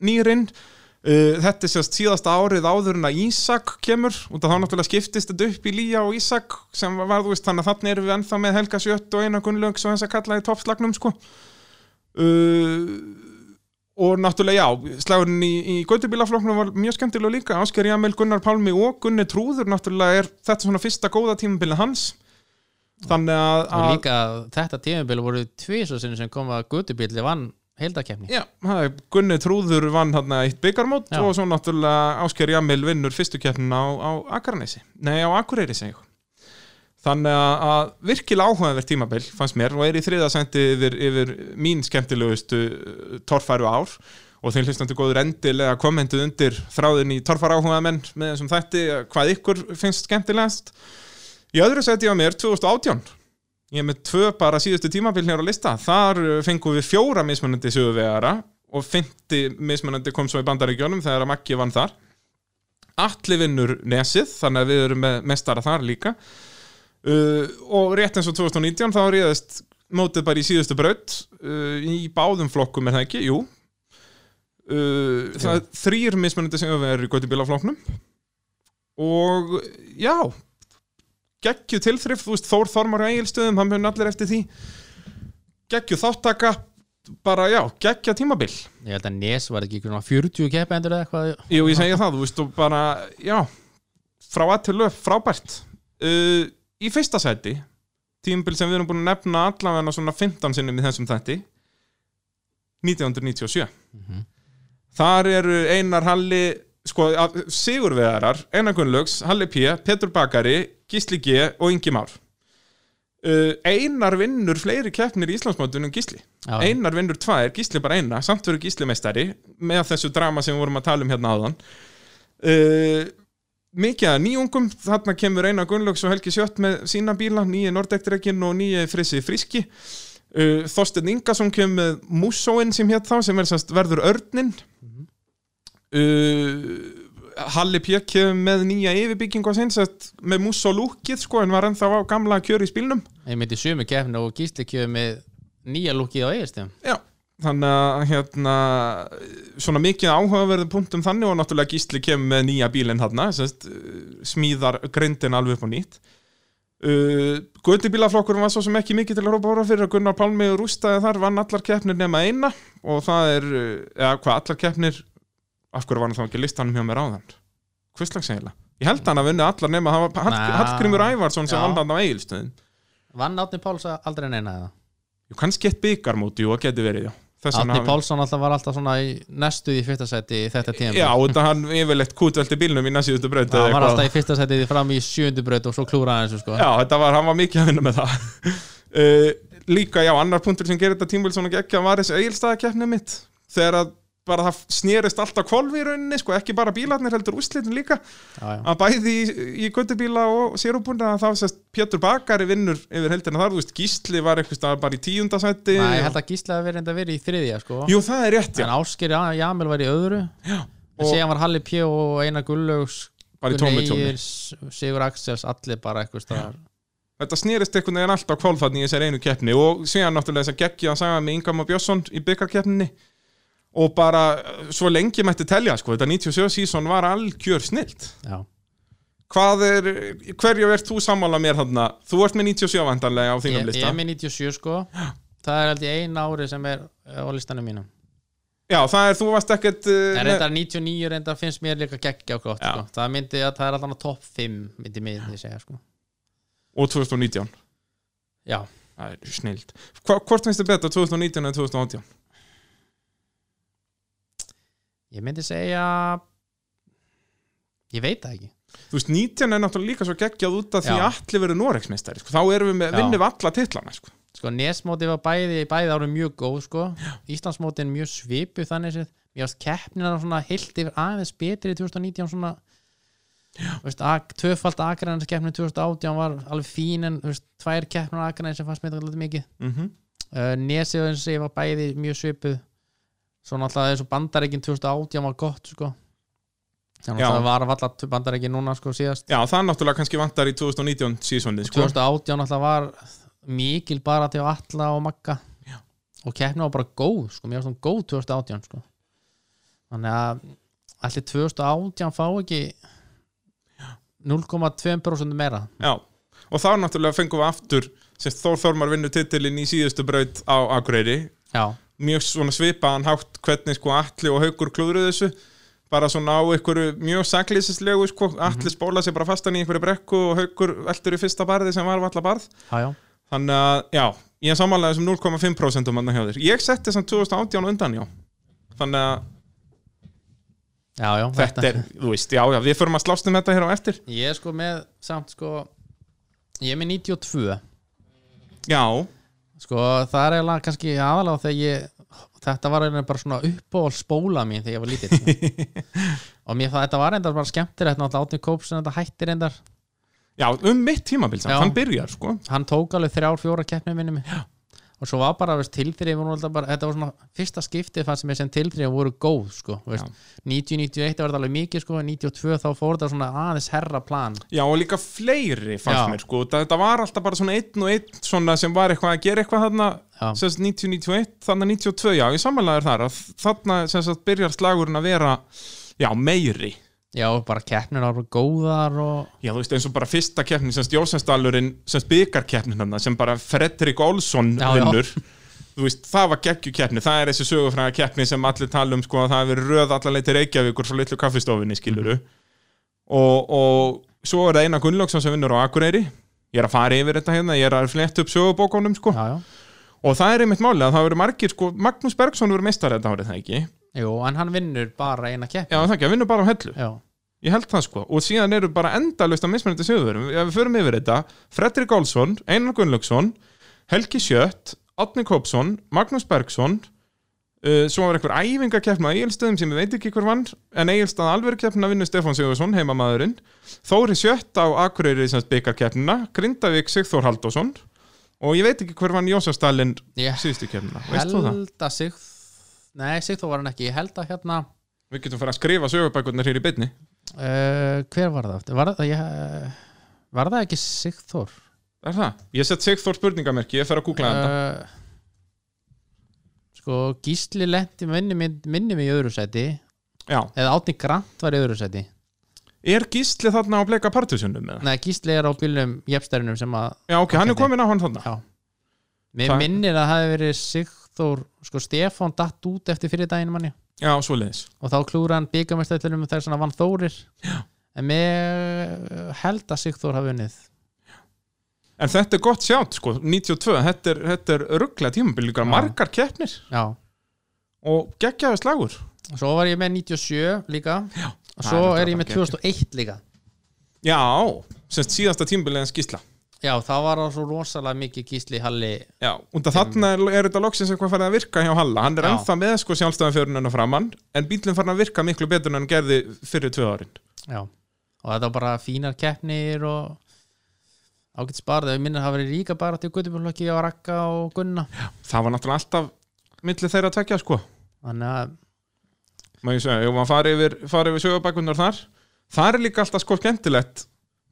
nýrin uh, þetta er sérst síðasta árið áður en að Ísak kemur. Og þá náttúrulega skiptist þetta upp í Lía og Ísak sem var, þú veist, þannig að þannig erum við ennþá með Helga Sjött og Einar Gunnlaugs og þess að kalla í toppslagnum sko. Uh, og náttúrulega já, slagurinn í, í Gautubílaflokknum var mjög skemmtilega líka. Ásker Jamel, Gunnar Pálmi og Gunni Trúður náttúrulega er þetta svona fyrsta góða tímabilið hans. Þannig að, og að líka þetta tímabil voru tvisar sinni sem kom að gutubíli vann heildakefni Já, Gunni Trúður vann hann eitt byggarmót Já. og svo náttúrulega Ásker Jamil vinnur fyrstu keppnina á, á Akranesi. Nei, á Akureyri segi ég Þannig að, virkilega áhugaverð tímabil fannst mér og er í þriðasendi yfir, yfir mín skemmtilegustu uh, torfæru ár. Og þeim hlustandi góður endilega kommentuð undir þráðin í torfæru áhuga menn með þessum þætti hvað ykkur finnst skemmtilegast. Í öðru seti á mér 2018 Ég er með tvö bara síðustu tímabil hér á lista. Þar uh, fengum við fjóra mismunandi söguvegara og fymti mismunandi kom svo í bandaríkjónum þegar að Maggi vann þar. Atli vinnur nesið þannig að við erum með mestara þar líka uh, og rétt eins og 2019 þá ríðast mótið bara í síðustu braut uh, í báðum flokkum er það ekki, jú. Uh, það er þrýr mismunandi söguvegar í göttubílaflokknum og já geggju tilþrif, þú veist Þór Þormar Egilstöðum, hann mun allir eftir því. Geggju þáttaka bara já, geggja tímabil. Ég held að Nes var ekki svona 40 keppendur eða eitthvað. Jú, ég segja það, þú veist, og bara já, frá að til löf, frábært. Uh, í fyrsta sæti tímabil sem við erum búin að nefna allavega svona 15 sinnum í þessum þætti 1997 þar eru Einar Halli sko, sigurvegarar, Einar Gunnlaugs Halli P, Petur Bakari Gísli G og Ingi Már. Uh, Einar vinnur fleiri keppnir í Íslandsmótun en Gísli. Já. Einar vinnur tvær, Gísli bara eina samt verður Gísli meistari með þessu drama sem við vorum að tala um hérna áðan. Uh, mikið að nýjungum. Þarna kemur Einar Gunnlaugs og Helgi Sjött með sína bíla, nýji Nordektirekin og nýji Frissi Friski uh, Þorsteinn Ingason kemur með Musóin sem hétt þá, sem er sérst verður Örnin uh, Halli P. kemur með nýja yfirbyggingu á sinn sett með Musó lúkið sko, en var ennþá á gamla kjör í spílnum. Ég myndi sömu keppni og Gísli kjöðu með nýja lúkið á eigistum Já, þannig að hérna, svona mikið áhugaverðu punktum þannig og náttúrulega Gísli kemur með nýja bílinn sest, smíðar grindin alveg upp á nýtt. Uh, Götubílaflokkurinn var svo sem ekki mikið til að rópa ára fyrir að Gunnar Pálmi og rústaði þar vann allar keppnir nema eina og það er, uh, eða hvað allar keppnir, af hverju var hann þá ekki listanum hjá mér áðan? Hvistlags eiginlega? Ég held hann að vinna allar nema, það var Hall, Ná. Hallgrímur Ævarsson sem vann hann á eigilstöðin. vann Átni Páls aldrei neina eða kannski eitt byggarmóti og geti verið, já Hafi- Pálsson alltaf var alltaf svona í næstu í fyrsta seti í þetta tíma Já, þetta hann yfirleitt kútvelti bílnum í næstíðustu braut eða hann var alltaf í fyrsta seti fram í sjöndu braut og svo klúraði hans sko. Já, þetta var, hann var mikið að vinna með það. Uh, Líka, já, annar punktur sem gerir þetta tímvel svona geggja var þessi eigilstaðakeppni mitt. Þegar að bara það snerist alltaf kvolfi í rauninni, sko, ekki bara bílarnir heldur úrslitin líka. Já, já. að bæði í, í göttubíla og sérubúna þá sést Pétur Bakari vinnur yfir heldina þar, þú veist, Gísli var eitthvað bara í tíundasætti Nei, ég held að Gísla hafi verið enda verið í þriðja sko. Jú, það er rétt, já, en Ásker Jamil var í öðru. Já, og- síðan var Halli P og Einar Gullaugs bara í tómi tómi Sigur Axels, allir bara eitthvað staðar. Þetta snerist einhvern veginn alltaf kvolfatni í þessari einu keppni og síðan náttúrulega þess að geggja að saga með Ingam og Björnsson í byggarkeppninni og bara uh, svo lengi mætti telja sko, þetta 97 sísón var algjör snilt. Já, Hvað er, hverju ert þú sammála mér þarna? Þú ert með 97 vandarlega á ég, þínum ég lista. er með 97 sko. Það er ég ein ári sem er eh, á listanum mínum. Já, það er, þú varst ekkert uh, reyndar 99 reyndar finnst mér líka geggja og gott Já. sko. það myndi að það er alltaf top 5 myndi mig segja sko. Og 2019 Já, Það er snilt. Hvort finnst þið betra 2019 en 2018? Ég myndi segja ég veit það ekki. Þú veist, 19 er náttúrulega líka svo geggjað út af því Já. allir verið Noregsmeistari sko. Þá erum við með, vinnum alla titlana sko. sko nesmóti var bæði bæði árum mjög góð sko. Íslandsmóti er mjög svipu þannig séð. Mér varst keppnina svona heilt yfir aðeins betri í 2019 svona veist, ag, tvöfald akræðans keppni 2018 var alveg fín en veist, tvær keppnir akræðans sem fannst mér þetta mikið. Mm uh, nesið ég var bæði mjög svipuð svo náttúrulega eins og bandareikin 2018 var gott sko. Þannig að það var að valla bandareikin núna sko síðast. Já, það náttúrulega kannski vantar í 2019 sísónið sko. 2018 náttúrulega var mikil bara til alla og magga. Já. og keppni var bara góð sko, mér varst hún góð 2018 sko. þannig að allir 2018 fá ekki 0,2% meira. Já, og þá náttúrulega fengum við aftur sem Þór Þormar vinnur titilinn í síðustu braut á Akureyri. Já, mjög svona svipaðan hátt hvernig sko Atli og Haukur klúðruðu þessu. Bara svona á einhverju mjög saklýsislegu sko, Atli spóla sér bara fastan í einhverju brekku og Haukur veltur í fyrsta barði sem var valla barð. Já, þannig að, já, ég er samanlega þessum 0,5% um hann hjá þér. Ég setti þessum 2018 á undan, já. Þannig að já, já þetta er, þú veist, já, já, við förum að slást um þetta hér á eftir. Ég er sko með samt sko ég er með 92 já, sko það er eiginlega kannski aðalega þegar ég þetta var eiginlega bara svona uppáhald spóla mín þegar ég var lítill sko. og mér það, þetta var reyndar bara skemmtilegt náttúrulega Átni Kóps en þetta hættir reyndar já, um mitt tímabil samt, Já. hann byrjar, sko hann tók alveg þrjár, fjóra keppni minni mig og svo var bara bara, þetta var svona fyrsta skiptið fannst mér sem tilþrif voru góð sko, veist, 90-91 var þetta alveg mikið sko, 92 þá fór þetta svona aðeins herra plan. Já, og líka fleiri fannst Já. mér sko, þetta, var alltaf bara svona einn og einn svona sem var eitthvað að gera eitthvað þarna Já. sem sagt 90-91, þarna 92 já, ég samanlegaður þar að þarna sem sagt byrjar slagurinn að vera já, meiri, já, bara keppnir bara góðar og já, þú veist eins og bara fyrsta keppnin, sem Jósensdalurinn sem sagt byggarkeppnin þarna, sem bara Fredrik Olsson vinnur. Þú veist, það var geggjukeppni, það er þessi sögufræða keppni sem allir tala um, sko, að það hefur röð allarleið til Reykjavíkur frá litlu kaffistofinni, skiluru og, og svo er það Einar Gunnlaugsson sem vinnur á Akureyri. Ég er að fara yfir þetta hérna, ég er að fletta upp sögubókunum sko. já, já, og það er einmitt máli að það verið margir sko, Magnús Bergson verið meistar þetta árið það ekki jú, en hann vinnur bara eina keppni. Já það ekki, að vinnur bara á hellu. Já, ég held það sko, og síðan eru bara endalaust að mismunandi söguverum, ef við förum yfir þetta. Fredrik Olsson, Einar Gunnlaugsson Helgi Sjött, Átni Kópsson Magnús Bergson uh, svo var einhver æfingakeppna á Egilstöðum sem ég veit ekki hver vann, en Egilstöð alveg keppna vinnur Stefán Sigursson, heimamaðurinn. Þóri Sjött á Akureyri byggarkeppnina, Grindavík Sigþór Haldásson og ég veit ekki hver vann Jósafstælin ég síðustu keppnina, veist þú það? Nei, Sigþór var hann ekki, ég held að hérna Við getum fara að skrifa sögubækurnar hér í beinni uh, hver var það? Var það, ég, var það ekki Sigþór? Er það? Ég sett Sigþór spurningamerki, ég fer að googla þetta Uh, sko Gísli lendi minni, minni mig í öðru sæti Já, eða Átni Grant var í öðru sæti er Gísli þarna á bleika partusjónum með? Nei, Gísli er á bílnum jefnstærinum sem að Já, ok, hann er komin á hann þarna Já. mér Það- minnir að það hefði verið Sigþór sko Stefán datt út eftir fyrir daginn manni. Já, svoleiðis. Og þá klúra hann byggamestættunum þegar svona vann Þórir. Já. en mér held að Sigþór hafi unnið. En þetta er gott sjátt, sko, 92, þetta er, þetta er rugglega tímabil líka, margar keppnir. Já, og geggjaði slagur. og svo var ég með 97 líka. Já, og það svo er er ég með náttúrulega 2001 líka. Já, semst síðasta tímabil en skýsla. Já, það var það svo rosalega mikið gísli Halli Já, að þarna er, er þetta loksins eitthvað farið að virka hjá Halla. Hann er Já. ennþá með sko sjálfstæðan fjörunina framann, en bílinn farin að virka miklu betur en hann gerði fyrir tvö árin. Já, og þetta var bara fínar keppnir og ágætt sparð, ég minnir að það verið ríka bara til Guðbjörnlöki á Rakka og Gunna Það var náttúrulega alltaf milli þeirra að tvekja, sko. Þannig að, Má ég segja, ef maður fari yfir, fari yfir sögabækunar þar, það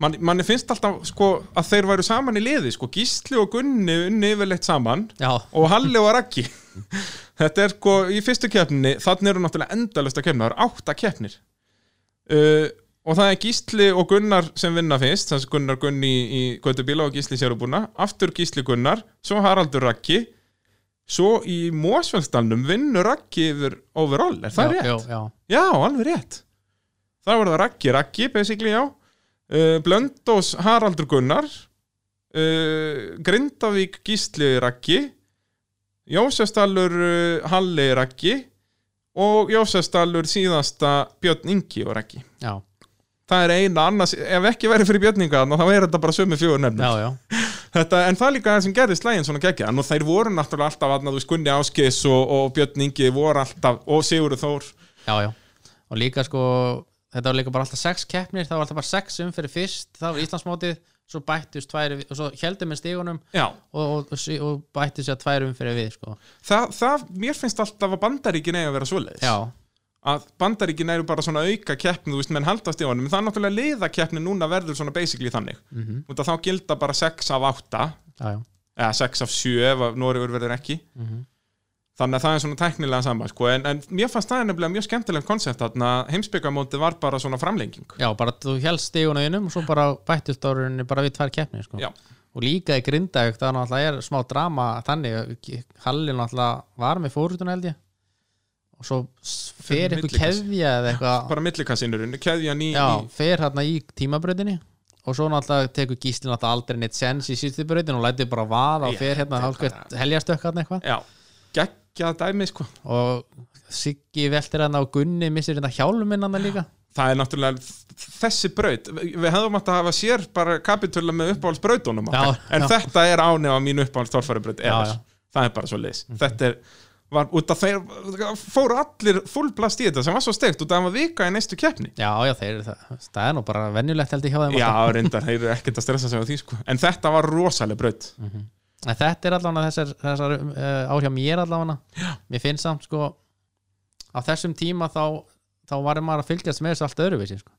skemmtilegt. Man, finnst alltaf sko að þeir væru saman í liði, sko, Gísli og Gunni unni yfirleitt saman já, og Halli og Raggi. Þetta er sko í fyrstu keppninni þannig eru náttúrulega endalust að keppna það eru átta keppnir. Uh, og það er Gísli og Gunnar sem vinna fyrst þannig að Gunnar Gunni í, Götubíla og Gísli Sérubúna. Aftur Gísli Gunnar, svo Haraldur Raggi. Svo í Mósfjöldsdalnum vinnur Raggi yfir overall, er það já, rétt? já, já, alveg rétt. Það var það Raggi, Raggi, basically, já uh, Blöndós Haraldur Gunnar. Uh, Grindavík Gísli Raggi. Jósefstallur uh, Halli Raggi. Og Jósefstallur síðasta Björn Ingi og Raggi. Já, Það er eina annars, ef ekki verið fyrir Björninga þá er þetta bara sömu já, já. Þetta, en það er líka það sem gerði slægin svona geggja. Og þeir voru náttúrulega alltaf að þú veist Gunni Áskis og, og Björn Ingi voru alltaf og Sigurður Þór. Já, já. Og líka sko, þetta var líka bara alltaf sex keppnir, það var alltaf bara sex umfyrir fyrst það var Íslandsmótið, svo bættist tvær og svo heldum með stígunum og, og, og, og bættist sér tvær umfyrir við sko. það, það, mér finnst alltaf að bandaríkin eigi að vera svoleiðis já, að bandaríkin eru bara svona auka keppni þú veist, menn haldast í honum, en það er náttúrulega liðakeppni núna verður svona basically þannig mm. -hmm. þá gilda bara 6 af 8 já, já, eða 6 af 7 ef Noregur verður ekki Mhm. Þannig að það er svona teknilega saman sko. en, en mér fannst það nefnilega mjög skemmtilegt koncept að heimsbyggamóti var bara svona framlenging. Já, bara þú helst stígunum innum og svo bara bættist árunni bara við tvær keppnir sko. Og líka í Grindavík það náttúrulega er smá drama þannig, Halli náttúrulega var með fórhunduna held ég. Og svo fer eitthvað keðja eða eitthvað. Bara millikassinurinn, keðjan í, já, fer hérna í tímabröðinni og svo náttúrulega tekur gíslinn náttúrulega aldrei neitt sens í síðustu bröðin og lætur bara vaða og fer hérna þetta er hálfgett heljastökk hérna eitthvað. Já, geggjað dæmi sko. Og Siggi veltir hérna og Gunni missir hérna hjálminn hann líka. Það er náttúrulega þessi braut. Við hefðum átt að hafa sér bara kapitula með uppáhaldsbrautunum en já. þetta er ánefa mín uppáhaldstorfærubraut Já, ever. já. það er bara svo leis þetta er var, út af þeir fóru allir fullblast í þetta sem var svo steikt út af að það var vika í næstu keppni. Já, já, þeir, það, það er nú bara venjulegt held ég hjá þeim já, reyndar, þeir eru ekkert að stressa sig á því sko. en þetta var rosaleg braut en þetta er allavega þessar, þessar uh, ár hjá mér allavega. Mér finnst samt sko á þessum tíma þá, þá var maður að fylgjast með þessu allt öðruvísi sko.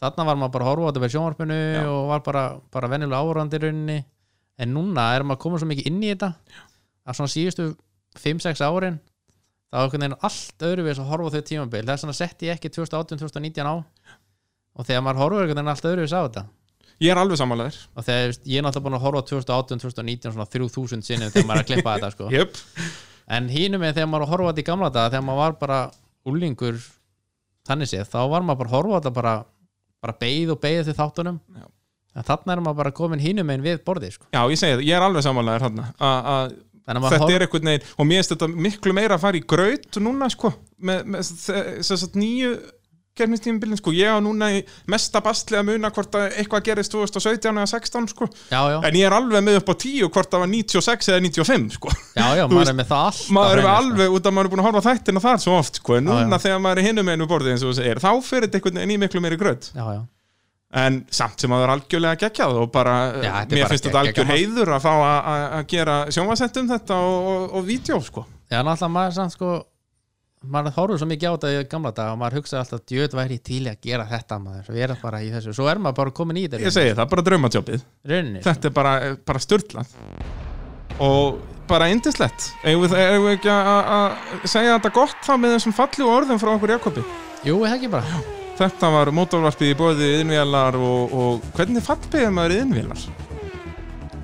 þarna var maður bara að horfa á þetta með sjónvarpinu Já. og var bara, bara venjulega áhverjandi í rauninni. En núna er maður komið svo mikið inn í þetta. Að svona síðustu 5-6 árin þá er einhvern veginn allt öðruvís að horfa á þau tímabil. Þess vegna setti ég ekki 2018-2019 á. Og þegar maður horfur einhvern veginn allt öðruvís á þetta ég er alveg samanlegaður og þegar ég er náttúrulega búin að horfa á 2018-2019 svona 3000 sinnum þegar maður er að klippa þetta sko. yep. en hínum með þegar maður er að horfa þetta í gamla daga þegar maður var bara úlingur þannig séð, þá var maður bara að horfa þetta bara, bara beið og beið til þáttunum Já. en þarna er maður bara komin hínum með við borðið sko. já, ég segi það, ég er alveg samanlegaður þarna að- Þannig þetta horf- er einhvern veginn og mér finnst þetta miklu meira að fara í graut núna sko með, með að nýju gernistímabilin sko. Ég á núna í mesta bastli að muna hvort að eitthvað gerist 2017 eða 16 sko. Já, já, en ég er alveg með upp á 10 hvort það var 96 eða 95 sko. Já, já, maður er með það allt maður er alveg út af maður er búin að horfa þættina þar svo oft sko. En núna já. þegar maður er hinum einu borðið eins og þú segir þá fyrir þetta einhvern veginn í miklu meiri já, en samt sem að það er algjörlega geggjað og bara, er mér finnst þetta algjör heiður að fá að- gera sjónvasett um þetta og, og, og vídeo sko. Já, maður sko horfður svo mikið á þetta í gamla daga og maður hugsaði alltaf, djöð væri til að gera þetta maður, við erum bara í þessu, svo er maður bara komin í þetta ég segi það, bara draumatjópið rauninni, þetta er bara, bara störtlað og bara indislegt eigum við, eigum við ekki að- segja þetta gott þá með þessum fallu orðum frá okkur Jakobi? Jú, ekki bara? Þetta var mótorvarpið í bóði yðinvélar og, og hvernig fallbeðið maður yðinvélar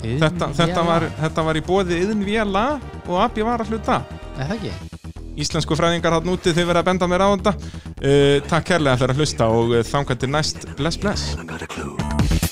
þetta, þetta, var, þetta var í bóði yðinvéla og Abbi var að hluta. Það ekki? íslensku fræðingar hann úti þegar verða að benda mér á þetta. Uh, takk kærlega fyrir að hlusta og eh, þángan til næst. Bless, bless.